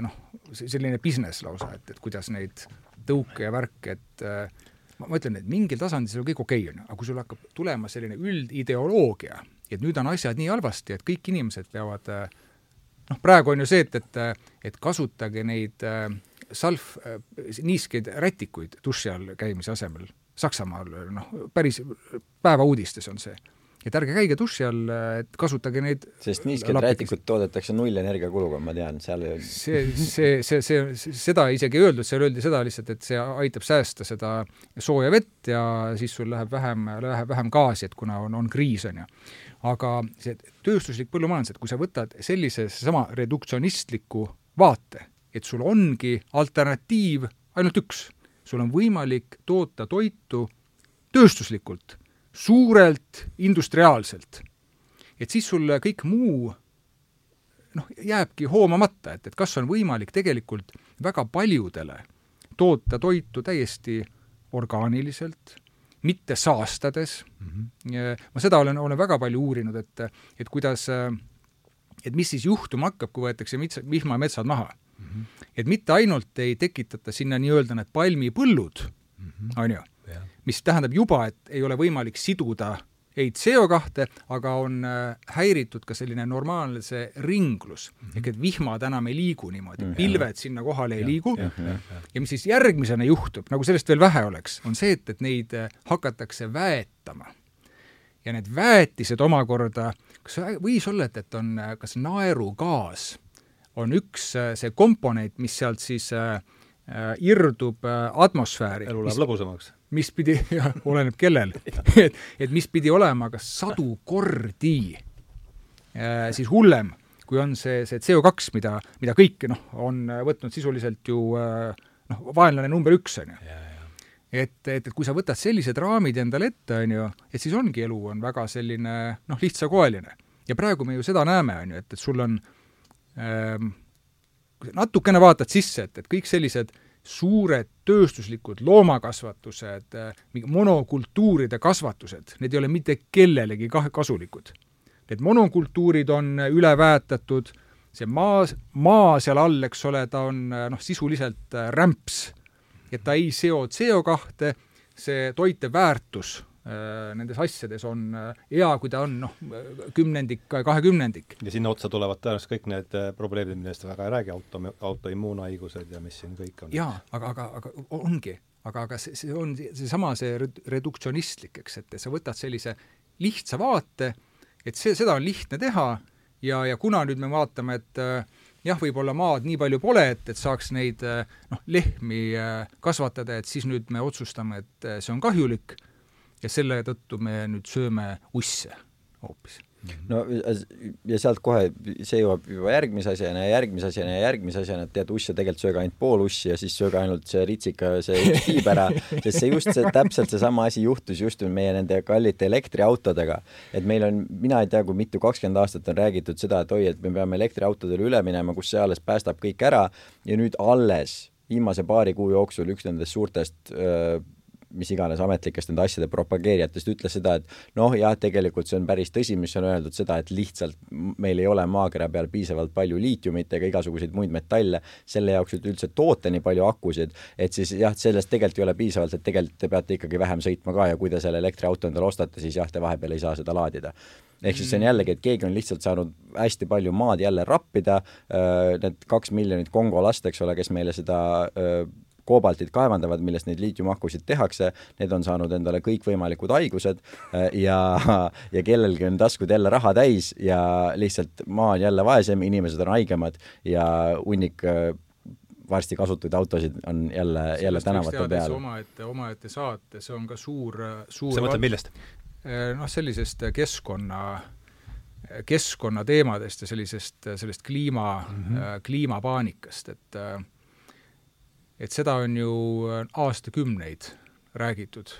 noh, selline business lausa, et, et kuidas neid tõuke ja värke, et ma, ma ütlen, et mingil tasandil see on kõik okei okay,, on ju, aga kui sul hakkab tulema selline üldideoloogia, et nüüd on asjad nii halvasti, et kõik inimesed peavad äh, noh, praegu on ju see, et, et, et kasutage neid äh,, niiskeid rätikuid duši all käimise asemel. Saksamaal, noh, päris päevauudistes on see. Et ärge käige duši all, et kasutage neid sest niisked rätikud toodetakse nullenergiakuluga, ma tean, seal ei see, see, see, see, seda isegi ei öeldud, seal öeldi seda lihtsalt, et see aitab säästa seda sooja vett ja siis sul läheb vähem, läheb vähem gaasi, et kuna on, on kriis, on ju. Aga see tööstuslik põllumajandus, et kui sa võtad sellise sama reduktsionistliku vaate, et sul ongi alternatiiv ainult üks, sul on võimalik toota toitu tööstuslikult, suurelt, industriaalselt. et siis sul kõik muu noh, jääbki hoomamata, et, et kas on võimalik tegelikult väga paljudele toota toitu täiesti orgaaniliselt, mitte saastades mm. -hmm. ma seda olen, olen väga palju uurinud, et, et kuidas, et mis siis juhtuma hakkab, kui võetakse mits-, vihmametsad maha mm. -hmm. et mitte ainult ei tekitata sinna nii-öelda need palmipõllud mm, -hmm. on ju, mis tähendab juba, et ei ole võimalik siduda ei CO2, aga on äh, häiritud ka selline normaalne see ringlus mm. -hmm. ehk et vihmad enam ei liigu niimoodi mm, -hmm. pilved sinna kohale ei ja, liigu ja, mis siis järgmisena juhtub, nagu sellest veel vähe oleks, on see, et, et neid äh, hakatakse väetama. ja need väetised omakorda, kas võis olla, et, et on äh, kas naerugaas on üks see komponent, mis sealt siis äh, irdub atmosfääri. elu läheb lõbusamaks mis pidi, oleneb kellel et, et mis pidi olema kas sadu kordi äh, siis hullem, kui on see, see CO2, mida, mida kõik noh, on võtnud sisuliselt ju äh, noh, vaenlane number üks, on ju. et, et, et kui sa võtad sellised raamid endale ette, on ju, et siis ongi elu on väga selline noh, lihtsakoeline. ja praegu me ju seda näeme, on ju, et, et sul on ähm, natukene vaatad sisse, et, et kõik sellised suured tööstuslikud loomakasvatused, mingi monokultuuride kasvatused, need ei ole mitte kellelegi kah-, kasulikud. Need monokultuurid on üle väetatud, see maa, maa seal all, eks ole, ta on noh, sisuliselt rämps, et ta ei seo CO2, see toite väärtus Äh, nendes asjades on äh, hea, kui ta on noh, kümnendik, kahekümnendik. ja sinna otsa tulevad tõenäoliselt kõik need äh, probleemid, millest väga ei räägi, auto, autoimmuunhaigused ja mis siin kõik on. jaa, aga, aga, aga ongi, aga, aga see, see on seesama, see reduktsionistlik, eks, et sa võtad sellise lihtsa vaate, et see, seda on lihtne teha ja, ja kuna nüüd me vaatame, et jah, võib-olla maad nii palju pole, et, et saaks neid noh, lehmi kasvatada, et siis nüüd me otsustame, et see on kahjulik ja selle tõttu me nüüd sööme usse hoopis. No ja sealt kohe, see jõuab juba järgmise asjana ja järgmise asjana ja järgmise asjana, et tead, usse tegelikult sööge ainult pool ussi ja siis sööge ainult see ritsika, see üks tiib ära, sest see just see, täpselt seesama asi juhtus just meie nende kallite elektriautodega. et meil on, mina ei tea, kui mitu, kakskümmend aastat on räägitud seda, et oi, et me peame elektriautodele üle minema, kus see alles päästab kõik ära. Ja nüüd alles viimase paari kuu jooksul üks nendest suurtest öö, mis iganes ametlikest nende asjade propageerijatest ütles seda, et noh, jah, tegelikult see on päris tõsi, mis on öeldud seda, et lihtsalt meil ei ole maakera peal piisavalt palju liitiumit ega igasuguseid muid metalle selle jaoks, et üldse toota nii palju akusid, et siis jah, sellest tegelikult ei ole piisavalt, et tegelikult te peate ikkagi vähem sõitma ka ja kui te selle elektriauto endale ostate, siis jah, te vahepeal ei saa seda laadida ehk siis see on mm. jällegi, et keegi on lihtsalt saanud hästi palju maad jälle rappida, äh, need kaks miljonit Kongo last, eks ole, kes meile seda äh, koobaltit kaevandavad, millest neid liitiumakusid tehakse, need on saanud endale kõikvõimalikud haigused äh, ja, ja kellelgi on taskud jälle raha täis ja lihtsalt maa on jälle vaesem, inimesed on haigemad ja hunnik äh, varsti kasutatud autosid on jälle, jälle tänavate peal. omaette, omaette saate, see on ka suur, suur sa mõtled millest? Äh, noh, sellisest keskkonna keskkonnateemadest ja sellisest, sellest kliima mm, -hmm. kliimapaanikast, et äh, et seda on ju äh, aastakümneid räägitud.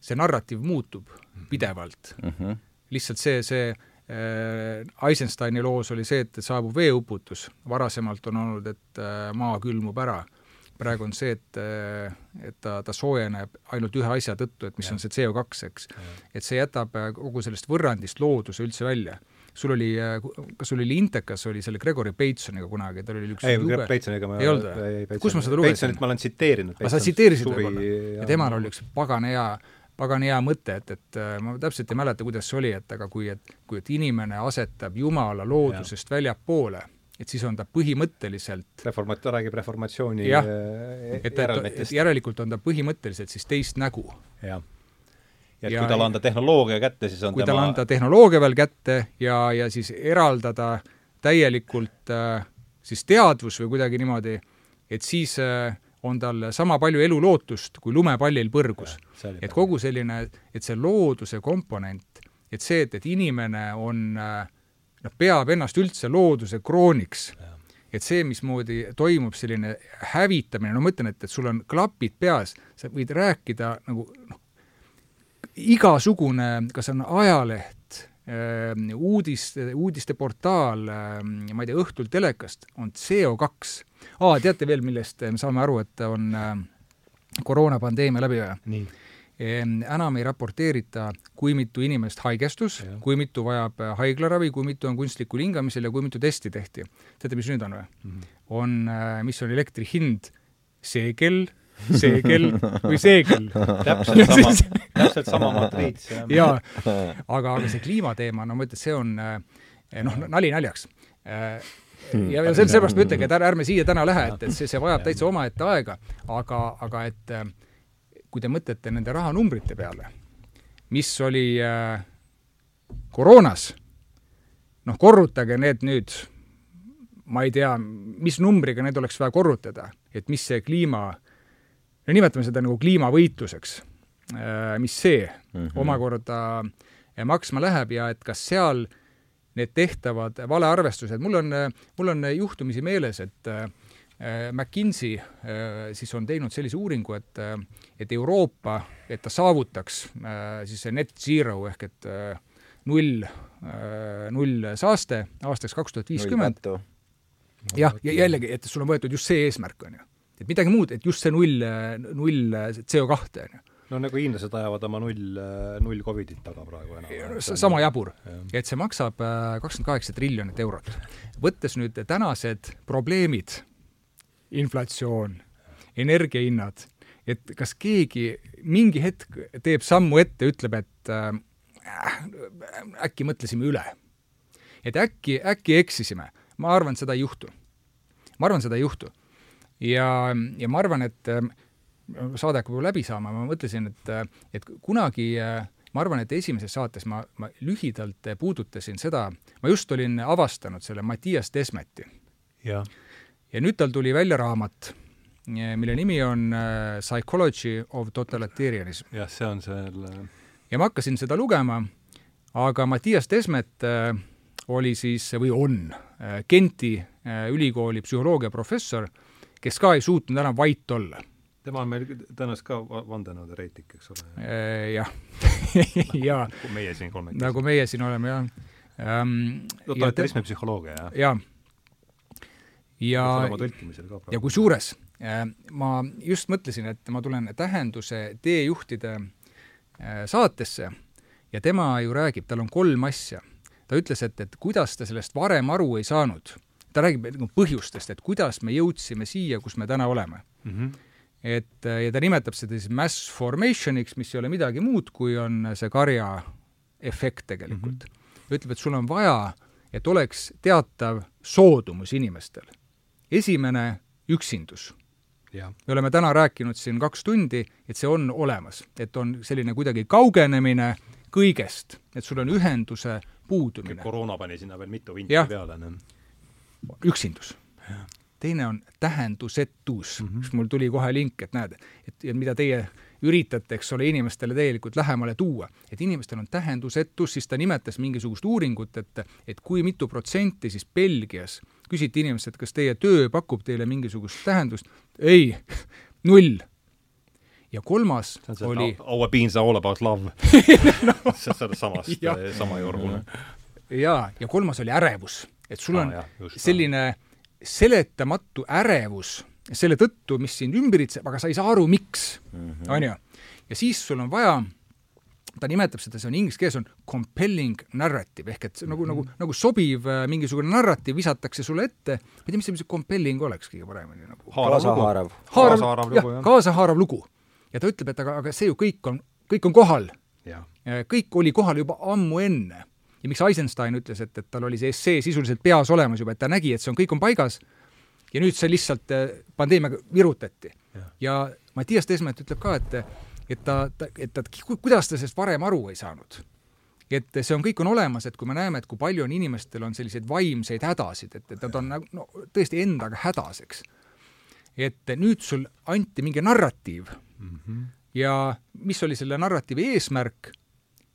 see narratiiv muutub mhm. pidevalt mm. -hmm. lihtsalt see, see äh, Eisensteini loos oli see, et saabub veeuputus, varasemalt on olnud, et äh, maa külmub ära. praegu on see, et äh,, et ta, ta soojeneb ainult ühe asja tõttu, et mis ja. on see CO2, eks. et see jätab äh, kogu sellest võrrandist looduse üldse välja sul oli, äh, kas sul oli Intekas, oli selle Gregory Batesoniga kunagi, tal oli üks ei, Greg Batesoniga ma ei olnud, kus ma seda lugesin? Batesonit ma olen tsiteerinud. aga sa tsiteerisid võib-olla? ja temal oli üks pagan hea, pagan hea mõte, et, et äh, ma täpselt ei mäleta, kuidas see oli, et aga kui, et kui et inimene asetab Jumala loodusest ja. väljapoole, et siis on ta põhimõtteliselt reformat-, ta räägib reformatsiooni jah, äh, et, et, et järelikult on ta põhimõtteliselt siis teist nägu. jah ja et ja, kui talle anda tehnoloogia kätte, siis on kui tema talle anda tehnoloogia veel kätte ja, ja siis eraldada täielikult äh, siis teadvus või kuidagi niimoodi, et siis äh, on tal sama palju elulootust kui lumepallil põrgus. et kogu selline, et see looduse komponent, et see, et, et inimene on äh, noh, peab ennast üldse looduse krooniks, et see, mismoodi toimub selline hävitamine, no ma ütlen, et, et sul on klapid peas, sa võid rääkida nagu noh, igasugune, kas on ajaleht, ähm, uudiste, uudisteportaal, ähm, ma ei tea, õhtul telekast, on CO2. aa, teate veel, millest me saame aru, et on ähm, koroonapandeemia läbi või? enam ei raporteerita, kui mitu inimest haigestus, kui mitu vajab äh, haiglaravi, kui mitu on kunstlikul hingamisel ja kui mitu testi tehti. teate, mis nüüd on või mm? -hmm. on, äh, mis on elektri hind, seegel seegel või seegel. täpselt sama, täpselt sama matriits. jaa, aga, aga see kliimateema, no ma ütlen, see on eh, noh, nali naljaks eh, ja, ja sel-, sellepärast ma ütlengi, et ärme, ärme siia täna lähe, et, et see, see vajab täitsa omaette aega, aga, aga et eh, kui te mõtlete nende rahanumbrite peale, mis oli äh, koroonas, noh, korrutage need nüüd, ma ei tea, mis numbriga need oleks vaja korrutada, et mis see kliima äh, no nimetame seda nagu kliimavõitluseks, äh, mis see mm -hmm. omakorda äh, maksma läheb ja et kas seal need tehtavad valearvestused, mul on, mul on juhtumisi meeles, et äh, McKinsey siis on teinud sellise uuringu, et, et Euroopa, et ta saavutaks siis see net zero ehk et null, null saaste aastaks kaks tuhat viiskümmend. jah, ja jällegi, et sul on võetud just see eesmärk, on ju et midagi muud, et just see null, null CO2, on ju no nagu hiinlased ajavad oma null, null Covidit taga praegu enam. sama jabur. et see maksab äh, kakskümmend kaheksa triljonit eurot. võttes nüüd tänased probleemid, inflatsioon, energiahinnad, et kas keegi mingi hetk teeb sammu ette, ütleb, et äh, äkki mõtlesime üle. et äkki, äkki eksisime. ma arvan, et seda ei juhtu. ma arvan, seda ei juhtu ja, ja ma arvan, et äh, saade hakkab juba läbi saama, ma mõtlesin, et, äh, et kunagi äh, ma arvan, et esimeses saates ma, ma lühidalt puudutasin seda, ma just olin avastanud selle Mattias Desmeti. ja, ja nüüd tal tuli välja raamat, mille nimi on Psychology of Totalitarianism. jah, see on selle ja ma hakkasin seda lugema, aga Mattias Desmet oli siis, või on, Genti ülikooli psühholoogiaprofessor kes ka ei suutnud enam vait olla. tema on meil tõenäoliselt ka vandenõuteoreetik, eks ole? Äh, jah jaa. nagu meie siin kolmekesi. nagu meie siin oleme, jah ähm,. totalitarismi psühholoogia, jah? jaa. ja, ja, ja kusjuures ma just mõtlesin, et ma tulen tähenduse teejuhtide saatesse ja tema ju räägib, tal on kolm asja. ta ütles, et, et kuidas ta sellest varem aru ei saanud. Ta räägib nagu põhjustest, et kuidas me jõudsime siia, kus me täna oleme mm. -hmm. et ja ta nimetab seda siis mass formation'iks, mis ei ole midagi muud, kui on see karja efekt tegelikult mm. -hmm. ütleb, et sul on vaja, et oleks teatav soodumus inimestel. esimene, üksindus me oleme täna rääkinud siin kaks tundi, et see on olemas, et on selline kuidagi kaugenemine kõigest, et sul on ühenduse puudumine. koroona pani sinna veel mitu vinti peale. Üksindus. teine on tähendusetus mm, -hmm. kus mul tuli kohe link, et näed, et ja mida teie üritate, eks ole, inimestele tegelikult lähemale tuua. et inimestel on tähendusetus, siis ta nimetas mingisugust uuringut, et, et kui mitu protsenti siis Belgias küsiti inimestelt, kas teie töö pakub teile mingisugust tähendust, ei, null ja kolmas see oli Our beans are all about love no. sellest samast, sama jorgune. jaa, ja kolmas oli ärevus. Et sul on ah, jah, selline seletamatu ärevus selle tõttu, mis sind ümbritseb, aga sa ei saa aru, miks, mhm. on ju. ja siis sul on vaja ta nimetab seda, see on inglise keeles on compelling narrative ehk et see nagu mm, -hmm. nagu, nagu sobiv äh, mingisugune narratiiv visatakse sulle ette, ma ei tea, mis see, mis see compelling oleks kõige paremini nagu. kaasahaarav. haarav, jah, kaasahaarav lugu. ja ta ütleb, et aga, aga see ju kõik on, kõik on kohal. kõik oli kohal juba ammu enne. Ja miks Eisenstein ütles, et, et tal oli see essee sisuliselt peas olemas juba, et ta nägi, et see on, kõik on paigas ja nüüd see lihtsalt äh, pandeemiaga virutati. ja Mattias Desmet ütleb ka, et et ta, ta, et ta, kuidas ta sellest varem aru ei saanud. et see on, kõik on olemas, et kui me näeme, et kui palju on inimestel on selliseid vaimseid hädasid, et, et nad on nagu no tõesti endaga hädas, eks. et nüüd sul anti mingi narratiiv mm -hmm. ja mis oli selle narratiivi eesmärk?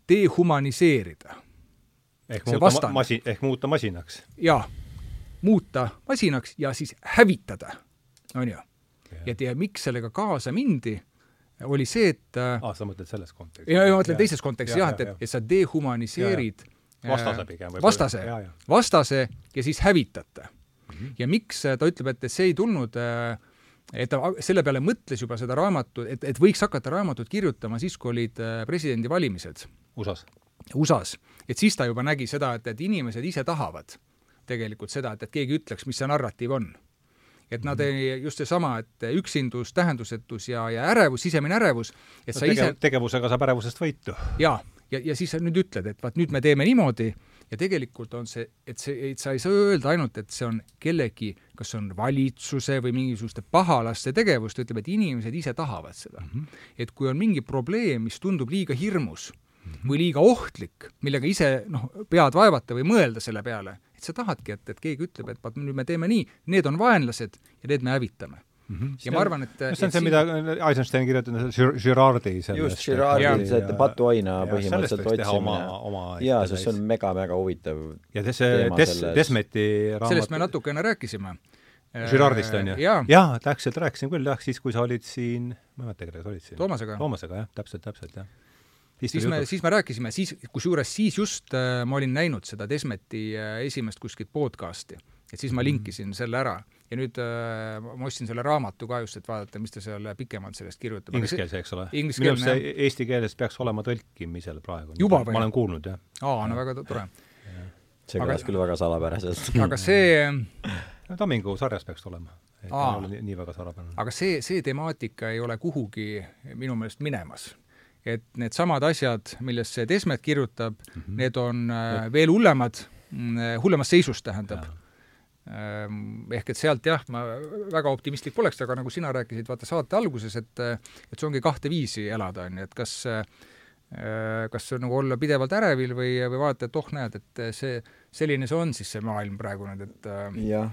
dehumaniseerida. Ehk muuta ma masi-, ehk muuta masinaks? jaa, muuta masinaks ja siis hävitada, on ju. ja, ja miks sellega kaasa mindi oli see, et aa ah,, sa mõtled selles kontekstis? ja, ja ma mõtlen teises kontekstis jah, et, et, sa dehumaniseerid ja, ja. vastase pigem võib vastase, vastase ja siis hävitate mm. -hmm. ja miks ta ütleb, et, see ei tulnud et ta selle peale mõtles juba seda raamatut, et, et võiks hakata raamatut kirjutama siis, kui olid presidendivalimised. USA-s? USA-s. Et siis ta juba nägi seda, et, et inimesed ise tahavad tegelikult seda, et, et keegi ütleks, mis see narratiiv on et nad ei, just seesama, et üksindus, tähendusetus ja, ja ärevus, sisemine ärevus, et no, sa tege, ise tegevusega saab ärevusest võitu. jaa, ja, ja siis sa nüüd ütled, et vaat nüüd me teeme niimoodi ja tegelikult on see, et see, et sa ei saa öelda ainult, et see on kellegi, kas see on valitsuse või mingisuguste pahalaste tegevus, ta ütleb, et inimesed ise tahavad seda mm. -hmm. et kui on mingi probleem, mis tundub liiga hirmus. Või liiga ohtlik, millega ise noh, pead vaevata või mõelda selle peale, et sa tahadki, et, et keegi ütleb, et vaat nüüd me teeme nii, need on vaenlased ja need me hävitame mm. -hmm. ja ma arvan, et see on see, mida Eisenstein kirjutab, Girardi sellest. just, Girardi, see patuaina põhimõtteliselt otsimine. jaa, sest see on mega-mega huvitav ja see Des-, Desmeti raamat sellest me natukene rääkisime. Girardist, on ju? jaa, jaa, täpselt rääkisin küll, jah, siis kui sa olid siin, ma ei mäleta, kellega sa olid siin. Toomasega. Toomasega, jah, täpselt, täpselt, jah siis me, siis me rääkisime, siis, kusjuures siis just äh, ma olin näinud seda Desmeti äh, esimest kuskilt podcast'i, et siis ma mhm. linkisin selle ära ja nüüd äh, ma ostsin selle raamatu ka just, et vaadata, mis ta seal pikemalt sellest kirjutab. Ingliskeelse, eks ole? minu arust see eesti keeles peaks olema tõlkimisel praegu. juba või? ma olen kuulnud, jah. aa, no väga tore. see kõlas küll väga salapäraselt. aga see no Tammingu sarjas peaks olema. ei ole nii, nii väga salapärane. aga see, see temaatika ei ole kuhugi minu meelest minemas et needsamad asjad, millest see Desmet kirjutab mm, -hmm. need on äh, veel hullemad, mm, hullemas seisus, tähendab. Ähm, ehk et sealt jah, ma väga optimistlik poleks, aga nagu sina rääkisid, vaata saate alguses, et et see ongi kahte viisi elada, on ju, et kas äh, kas nagu olla pidevalt ärevil või, või vaadata, et oh, näed, et see, selline see on siis see maailm praegu nüüd, et äh, jah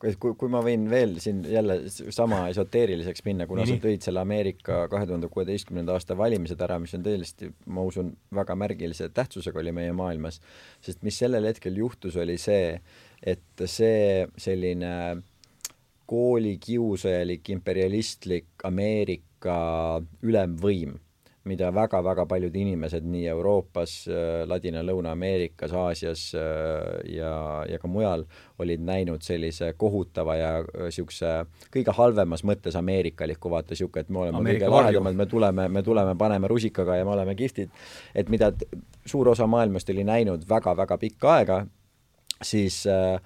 kui, kui ma võin veel siin jälle sama esoteeriliseks minna, kuna Nii. sa tõid selle Ameerika kahe tuhande kuueteistkümnenda aasta valimised ära, mis on tõesti, ma usun, väga märgilise tähtsusega oli meie maailmas, sest mis sellel hetkel juhtus, oli see, et see selline koolikiusajalik imperialistlik Ameerika ülemvõim mida väga-väga paljud inimesed nii Euroopas, Ladina- ja Lõuna-Ameerikas, Aasias ja, ja ka mujal olid näinud sellise kohutava ja niisuguse kõige halvemas mõttes ameerikaliku, vaata niisugune, et me oleme Ameerika kõige lahedamad, me tuleme, me tuleme, paneme rusikaga ja me oleme kihvtid, et mida suur osa maailmast oli näinud väga-väga pikka aega, siis äh,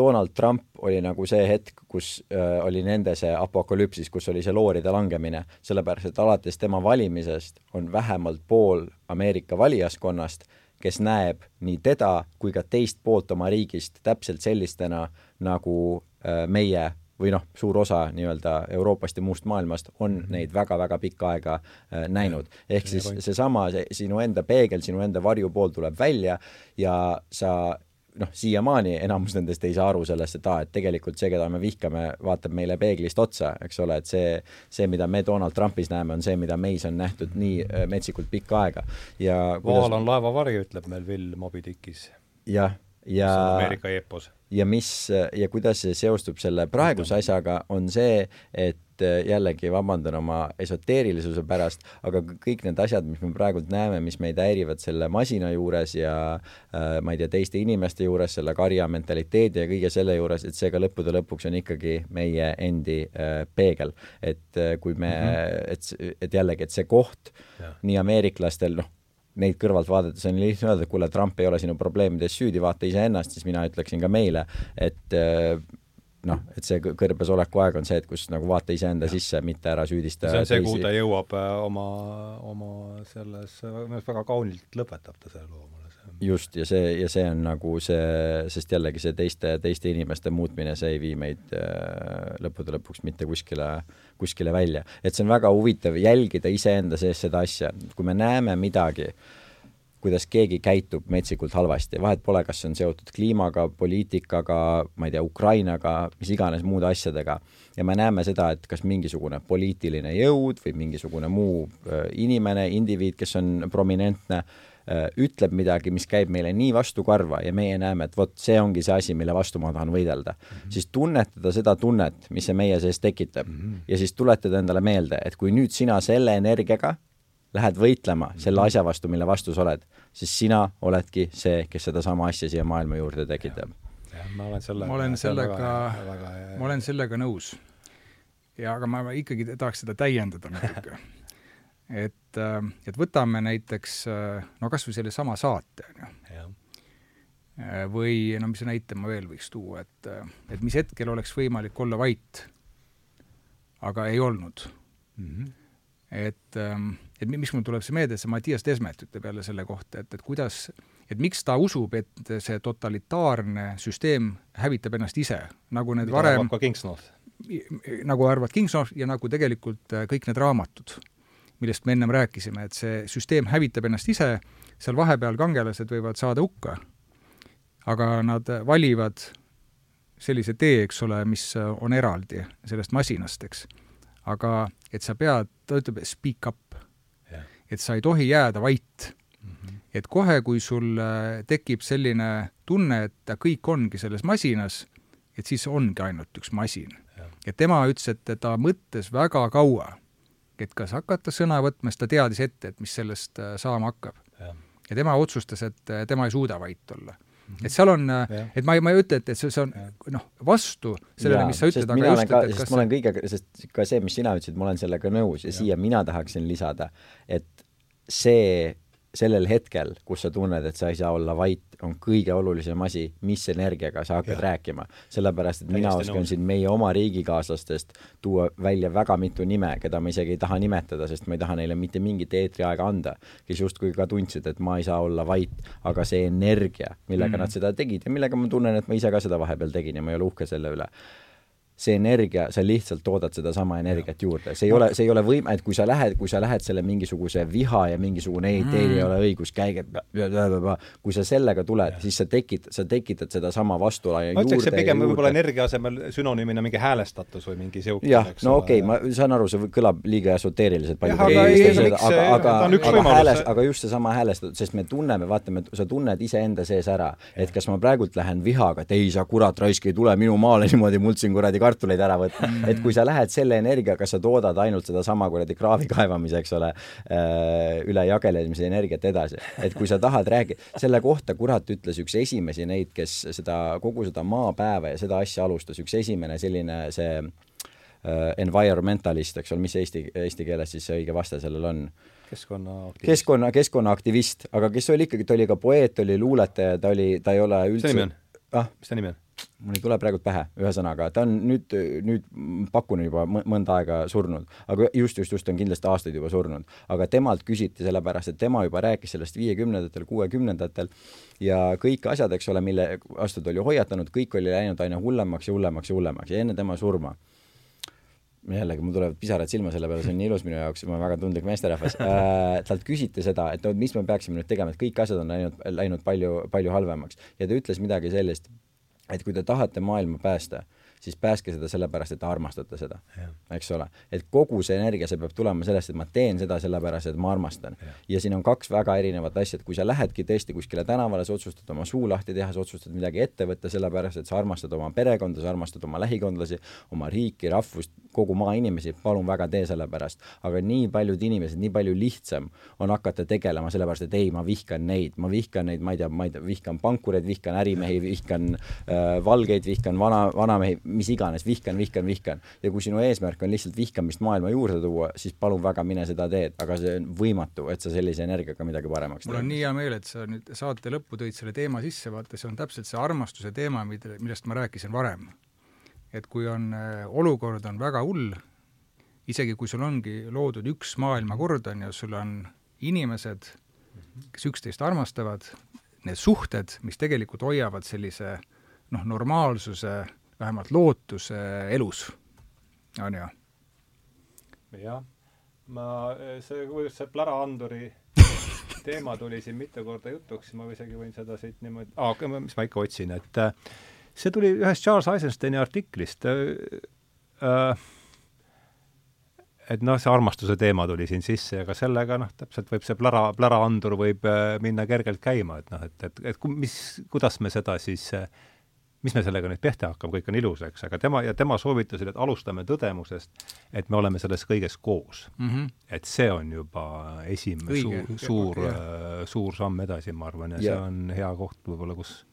Donald Trump oli nagu see hetk, kus äh, oli nende see apokalüpsis, kus oli see looride langemine, sellepärast et alates tema valimisest on vähemalt pool Ameerika valijaskonnast, kes näeb nii teda kui ka teist poolt oma riigist täpselt sellistena, nagu äh, meie või noh, suur osa nii-öelda Euroopast ja muust maailmast on mm -hmm. neid väga-väga pikka aega äh, näinud. ehk siis seesama, see sinu enda peegel, sinu enda varjupool tuleb välja ja sa noh, siiamaani enamus nendest ei saa aru sellest, et aa, et tegelikult see, keda me vihkame, vaatab meile peeglist otsa, eks ole, et see, see, mida me Donald Trumpis näeme, on see, mida meis on nähtud nii äh, metsikult pikka aega ja kuidas... Vaal on laevavari, ütleb meil Will Moby Dickis. jah, ja Ameerika eepos. ja mis ja kuidas see seostub selle praeguse asjaga, on see, et et äh, jällegi vabandan oma esoteerilisuse pärast, aga kõik need asjad, mis me praegult näeme, mis meid häirivad selle masina juures ja äh, ma ei tea, teiste inimeste juures, selle karja mentaliteedi ja kõige selle juures, et see ka lõppude lõpuks on ikkagi meie endi äh, peegel. et kui me mm, -hmm. et, et jällegi, et see koht ja. nii ameeriklastel, noh, neid kõrvalt vaadates on lihtne öelda, et kuule, Trump ei ole sinu probleemides süüdi, vaata iseennast, siis mina ütleksin ka meile, et noh, et see kõrbes oleku aeg on see, et kus nagu vaata iseenda sisse, mitte ära süüdista see on see, kuhu ta jõuab äh, oma, oma selles, minu arust väga kaunilt lõpetab ta selle loo mulle just, ja see, ja see on nagu see, sest jällegi see teiste, teiste inimeste muutmine, see ei vii meid äh, lõppude lõpuks mitte kuskile, kuskile välja. et see on väga huvitav jälgida iseenda sees seda asja, kui me näeme midagi äh, kuidas keegi käitub metsikult halvasti, vahet pole, kas see on seotud kliimaga, poliitikaga, ma ei tea, Ukrainaga, mis iganes muude asjadega, ja me näeme seda, et kas mingisugune poliitiline jõud või mingisugune muu äh, inimene, indiviid, kes on prominentne, äh, ütleb midagi, mis käib meile nii vastu karva ja meie näeme, et vot see ongi see asi, mille vastu ma tahan võidelda mm, -hmm. siis tunnetada seda tunnet, mis see meie sees tekitab mm -hmm. ja siis tuletada endale meelde, et kui nüüd sina selle energiaga lähed võitlema selle asja vastu, mille vastu sa oled, siis sina oledki see, kes sedasama asja siia maailma juurde tekitab. ma olen sellega ma olen sellega, ma olen sellega nõus. ja aga ma ikkagi tahaks seda täiendada natuke. et, äh, et võtame näiteks no kas või sellesama saate, on ju. Äh, või no mis näite ma veel võiks tuua, et, äh, et mis hetkel oleks võimalik olla vait, aga ei olnud mm. -hmm. et ähm, et miks mul tuleb see meelde, see Mattias Desmet ütleb jälle selle kohta, et, et kuidas, et miks ta usub, et see totalitaarne süsteem hävitab ennast ise, nagu need Mida varem ka Kingsnorth. nagu arvad Kingsnorth ja nagu tegelikult äh, kõik need raamatud, millest me ennem rääkisime, et see süsteem hävitab ennast ise, seal vahepeal kangelased võivad saada hukka, aga nad valivad sellise tee, eks ole, mis on eraldi sellest masinast, eks. aga et sa pead, ta ütleb speak up et sa ei tohi jääda vait mm. -hmm. et kohe, kui sul äh, tekib selline tunne, et kõik ongi selles masinas, et siis ongi ainult üks masin. ja tema ütles, et ta mõtles väga kaua, et kas hakata sõna võtma, sest ta teadis ette, et mis sellest äh, saama hakkab. ja tema otsustas, et äh, tema ei suuda vait olla Mhm. et seal on, et ma ei, ma ei ütle, et, et see, see on noh, vastu sellele, mis sa ütled, aga just, et, et kas sest ma olen kõigega, sest ka see, mis sina ütlesid, ma olen sellega nõus ja, ja siia mina tahaksin lisada, et see sellel hetkel, kus sa tunned, et sa ei saa olla vait, on kõige olulisem asi, mis energiaga sa hakkad ja. rääkima. sellepärast, et Täiesti mina oskan nõus. siin meie oma riigikaaslastest tuua välja väga mitu nime, keda ma isegi ei taha nimetada, sest ma ei taha neile mitte mingit eetriaega anda, kes justkui ka tundsid, et ma ei saa olla vait, aga see energia, millega mm. nad seda tegid ja millega ma tunnen, et ma ise ka seda vahepeal tegin ja ma ei ole uhke selle üle see energia, sa lihtsalt toodad sedasama energiat juurde, see ei ole, see ei ole võim-, et kui sa lähed, kui sa lähed selle mingisuguse viha ja mingisugune ei, teil ei mm. ole õigus, käige, kui sa sellega tuled, siis sa tekitad, sa tekitad sedasama vastulaia ma ütleks, see pigem võib-olla energia asemel sünonüümina mingi häälestatus või mingi sihuke jah, no okei okay,, ma saan aru, see kõlab liiga esoteeriliselt palju aga, aga, aga, aga hääles, aga just seesama häälestatus, sest me tunneme, vaatame, sa tunned iseenda sees ära, et kas ma praegult lähen vihaga, et ei, sa kurat raisk ei tule minu maale niimoodi, muld siin kuradi kartuleid ära võtma mm. et kui sa lähed selle energiaga, sa toodad ainult sedasama kuradi kraavi kaevamise, eks ole, äh, üle jagelemise energiat edasi. et kui sa tahad rääkida, selle kohta kurat ütles üks esimesi neid, kes seda, kogu seda maapäeva ja seda asja alustas, üks esimene selline see uh, environmentalist, eks ole, mis eesti, eesti keeles siis õige vaste sellel on? keskkonnaaktivist. keskkonna, keskkonnaaktivist, aga kes oli ikkagi, ta oli ka poeet, oli luuletaja, ta oli, ta ei ole üldse mis ta nimi on ah?? mis ta nimi on? Mul ei tule praegu pähe, ühesõnaga, ta on nüüd, nüüd pakun juba mõnda aega surnud, aga just, just, just on kindlasti aastaid juba surnud. aga temalt küsiti sellepärast, et tema juba rääkis sellest viiekümnendatel, kuuekümnendatel ja kõik asjad, eks ole, mille vastu ta oli hoiatanud, kõik oli läinud aina hullemaks ja hullemaks ja hullemaks ja enne tema surma jällegi mul tulevad pisarad silma selle peale, see on nii ilus minu jaoks, ma olen väga tundlik meesterahvas äh,. talt küsiti seda, et no mis me peaksime nüüd tegema, et kõik asjad on läinud, läinud palju, palju halvemaks ja ta ütles midagi sellist, et kui te tahate maailma päästa, siis päästke seda sellepärast, et te armastate seda, eks ole. et kogu see energia, see peab tulema sellest, et ma teen seda sellepärast, et ma armastan. ja siin on kaks väga erinevat asja, et kui sa lähedki tõesti kuskile tänavale, sa otsustad oma suu lahti teha, sa otsustad midagi ette võtta, sellepärast et sa armastad oma perekonda, sa armastad oma lähikondlasi, oma riiki, rahvust, kogu maa inimesi, palun väga, tee selle pärast. aga nii paljud inimesed, nii palju lihtsam on hakata tegelema sellepärast, et ei, ma vihkan neid, ma vihkan neid, ma ei tea, ma ei tea, vihkan pankureid, vihkan ärimehi, vihkan äh, valgeid, vihkan vana, vanamehi, mis iganes, vihkan, vihkan, vihkan. ja kui sinu eesmärk on lihtsalt vihkamist maailma juurde tuua, siis palun väga, mine seda teed, aga see on võimatu, et sa sellise energiaga midagi paremaks teed. mul on nii hea meel, et sa nüüd saate lõppu tõid selle teema sisse, vaata, see on täpselt see armastuse teema, mida, millest ma rääkisin varem. et kui on, äh, olukord on väga hull, isegi kui sul ongi loodud üks maailmakord, on ju, sul on inimesed, kes üksteist armastavad, need suhted, mis tegelikult hoiavad sellise noh, normaalsuse vähemalt lootus elus, on ju? jah, ma, see, kuidas see pläraanduri teema tuli siin mitu korda jutuks, ma isegi võin seda siit niimoodi ah,, mis ma ikka otsin, et äh, see tuli ühest Charles Eisensteini artiklist äh,. Äh, et noh, see armastuse teema tuli siin sisse, aga sellega noh, täpselt võib see plära, pläraandur võib äh, minna kergelt käima, et noh, et, et, et mis, kuidas me seda siis äh, mis me sellega nüüd pihta hakkame, kõik on ilus, eks, aga tema ja tema soovitasid, et alustame tõdemusest, et me oleme selles kõiges koos mm. -hmm. et see on juba esimene suur, suur, äh, suur samm edasi, ma arvan, ja, ja see on hea koht võib-olla, kus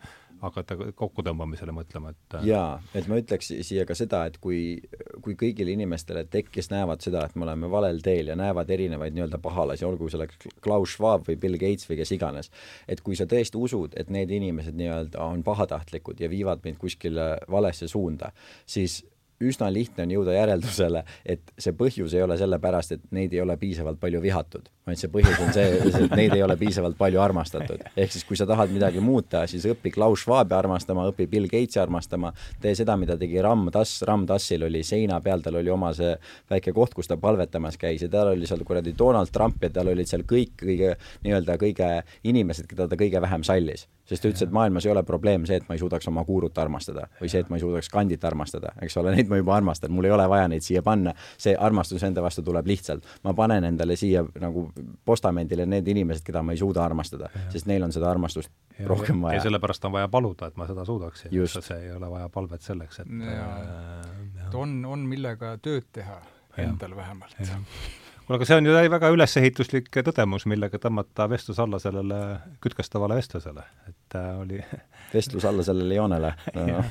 hakata kokkutõmbamisele mõtlema, et äh, jaa, et ma ütleks siia ka seda, et kui, kui kõigile inimestele, et kes näevad seda, et me oleme valel teel ja näevad erinevaid nii-öelda pahalasi, olgu selleks Klaus Schwab või Bill Gates või kes iganes, et kui sa tõesti usud, et need inimesed nii-öelda on pahatahtlikud ja viivad meid kuskile valesse suunda, siis üsna lihtne on jõuda järeldusele, et see põhjus ei ole sellepärast, et neid ei ole piisavalt palju vihatud, vaid see põhjus on see, et neid ei ole piisavalt palju armastatud. ehk siis, kui sa tahad midagi muuta, siis õpi Klaus Schwabi armastama, õpi Bill Gatesi armastama, tee seda, mida tegi Ram Tass, Ram Tassil oli seina peal, tal oli oma see väike koht, kus ta palvetamas käis ja tal oli seal kuradi Donald Trump ja tal olid seal kõik kõige nii-öelda kõige inimesed, keda ta kõige vähem sallis sest ta ütles, et maailmas ei ole probleem see, et ma ei suudaks oma guurut armastada või see, et ma ei suudaks kandit armastada, eks ole, neid ma juba armastan, mul ei ole vaja neid siia panna. see armastus enda vastu tuleb lihtsalt. ma panen endale siia nagu postamendile need inimesed, keda ma ei suuda armastada, sest neil on seda armastust ja, rohkem vaja. ja sellepärast on vaja paluda, et ma seda suudaksin. see ei ole vaja palvet selleks, et äh, on, on millega tööd teha endal vähemalt kuule, aga see on ju väga ülesehituslik tõdemus, millega tõmmata vestlus alla sellele kütkestavale vestlusele, et äh, oli vestlus alla sellele joonele. No.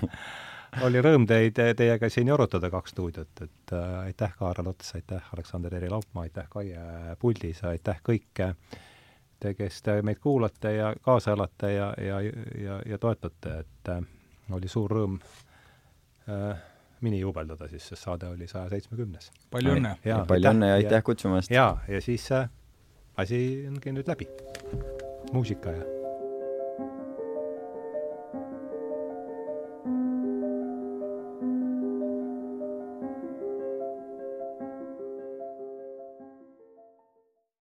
oli rõõm teid, teiega siin jorutada kaks stuudiot, et äh, aitäh, Kaarel Ots, aitäh, Aleksander Eri Laupmaa, aitäh, Kaie Puldis, aitäh kõik te, kes te meid kuulate ja kaasa elate ja, ja, ja, ja toetate, et äh, oli suur rõõm äh, minijuubeldada siis, sest saade oli saja seitsmekümnes. palju õnne! palju õnne ja aitäh kutsumast! jaa, ja siis äh, asi ongi nüüd läbi. muusika ja